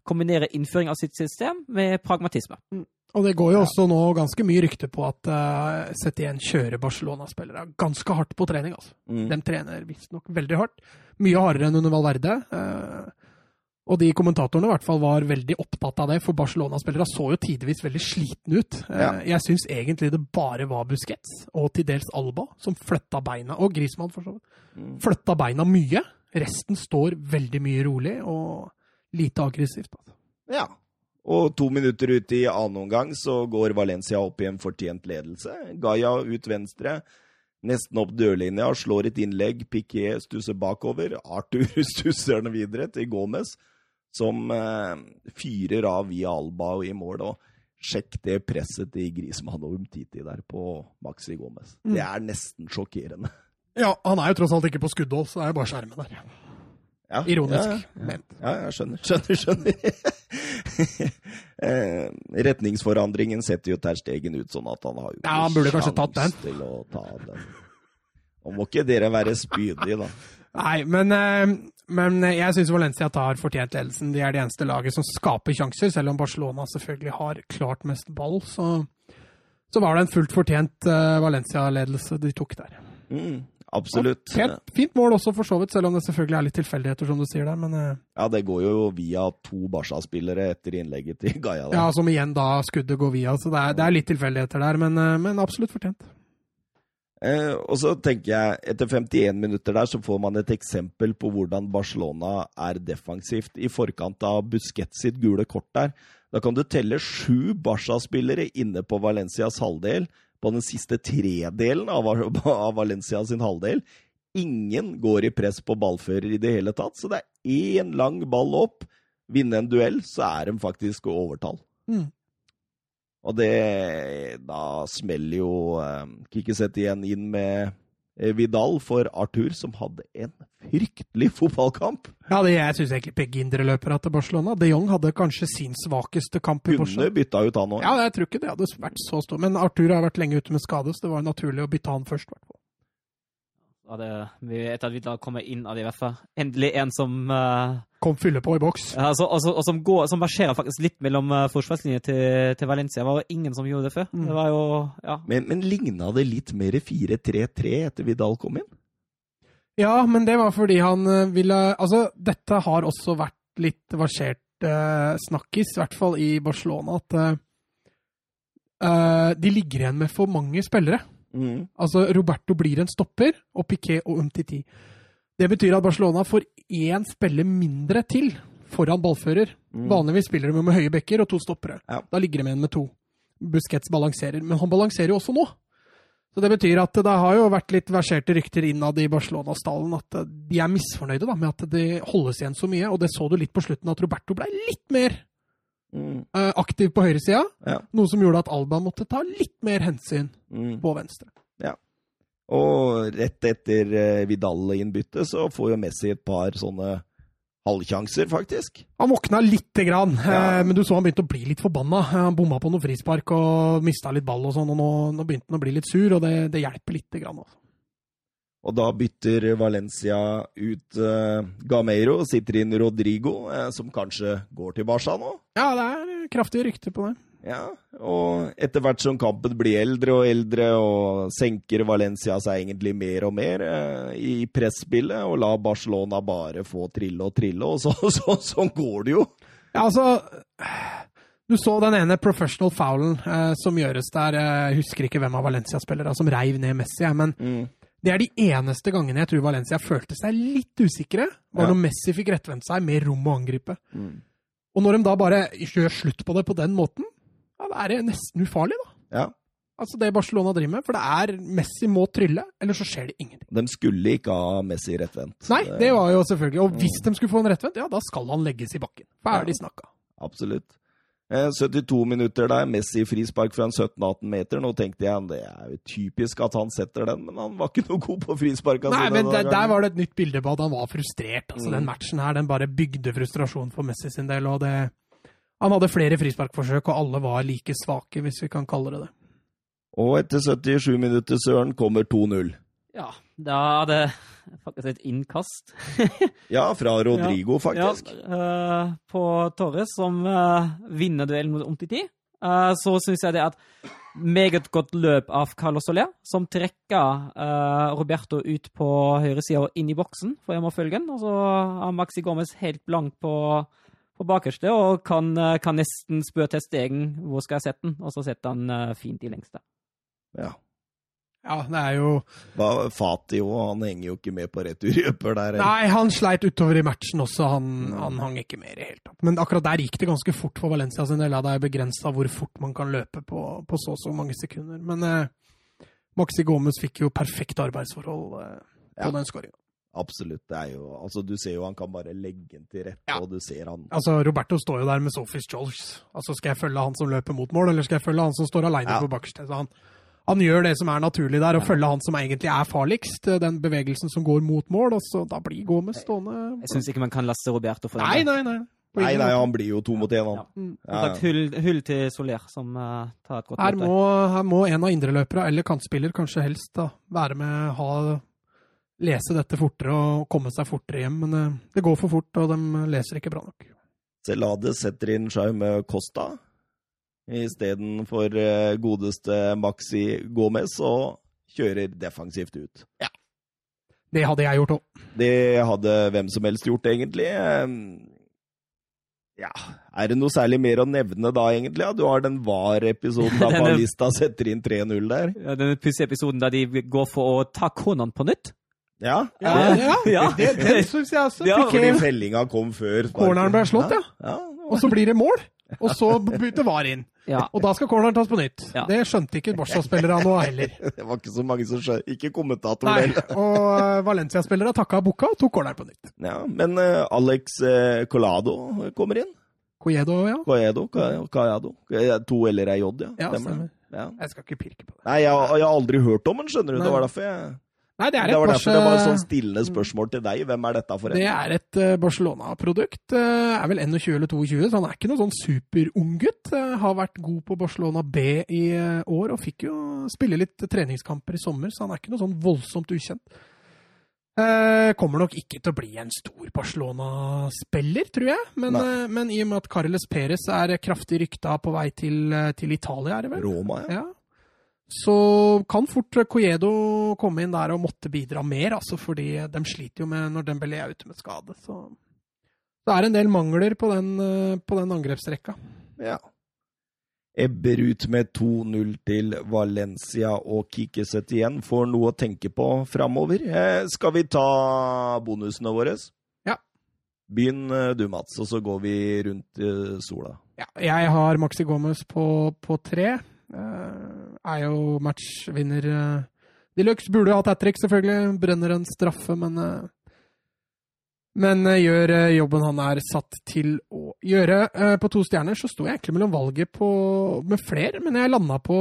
kombinere innføring av sitt system med pragmatisme. Og det går jo også nå ganske mye rykte på at uh, Setien kjører Barcelona-spillere ganske hardt på trening. altså. Mm. De trener visstnok veldig hardt. Mye hardere enn under Valverde. eh, og de kommentatorene i hvert fall var veldig opptatt av det, for Barcelona-spillere så jo tidvis veldig slitne ut. Eh, Ja. Jeg syns egentlig det bare var Busquets, og til dels Alba, som flytta beina, og Grismann for så vidt, Mm. flytta beina mye. Resten står veldig mye rolig og lite aggressivt. Altså. Ja. Og to minutter ut i annen omgang så går Valencia opp i en fortjent ledelse. Gaia ut venstre, nesten opp dørlinja, slår et innlegg. Piquet stusser bakover. Arthur <laughs> stusser den videre til Gomez, som eh, fyrer av via Alba og i mål. og Sjekk det presset til Grismann og Umtiti der på Maxi Gomez. Mm. Det er nesten sjokkerende. Ja, han er jo tross alt ikke på skuddhold, så det er jo bare skjermen der. Ja, Ironisk Ja, ja. Ja, jeg <laughs> skjønner. Skjønner, skjønner. <laughs> eh, retningsforandringen setter jo Ter Stegen ut sånn at han har jo Ja, han burde kanskje tatt den. til å ta den. Nå må ikke dere være spydige, da. Nei, men, eh, men jeg syns Valencia tar fortjent ledelsen. De er det eneste laget som skaper sjanser, selv om Barcelona selvfølgelig har klart mest ball. Så, så var det en fullt fortjent eh, Valencia-ledelse de tok der. Mm, absolutt. Ja, fint mål også, for så vidt, selv om det selvfølgelig er litt tilfeldigheter, som du sier der. Men eh, Ja, det går jo via to Barca-spillere etter innlegget til Gaia. Da. ja, som igjen da skuddet går via. Så det er, det er litt tilfeldigheter der, men, eh, men absolutt fortjent. Eh, og så tenker jeg, etter 51 minutter der, så får man et eksempel på hvordan Barcelona er defensivt i forkant av Busquets sitt gule kort der. Da kan du telle sju Barca-spillere inne på Valencias halvdel, på den siste tredelen av, <laughs> av Valencia sin halvdel. Ingen går i press på ballfører i det hele tatt, så det er én lang ball opp. Vinne en duell, så er de faktisk overtall. Mm. Og det Da smeller jo eh, Kikkiset igjen inn med eh, Vidal for Arthur, som hadde en fryktelig fotballkamp. Ja, det, jeg syns egentlig begge indreløpere til Barcelona. De Jong hadde kanskje sin svakeste kamp i Kunne Barcelona. bytta ut han òg. Ja, jeg tror ikke det hadde vært så stor. Men Arthur har vært lenge ute med skade, så det var naturlig å bytte han først. i hvert det, vi, etter at vi da kommer inn av det, i hvert fall. Endelig en som uh, Kom fylle på i boks. ja, altså, altså, og som, går, som marsjerer faktisk litt mellom uh, forsvarslinjene til, til Valencia. Det var jo ingen som gjorde det før. Mm. Det var jo Ja. Men, men ligna det litt mer 4-3-3 etter Vidal kom inn? Ja, men det var fordi han eh, ville Altså, dette har også vært litt versert eh, snakkis, i hvert fall i Barcelona, at eh, eh, de ligger igjen med for mange spillere. Mm. Altså, Roberto blir en stopper, og Piquet og Umtiti. Det betyr at Barcelona får én spiller mindre til foran ballfører. Mm. Vanligvis spiller de med høye bekker og to stoppere. Ja. Da ligger de igjen med to. Busquets balanserer, men han balanserer jo også nå. Så det betyr at det har jo vært litt verserte rykter innad i Barcelona-stallen at de er misfornøyde da, med at det holdes igjen så mye. Og det så du litt på slutten, at Roberto ble litt mer Mm. eh, aktiv på høyresida. Ja. Noe som gjorde at Alba måtte ta litt mer hensyn Mm. på venstre. Og rett etter eh, Vidal-innbyttet så får jo Messi et par sånne halvsjanser, faktisk. Han våkna lite grann, Ja. eh, men du så han begynte å bli litt forbanna. Han bomma på noe frispark og mista litt ball og sånn, og nå, nå begynte han å bli litt sur, og det, det hjelper lite grann. Altså. Og da bytter Valencia ut eh, Gameiro og sitter inn Rodrigo, eh, som kanskje går til Barca nå. Ja, det er kraftige rykter på det. Ja, og etter hvert som kampen blir eldre og eldre, og senker Valencia seg egentlig mer og mer eh, i presspillet, og lar Barcelona bare få trille og trille, og så, <laughs> så, sånn går det jo. Ja, altså Du så den ene professional foulen eh, som gjøres der. Jeg husker ikke hvem av Valencia-spillerne som reiv ned Messi, men men det er de eneste gangene jeg tror Valencia følte seg litt usikre, var Ja. når Messi fikk rettvendt seg med rom å angripe. Mm. Og når de da bare gjør slutt på det på den måten, ja, da er det nesten ufarlig, da. Ja, Altså det Barcelona driver med. For det er Messi må trylle, eller så skjer det ingenting. de skulle ikke ha Messi rettvendt. Nei, det var jo selvfølgelig Og hvis de skulle få en rettvendt, ja, da skal han legges i bakken. Ferdig snakka. Absolutt. Eh, 72 minutter der, Messi frispark fra en 17-18 meter. Nå tenkte jeg det er jo typisk at han setter den, men han var ikke noe god på frisparka Nei, men der, der var det et nytt bilde på at han var frustrert. Altså, Mm. Den matchen her, den bare bygde frustrasjon for Messi sin del. og det... Han hadde flere frisparkforsøk, og alle var like svake, hvis vi kan kalle det det. Og etter 77 minutter, Søren, kommer 2-0. Ja, da er det faktisk et innkast. <laughs> Ja, fra Rodrigo, faktisk. Ja, eh, på Torres, som eh, vinner duellen mot Omtiti. Uh, så syns jeg det et meget godt løp av Carlos Soler, som trekker eh, Roberto ut på høyresida og inn i boksen for hjemmefølgen. Og så er Maxi Gomez helt blank på, på bakerste og kan, eh, kan nesten spørre til stegen hvor skal jeg sette den, og så setter han eh, fint i lengste. Ja. Ja, det er jo Hva- Fati jo, han henger jo ikke med på returløper der. eller? Nei, han sleit utover i matchen også. Han, han hang ikke med i det hele tatt. Men akkurat der gikk det ganske fort for Valencia sin del. Det er begrensa hvor fort man kan løpe på, på så og så mange sekunder. Men eh, Maxi Gomez fikk jo perfekt arbeidsforhold eh, på Ja. den skåringa. Absolutt. det er jo, altså Du ser jo han kan bare legge den til rette, Ja. og du ser han Altså, Roberto står jo der med Sophie Jolls. Altså, skal jeg følge han som løper mot mål, eller skal jeg følge han som står aleine Ja. på bakerste? Han, gjør det som er naturlig der, og følger han som egentlig er farligst. eh, Den bevegelsen som går mot mål. Og så da blir Gomez stående Jeg syns ikke man kan laste Roberto for Nei, det. nei, nei. nei. Nei, nei, han blir jo to mot én, han. Ja. ja. Ja, hull, hull til Soler, som uh, tar et godt Her må, her må en av indreløpere, eller kantspiller kanskje helst, da, være med, ha, lese dette fortere og komme seg fortere hjem. Men eh, det går for fort, og de leser ikke bra nok. Celade setter inn Jaume Costa istedenfor eh, godeste Maxi Gomez, og kjører defensivt ut. Det hadde jeg gjort òg. Det hadde hvem som helst gjort, egentlig. Ja, er det noe særlig mer å nevne da, egentlig? Ja, du har den VAR-episoden da <laughs> Denne- setter inn 3-0 der. Ja, Den pussige episoden der de går for å ta Konan på nytt. Ja, Ja, ja, Ja. <laughs> det, det syns jeg også. Ja, fordi fellinga kom før. corneren ble slått, ja. ja. Og så blir det mål. Og så begynte VAR inn. Ja. Og da skal corneren tas på nytt. Ja. Det skjønte ikke Barca-spillere nå heller. <laughs> Det var ikke så mange som skjønte. Ikke kommentatoren Nei, heller. Og eh, Valencia-spillere takka bukka og tok corneren på nytt. Ja, men uh, Alex uh, Colado kommer inn. Coyedo, ja. Coyedo, Cayado. To l-er er j, ja. Ja, Stemmer Ja. Jeg skal ikke pirke på det. Nei, jeg, jeg har aldri hørt om den, skjønner du. Det var derfor jeg Nei, det er Det var var derfor det var et sånn stillende spørsmål til deg. Hvem er dette for Det er et eh, Barcelona-produkt. eh, er vel 21 eller 22, så han er ikke noen sånn superunggutt. Uh, har vært god på Barcelona B i eh, år, og fikk jo spille litt treningskamper i sommer, så han er ikke noe sånn voldsomt ukjent. Eh, kommer nok ikke til å bli en stor Barcelona-spiller, tror jeg. Men, eh, men i og med at Carles Perez er kraftig rykta på vei til, eh, til Italia, er det vel? Roma, ja. Ja. Så kan fort Coyedo komme inn der og måtte bidra mer, altså, fordi de sliter jo med når Dembélé er ute med skade. Så det er en del mangler på den, eh, på den angrepsrekka. ja. Ebber ut med 2-0 til Valencia, og Kikiset igjen får noe å tenke på framover. Eh, skal vi ta bonusene våre? Ja. Begynn eh, du, Mats, og så går vi rundt eh, sola. Ja, jeg har Maxi Gomez på, på tre. Eh, er jo matchvinner uh, de luxe. Burde hatt hat trick, selvfølgelig. Brenner en straffe, men eh, Men eh, gjør eh, jobben han er satt til å gjøre. Eh, på to stjerner så sto jeg egentlig mellom valget på, med flere, men jeg landa på,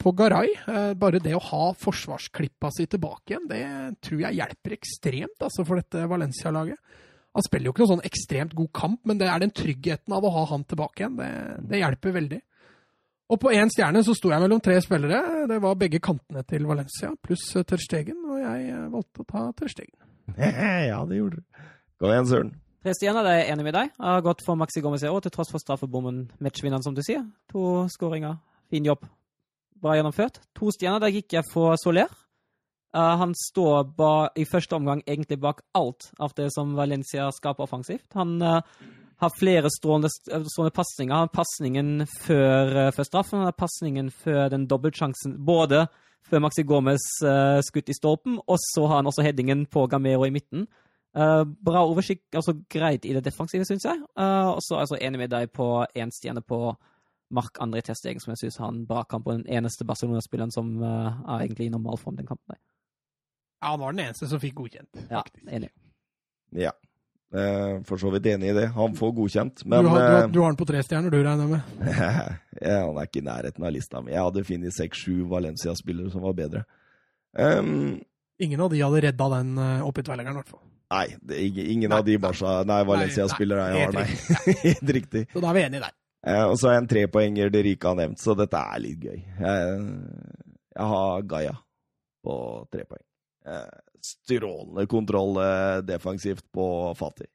på Garay. Eh, bare det å ha forsvarsklippa si tilbake igjen, det tror jeg hjelper ekstremt altså, for dette Valencia-laget. Han spiller jo ikke noen sånn ekstremt god kamp, men det er den tryggheten av å ha han tilbake igjen. Det, det hjelper veldig. Og på én stjerne så sto jeg mellom tre spillere. Det var begge kantene til Valencia, pluss Terstegen, og jeg eh, valgte å ta Terstegen. <laughs> Ja, det gjorde du. Gå igjen, Søren. Tre stjerner, det er jeg enig med deg. Jeg har gått for Maxi Gomez i år, til tross for straffebommen. Matchvinneren, som du sier. To skåringer. Fin jobb. Bra gjennomført. To stjerner, der gikk jeg for Soler. Uh, han står ba, i første omgang egentlig bak alt av det som Valencia skaper offensivt. Han eh, har flere strålende, strålende pasninger. Han har pasningen før, uh, før straffen, han har pasningen før den dobbeltsjansen. Både før Maxi Gomez uh, skutt i stolpen, og så har han også headingen på Gamero i midten. Uh, bra oversikt, altså greit i det defensive, syns jeg. Uh, og så er jeg så enig med deg på én stjerne på Mark André Testegen, som jeg syns har en bra kamp, og den eneste Barcelona-spilleren som uh, er egentlig i normalform den kampen. der. Ja, han var den eneste som fikk godkjent, Ja, enig. Ja. Eh, For så vidt enig i det. Han får godkjent, Du, har, du, har, eh, du har den på tre stjerner, du, regner jeg med? <laughs> ja, Han er ikke i nærheten av lista mi. Jeg hadde funnet seks-sju Valencia-spillere som var bedre. Um, Ingen av de hadde redda den uh, oppi tverrleggeren, i hvert fall. nei, det ingen, ingen Nei, av de Barca Nei, Valencia-spillere jeg har, nei. <laughs> Helt riktig. Så da er vi enige der. Eh, og så er en trepoenger det Rike har nevnt, så dette er litt gøy. Jeg, jeg har Gaia på tre poeng. Eh, strålende kontroll eh, defensivt på Fatih.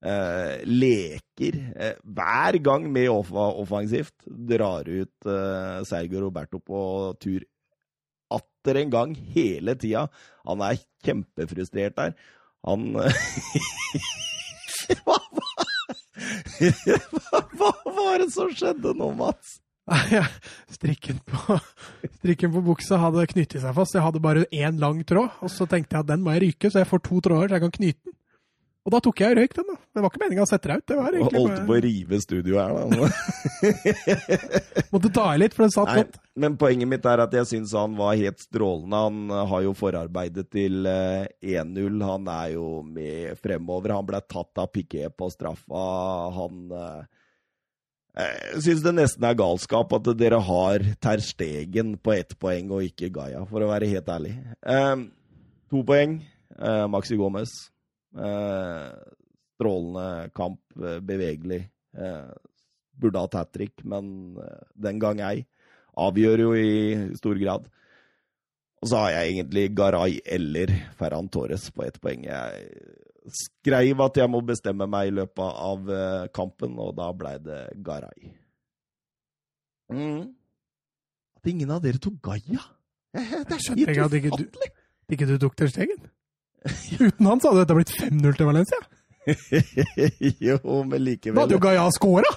Eh, leker eh, hver gang med off offensivt. Drar ut eh, Sergio Roberto på tur atter en gang hele tida. Han er kjempefrustrert der. Han <laughs> hva, <laughs> hva var det som skjedde nå, Mats? <laughs> Nei, Strikken på, strikken på buksa hadde knyttet seg fast. Jeg hadde bare én lang tråd, og så tenkte jeg at den må jeg ryke, så jeg får to tråder så jeg kan knyte den. Og da tok jeg og røyk den, da. Det var ikke meninga å sette deg ut. Det var egentlig holdt på å rive studio her, da. <laughs> Måtte ta i litt, for den satt Nei, godt. men poenget mitt er at jeg syns han var helt strålende. Han eh, har jo forarbeidet til eh, 1-0. Han er jo med fremover. Han ble tatt av Piquet på straffa. Han eh, Jeg syns det nesten er galskap at dere har Ter Stegen på ett poeng og ikke Gaia, for å være helt ærlig. Eh, to poeng. Eh, Maxi Gomez. Eh, strålende kamp, eh, bevegelig. Eh, burde hatt hat trick, men eh, den gang ei. Avgjør jo i stor grad. Og så har jeg egentlig Garay eller Ferran Torres på ett poeng. Jeg skrev at jeg må bestemme meg i løpet av eh, kampen, og da blei det Garay. Mm. At ingen av dere tok Gaia? Det er så ikke at ikke du- ufattelig! Tok den Stegen? <laughs> Uten han så hadde dette blitt 5-0 til Valencia. <laughs> jo, men likevel Da hadde jo Gaia scora!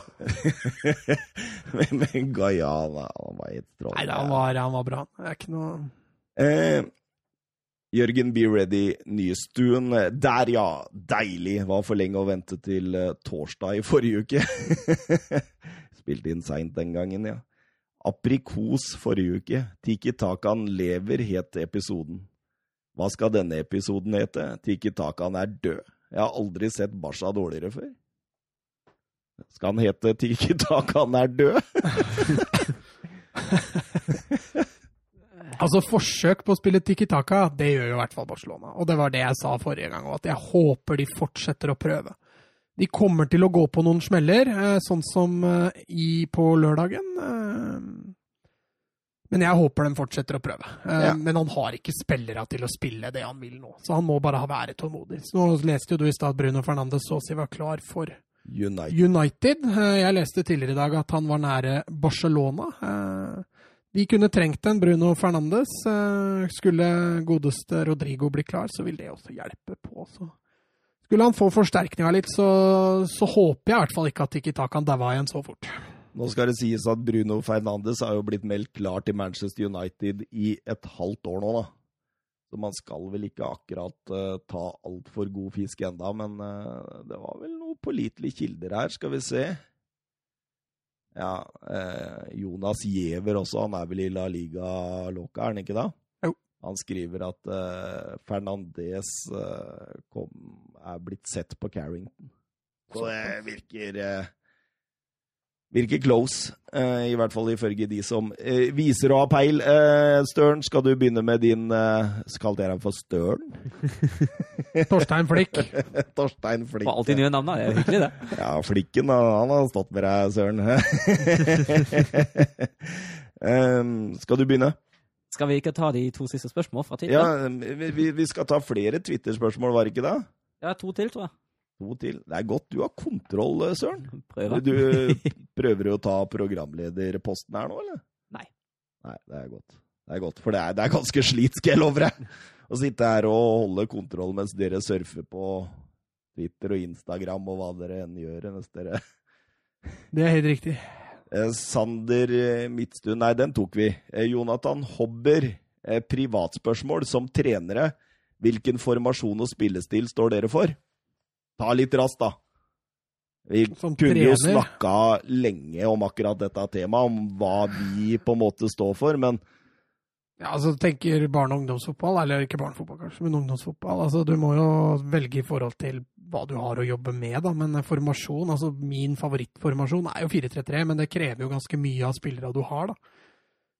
<laughs> men, men Gaia, han var helt strålende. Nei, han var, han var bra. Det er ikke noe Eh, Jørgen Be Ready Nystuen. Der, ja. Deilig. Var for lenge å vente til eh, torsdag i forrige uke. <laughs> Spilte inn seint den gangen, ja. Aprikos forrige uke. Tiki Takan lever, het episoden. Hva skal denne episoden hete? Tiki Takan er død. Jeg har aldri sett Basha dårligere før. Skal han hete Tiki Takan er død? <laughs> <laughs> Altså, forsøk på å spille Tiki Taka, det gjør jo i hvert fall Barcelona. Og det var det jeg sa forrige gang òg, at jeg håper de fortsetter å prøve. De kommer til å gå på noen smeller, eh, sånn som eh, i, på lørdagen. eh, Men jeg håper de fortsetter å prøve. Ja. Men han har ikke spillere til å spille det han vil nå, så han må bare ha være tålmodig. Så nå leste jo du i stad at Bruno å si var klar for United. United. Jeg leste tidligere i dag at han var nære Barcelona. De kunne trengt en Bruno Fernandes. Eh, Skulle godeste Rodrigo bli klar, så vil det også hjelpe på. Så skulle han få forsterkninga litt, så, så håper jeg i hvert fall ikke at Tiki Takan daua igjen så fort. Nå skal det sies at Bruno Fernandes har jo blitt meldt klar til Manchester United i et halvt år nå, da. Så man skal vel ikke akkurat uh, ta altfor god fisk enda, men uh, det var vel noen pålitelige kilder her, skal vi se. Ja, eh, Jonas Giæver også, han er vel i La Liga Loca, er han ikke da? Jo. Han skriver at eh, Fernandes eh, kom, er blitt sett på Carrington. Så det virker eh, Virker close, eh, i hvert fall ifølge de som eh, viser å ha peil. Eh, Støren, skal du begynne med din eh, Kalte jeg deg for Støren? <laughs> Torstein Flikk. <laughs> Torstein Flikk. Får alltid nye navn, da. Det er hyggelig, det. Ja, Flikken, han, han har stått med deg, Søren. <laughs> um, skal du begynne? Skal vi ikke ta de to siste spørsmålene fra Ja, Twitter? vi, vi skal ta flere Twitter-spørsmål, var det ikke det? Ja, to til, tror jeg. To til. Det er godt du har kontroll, Søren. Prøver. Du <laughs> prøver å ta programlederposten her nå, eller? Nei. Nei, det er godt. Det er godt, For det er, det er ganske slit, skal jeg love deg. Å sitte her og holde kontroll mens dere surfer på Twitter og Instagram og hva dere enn gjør. Mens dere Det er helt riktig. Eh, Sander eh, Midtstuen, nei, den tok vi. Eh, Jonathan Hobber, eh, privatspørsmål. Som trenere, hvilken formasjon og spillestil står dere for? Ta litt raskt, da. Vi Som kunne jo trener? snakka lenge om akkurat dette temaet, om hva vi på en måte står for, men Ja, altså tenker barne- og ungdomsfotball, eller ikke barnefotball kanskje, men ungdomsfotball. Altså, du må jo velge i forhold til hva du har å jobbe med, da. Men formasjon, altså min favorittformasjon er jo 4-3-3, men det krever jo ganske mye av spillere du har, da.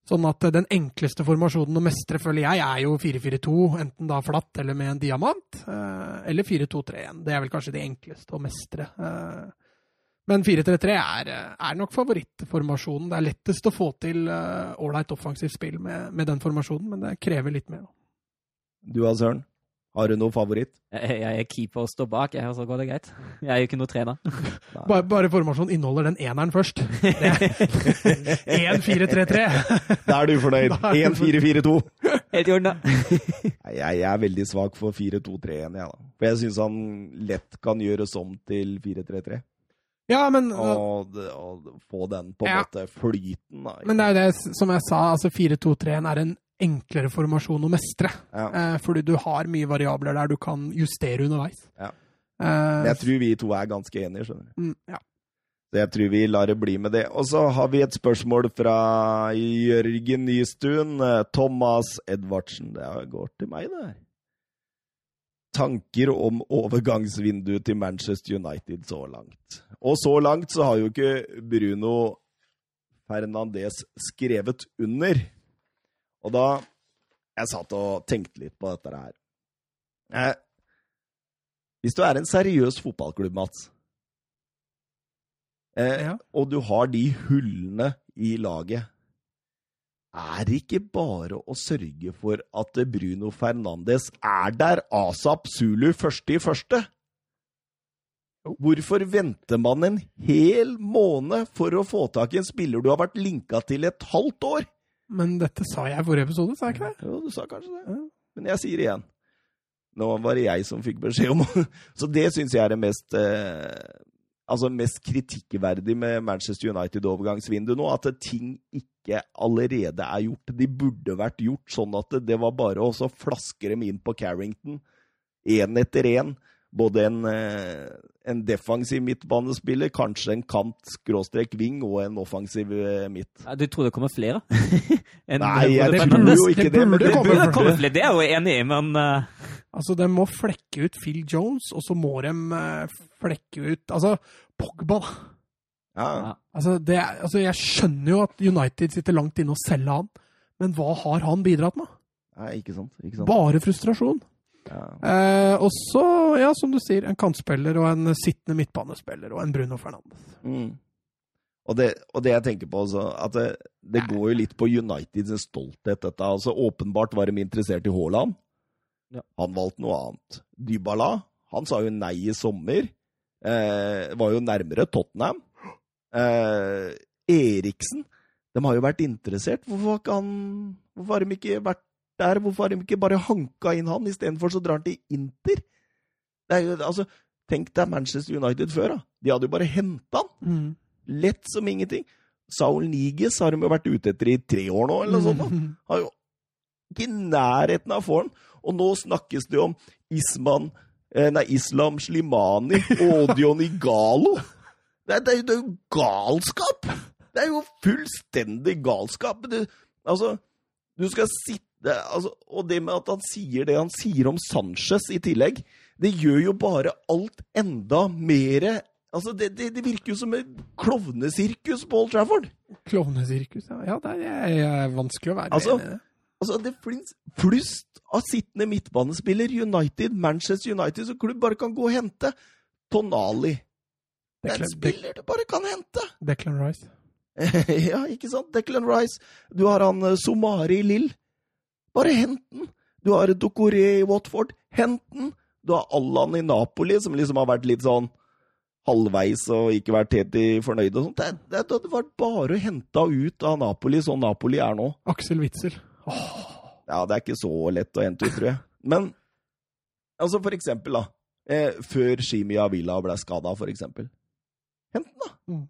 Sånn at den enkleste formasjonen å mestre, føler jeg, er jo 4-4-2, enten da flatt eller med en diamant, eller 4-2-3-1. Det er vel kanskje det enkleste å mestre. Men 4-3-3 er, er, nok favorittformasjonen. Det er lettest å få til ålreit offensivt spill med, med, den formasjonen, men det krever litt mer. Du da, Søren? Har du noe favoritt? Jeg, jeg er keeper og står bak, jeg, så går det greit. Jeg er jo ikke noe trener. <laughs> bare, bare formasjonen inneholder den eneren først. 1-4-3-3. <laughs> Da er du fornøyd. 1-4-4-2. Helt i orden, <laughs> jeg, jeg er veldig svak for 4-2-3-1, jeg, da. For jeg syns han lett kan gjøres om til 4-3-3. Ja, men og, og, få den på en ja. måte flyten, da. Men det er jo det, som jeg sa, altså 4-2-3-en er en enklere formasjon å mestre. Ja. Eh, fordi du har mye variabler der du kan justere underveis. Ja. Eh, jeg tror vi to er ganske enige, skjønner du. mm, ja. Så jeg tror vi lar det bli med det. Og så har vi et spørsmål fra Jørgen Nystuen. Thomas Edvardsen. Det går til meg, det her. Tanker om overgangsvinduet til Manchester United så langt. Og så langt så har jo ikke Bruno Fernandez skrevet under. Og da Jeg satt og tenkte litt på dette her. Eh, hvis du er en seriøs fotballklubb, Mats, eh, Ja. og du har de hullene i laget er det ikke bare å sørge for at Bruno Fernandes er der asap Zulu første i første? Hvorfor venter man en hel måned for å få tak i en spiller du har vært linka til et halvt år? Men dette sa jeg i forrige episode, sa jeg ikke det? Jo, du sa kanskje det. Men jeg sier igjen. Nå var det jeg som fikk beskjed om <laughs> Så det syns jeg er det mest eh, Altså mest kritikkverdig med Manchester United-overgangsvinduet nå. At ting ikke allerede er gjort. De burde vært gjort sånn at det, var bare å flaske dem inn på Carrington én etter én. Både en, eh, en defensiv midtbanespiller, kanskje en kant-ving og en offensiv eh, midt. Ja, du tror det kommer flere? En- <laughs> Nei, jeg det tror burde- jo ikke det det. Burde det komme Det burde kommer flere, det er jeg jo enig i, men uh... Altså, de må flekke ut Phil Jones, og så må de flekke ut Altså, Pogba, da. ja. Altså, det, altså, jeg skjønner jo at United sitter langt inne og selger han, men hva har han bidratt med? Nei, ikke sant. Ikke sant. Bare frustrasjon. Ja. Eh, og så, ja, som du sier, en kantspiller og en sittende midtbanespiller og en Bruno Fernandes. Mm. Og, det, og det jeg tenker på også, at det, det går jo litt på Uniteds stolthet, dette. Altså, åpenbart var de interessert i Haaland. Ja. Han valgte noe annet. Dybala, han sa jo nei i sommer. Eh, var jo nærmere Tottenham. Eh, Eriksen, de har jo vært interessert. Hvorfor han, hvorfor har de ikke vært der? Hvorfor har de ikke bare hanka inn han, istedenfor så drar han til Inter? Det er jo, altså, tenk deg Manchester United før, da. De hadde jo bare henta han. Lett som ingenting. Saul Niges har de jo vært ute etter i tre år nå, eller noe sånt. da. <laughs> Har jo ikke i nærheten av den. Og nå snakkes det jo om Isman eh, Nei, Islam Slimani og <laughs> Odion Igalo. Det er jo galskap! Det er jo fullstendig galskap. Det, altså, du skal sitte altså, Og det med at han sier det han sier om Sanchez i tillegg, det gjør jo bare alt enda mere Altså, det, det, det virker jo som et klovnesirkus på Old Trafford. Klovnesirkus, ja. ja. Det er, er vanskelig å være Altså, med i det. Altså, det fins flust av sittende midtbanespiller United, Manchester United, som klubb bare kan gå og hente. Tonali. Det er en spiller du bare kan hente! Declan Rice. <laughs> ja, ikke sant? Declan Rice. Du har han eh, Somari Lill. Bare hent den! Du har Dokoré i Watford. Hent den! Du har Allan i Napoli, som liksom har vært litt sånn halvveis og ikke vært helt i fornøyd og sånt. Det, det, det vært bare å hente ut av Napoli, sånn Napoli er nå. Aksel Witzel. Ja, det er ikke så lett å hente ut, tror jeg. Men altså, for eksempel, da. Eh, før Shimi Avila ble skada, for eksempel. Hent den, da! Mm.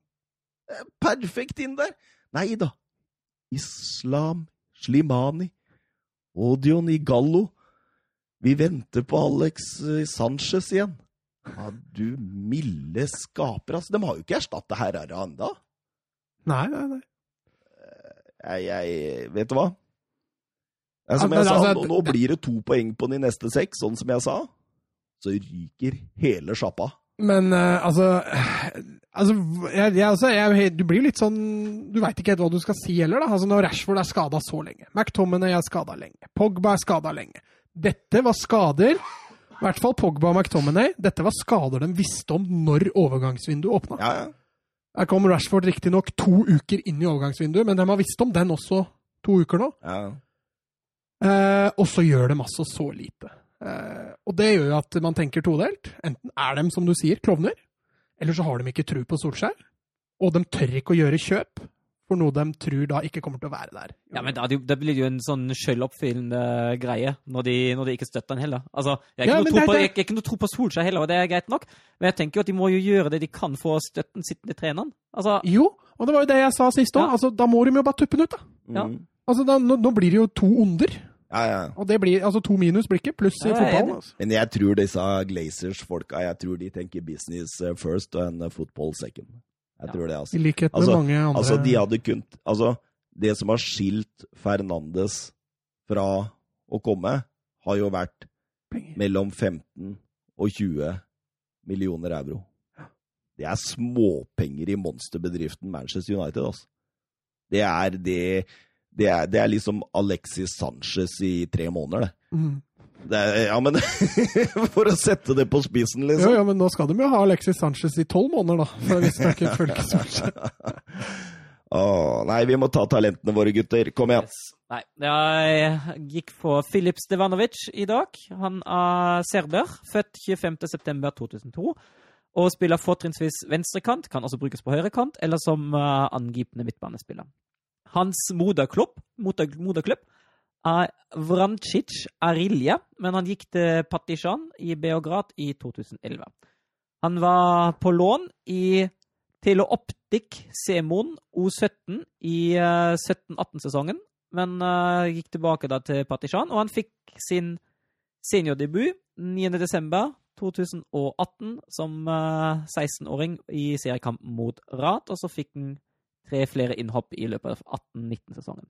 Eh, perfekt inn der! Nei da. Islam Slimani. Odion Igallo. Vi venter på Alex eh, Sanchez igjen. Ja, du milde skaper, altså. De har jo ikke erstatta Herrera ennå. Nei, nei, nei. Jeg, jeg Vet du hva? Som jeg sa, altså, nå, nå blir det to poeng på de neste seks, sånn som jeg sa. så ryker hele sjappa. Men uh, altså, altså jeg, jeg, altså jeg, Du blir jo litt sånn Du veit ikke helt hva du skal si heller, da. Altså Når Rashford er skada så lenge, McTominay er skada lenge, Pogba er skada lenge Dette var skader, i hvert fall Pogba og McTominay, dette var skader de visste om når overgangsvinduet åpna. Ja, ja. Her kom Rashford riktignok to uker inn i overgangsvinduet, men de har visst om den også to uker nå. ja. Eh, og så gjør de altså så lite. Eh, og det gjør jo at man tenker todelt. Enten er de, som du sier, klovner, eller så har de ikke tro på Solskjær. Og de tør ikke å gjøre kjøp for noe de tror da ikke kommer til å være der. Ja, men da, det blir jo en sånn sjøloppfyllende greie, når de, når de ikke støtter han heller. Altså, jeg har ikke, ja, ikke noe tro på Solskjær heller, og det er greit nok. Men jeg tenker jo at de må jo gjøre det de kan for å støtte den sittende treneren. Altså, Jo, og det var jo det jeg sa sist òg. Ja. Altså, da må de jo bare tuppe den ut, da. Ja. Altså, da, nå, nå blir det jo to onder. Ja, ja. Og det blir altså to minus blir ikke pluss i Ja, fotballen. Altså. Men jeg tror disse Glazers-folka jeg tror de tenker business first first and football second. Jeg Ja. tror det, altså. I likhet med Altså- mange andre. Altså, de hadde kunnet Altså, det som har skilt Fernandes fra å komme, har jo vært penger. mellom 15 og 20 millioner euro. Det er småpenger i monsterbedriften Manchester United, altså. Det er det det er, det er liksom Alexis Sanchez i tre måneder, det. Mm. det er, ja, men <laughs> For å sette det på spissen, Jo, liksom. jo, men nå skal de jo ha Alexis Sanchez i tolv måneder, da. For hvis de ikke Solskjær. Åh, nei, vi må ta talentene våre, gutter. Kom igjen. yes. Nei, jeg gikk for Filip Stevanovic i dag. Han er serber, født 25.9.2002. Og spiller fortrinnsvis venstrekant, kan også brukes på høyrekant, eller som uh, angripende midtbanespiller. Hans moderklubb, moder, moderklubb er Vrancic Arilje, men han gikk til Patisjan i Beograd i 2011. Han var på lån i Teleoptik Semon O17 i eh, 17-18-sesongen, men eh, gikk tilbake da til Patisjan, og han fikk sin seniordebut 9.12.2018 som eh, 16-åring i seriekamp mot Rat, og så fikk han tre flere innhopp i løpet av 18-19-sesongen.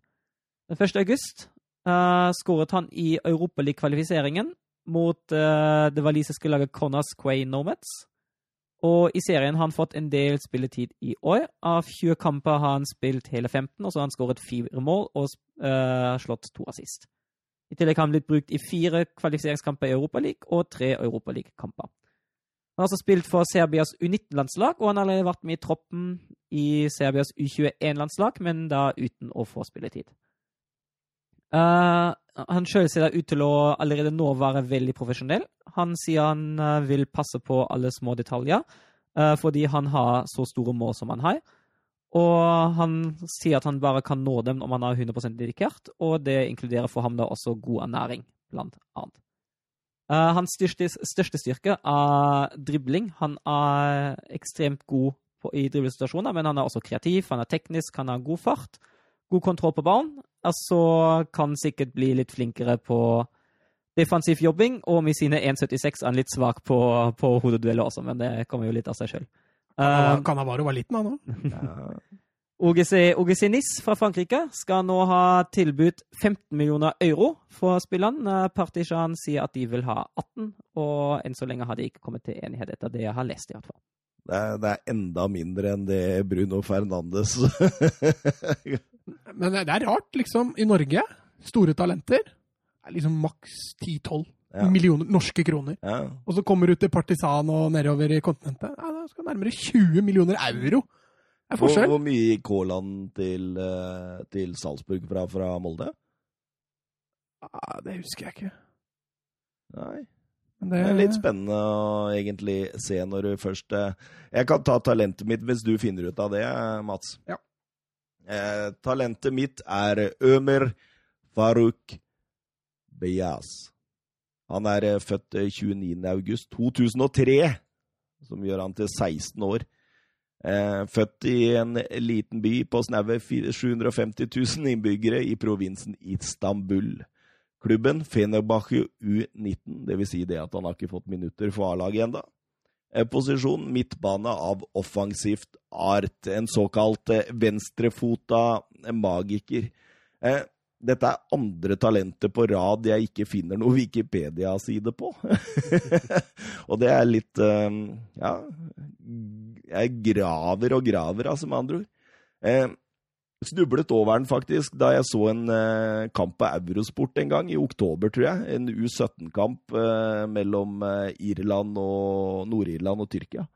Den 1. august uh, skåret han i Europaliga-kvalifiseringen mot uh, det walisiske laget Connors Quay Nomads. Og i serien har han fått en del spilletid i år. Av 20 kamper har han spilt hele 15, og så har han skåret fire mål og uh, slått to assist. I tillegg har han blitt brukt i fire kvalifiseringskamper i Europaligaen og tre Europaligakamper. Han har også spilt for Serbias U19-landslag, og han har allerede vært med i troppen i Serbias U21-landslag, men da uten å få spilletid. Uh, han sjøl ser ut til å allerede nå være veldig profesjonell. Han sier han uh, vil passe på alle små detaljer, uh, fordi han har så store mål som han har. Og han sier at han bare kan nå dem om han er 100% dedikert, og det inkluderer for ham da også god ernæring, blant annet. Eh, hans største, største styrke er dribling. Han er ekstremt god på, i driblesituasjoner, men han er også kreativ, han er teknisk, han har god fart, god kontroll på ballen. Altså kan sikkert bli litt flinkere på defensiv jobbing, og med sine 1,76 er han litt svak på, på hodedueller også, men det kommer jo litt av seg sjøl. Canavaro var liten, han òg. <laughs> OGC, OGC Nice fra Frankrike skal nå ha tilbudt 15 millioner euro for spillerne. Partisan sier at de vil ha 18, og enn så lenge har de ikke kommet til enighet etter det jeg har lest. i hvert fall. Det, er, det er enda mindre enn det Bruno Fernandes Men det er rart, liksom. I Norge, store talenter er liksom maks 10-12 Ja. millioner norske kroner. ja. Og så kommer du til Partisan og nedover i kontinentet. Ja, da skal nærmere 20 millioner euro. Det er Hvor, forskjell. hvor mye gikk Haaland til, eh, til Salzburg fra, fra Molde? Ah, det husker jeg ikke. Nei. Men Det er litt spennende å egentlig se når du først eh, Jeg kan ta talentet mitt hvis du finner ut av det, Mats. Ja. Eh, talentet mitt er Ømer Farouk Beyaz. Han er eh, født eh, 29. august 2003, som gjør han til 16 år. Eh, født i en liten by på snaue 750 000 innbyggere i provinsen Istanbul. Klubben Fenerbahçe U19, dvs. Si det at han har ikke fått minutter for A-laget ennå. Posisjon midtbane av offensivt art. En såkalt venstrefota magiker. Eh, dette er andre talenter på rad jeg ikke finner noe Wikipedia-side på. <laughs> og det er litt eh, Ja, jeg graver og graver, altså, med andre ord. Eh, snublet over den faktisk da jeg så en eh, kamp på Eurosport en gang, i oktober, tror jeg. En U17-kamp eh, mellom eh, Irland og Nord-Irland og Tyrkia.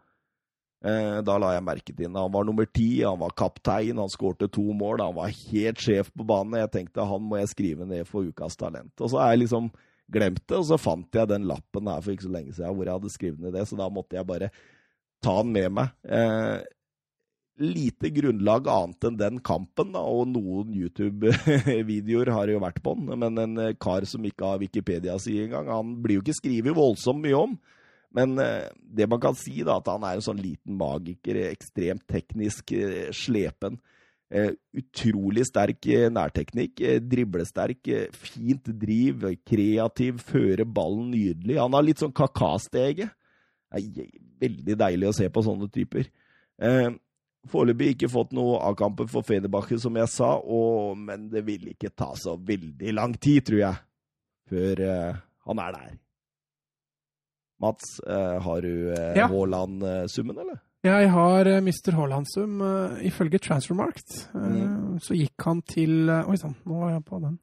Eh, da la jeg merke til ham. Han var nummer ti, han var kaptein, han skårte to mål. Han var helt sjef på banen. Jeg tenkte han må jeg skrive ned for ukas talent. Og så har jeg liksom glemt det, og så fant jeg den lappen her for ikke så lenge siden hvor jeg hadde skrevet ned det, så da måtte jeg bare ta den med meg. Eh, lite grunnlag annet enn den kampen, da, og noen YouTube-videoer har jo vært på den. Men en kar som ikke har Wikipedia-side engang, han blir jo ikke skrevet voldsomt mye om. Men eh, det man kan si, da, at han er en sånn liten magiker, ekstremt teknisk eh, slepen. Eh, utrolig sterk nærteknikk, driblesterk, fint driv, kreativ, fører ballen nydelig. Han har litt sånn kakastege. Det er veldig deilig å se på sånne typer. Foreløpig ikke fått noe A-kamper for Fenerbahçe, som jeg sa, og, men det vil ikke ta så veldig lang tid, tror jeg, før han er der. Mats, uh, har du uh, Ja. Haaland-summen, eller? Jeg har uh, Mr. Haaland-sum. Ifølge Transfermarkt Mm. så gikk han til Oi sann, nå var jeg på den.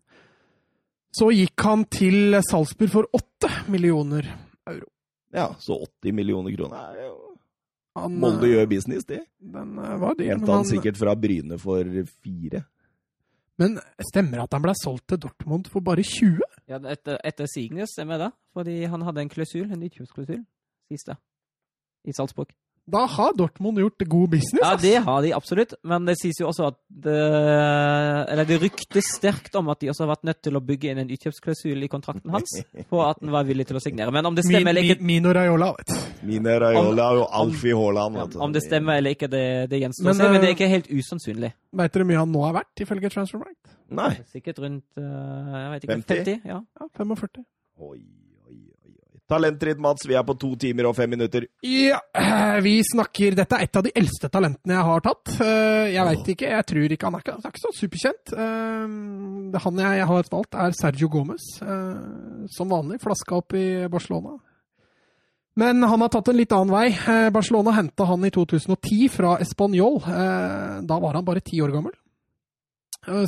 Så gikk han til Salzburg for åtte millioner euro. Ja, så 80 millioner kroner. er jo- Han, Molde gjør business, de. Den var dyr, Hentet han, sikkert fra Bryne for fire. men stemmer det at han ble solgt til Dortmund for bare 20? Ja, etter, etter er stemmer det, fordi han hadde en klausul, en utkjøpsklausul, siste, i Salzburg. Da har Dortmund gjort god business. Ja, det har de absolutt, men det sies jo også at det, Eller det ryktes sterkt om at de også har vært nødt til å bygge inn en utkjøpsklausul i kontrakten hans på at han var villig til å signere. Men om det stemmer eller ikke, Mino Raiola, vet du. Mine Raiola og Alfie Haaland. ja, om det stemmer eller ikke, det, det gjenstår å Men, se, men det eh, er ikke helt usannsynlig. Veit dere hvor mye han nå er verdt, ifølge Transfermarkt? Nei. Sikkert rundt eh, jeg vet ikke, 50? 50? Ja. Ja, 45. Oi, oi, oi. oi. Talentritt, Mats. Vi er på to timer og fem minutter. Ja, <clears throat> vi snakker Dette er et av de eldste talentene jeg har tatt. Eh, Jeg veit ikke, jeg tror ikke Han er ikke, han er ikke så superkjent. Eh, han jeg har valgt, er Sergio Gomez. eh, Som vanlig flaska opp i Barcelona. Men han har tatt en litt annen vei. Barcelona henta han i 2010 fra Español. Da var han bare ti år gammel.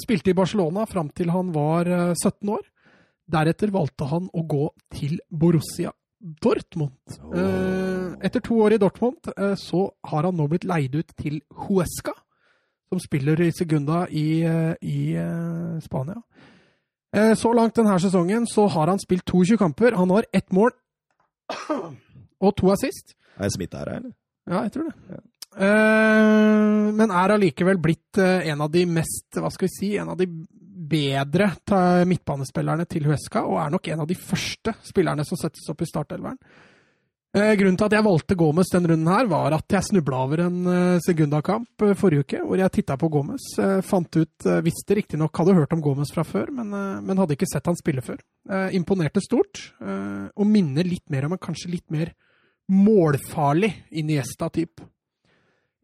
Spilte i Barcelona fram til han var eh, 17 år. Deretter valgte han å gå til Borussia Dortmund. Oh. Etter to år i Dortmund eh, så har han nå blitt leid ut til Huesca, som spiller i Segunda i, eh, i Spania. Så langt denne sesongen så har han spilt 22 kamper. Han har ett mål og to assist. Er det smitte her, eller? Ja, jeg tror det. Men er allikevel blitt en av de mest, hva skal vi si, en av de bedre midtbanespillerne til Huesca, og er nok en av de første spillerne som settes opp i startelveren. Eh, grunnen til at jeg valgte Gomez denne runden, her, var at jeg snubla over en sekundakamp eh, forrige uke, hvor jeg titta på Gomez. eh, fant ut, Visste riktignok hadde hørt om Gomez fra før, men, eh, men hadde ikke sett han spille før. Eh, imponerte stort, eh, og minner litt mer om en kanskje litt mer målfarlig Iniesta-typ.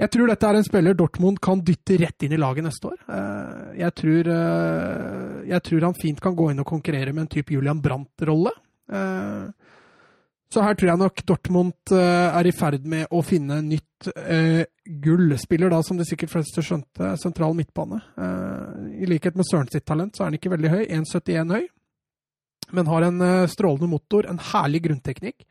Jeg tror dette er en spiller Dortmund kan dytte rett inn i laget neste år. Eh, Jeg tror, eh, jeg tror han fint kan gå inn og konkurrere med en type Julian Brandt-rolle. Eh, Så her tror jeg nok Dortmund er i ferd med å finne nytt gull. gullspiller, da, som de sikkert fleste skjønte, sentral midtbane. I likhet med Søren sitt talent, så er han ikke veldig høy, 1,71 høy, men har en strålende motor, en herlig grunnteknikk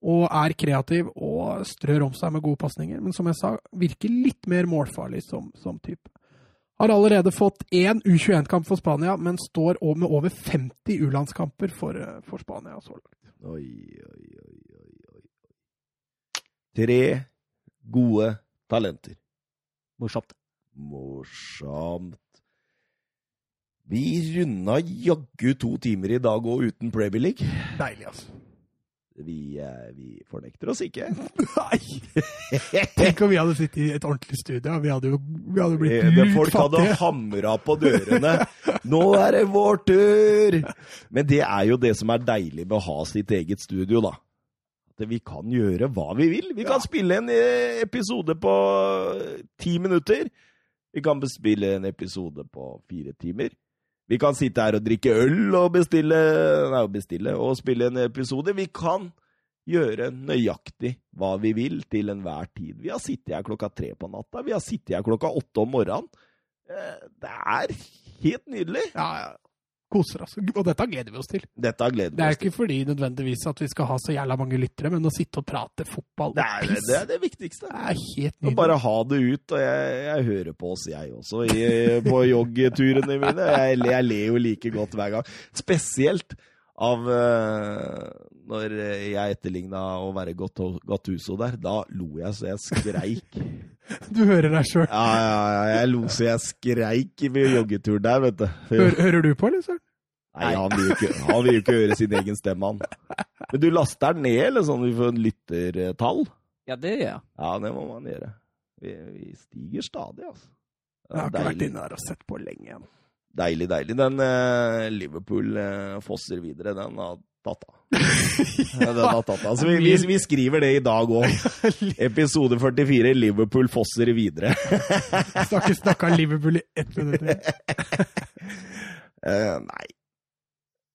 og er kreativ og strør om seg med gode pasninger. Men som jeg sa, virker litt mer målfarlig som, som type. Har allerede fått én U21-kamp for Spania, men står med over 50 U-landskamper for, for Spania så langt. Oi, oi, oi, oi, oi. Tre gode talenter. Morsomt. Morsomt. Vi runda jaggu to timer i dag òg uten Premier League. Deilig, altså. Vi, eh, vi fornekter oss ikke. Nei! Tenk om vi hadde sittet i et ordentlig studio. Vi hadde jo vi hadde blitt Eh, fattige. Folk hadde hamra på dørene. 'Nå er det vår tur!' Men det er jo det som er deilig med å ha sitt eget studio, da. Vi kan gjøre hva vi vil. Vi kan spille en eh, episode på ti minutter. Vi kan spille en episode på fire timer. Vi kan sitte her og drikke øl og bestille, nei, bestille og spille en episode. Vi kan gjøre nøyaktig hva vi vil til enhver tid. Vi har sittet her klokka tre på natta. Vi har sittet her klokka åtte om morgenen. Eh, Det er helt nydelig. Ja, ja. Koser oss. Og dette gleder vi oss til. Dette gleder vi oss til. Det er ikke fordi nødvendigvis at vi skal ha så jævla mange lyttere, men å sitte og prate fotball Det og er piss, det, er det viktigste. det er helt nydelig. bare ha det ut. Og jeg, jeg hører på oss, jeg også, i, på joggeturene mine. Jeg, jeg ler jo like godt hver gang. Spesielt av eh, når jeg etterligna å være Gattuso der. Da lo jeg så jeg skreik. <laughs> Du hører deg sjøl. Ja, ja, ja, jeg lo så jeg skreik i joggeturen der, vet du. Hører, hører du på, eller, Søren? Nei, han vil ikke, han vil jo ikke høre sin egen stemme, han. Men du laster den ned, eller sånn vi får en lyttertall? Ja, det gjør jeg. Ja, det må man gjøre. Vi, vi stiger stadig, altså. Det Jeg har ikke vært inne der og sett på lenge igjen. Deilig, deilig. Den eh, Liverpool eh, fosser videre, den har tatt av. <laughs> Ja, den har tatt av. Så vi, vi, vi skriver det i dag òg. Episode 44, Liverpool fosser videre. Snakker snakka Liverpool i ett minutt. Eh, nei.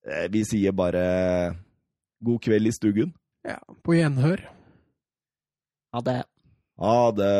Eh, vi sier bare god kveld i stuggen. Ja, på gjenhør. Ha det. Ha det.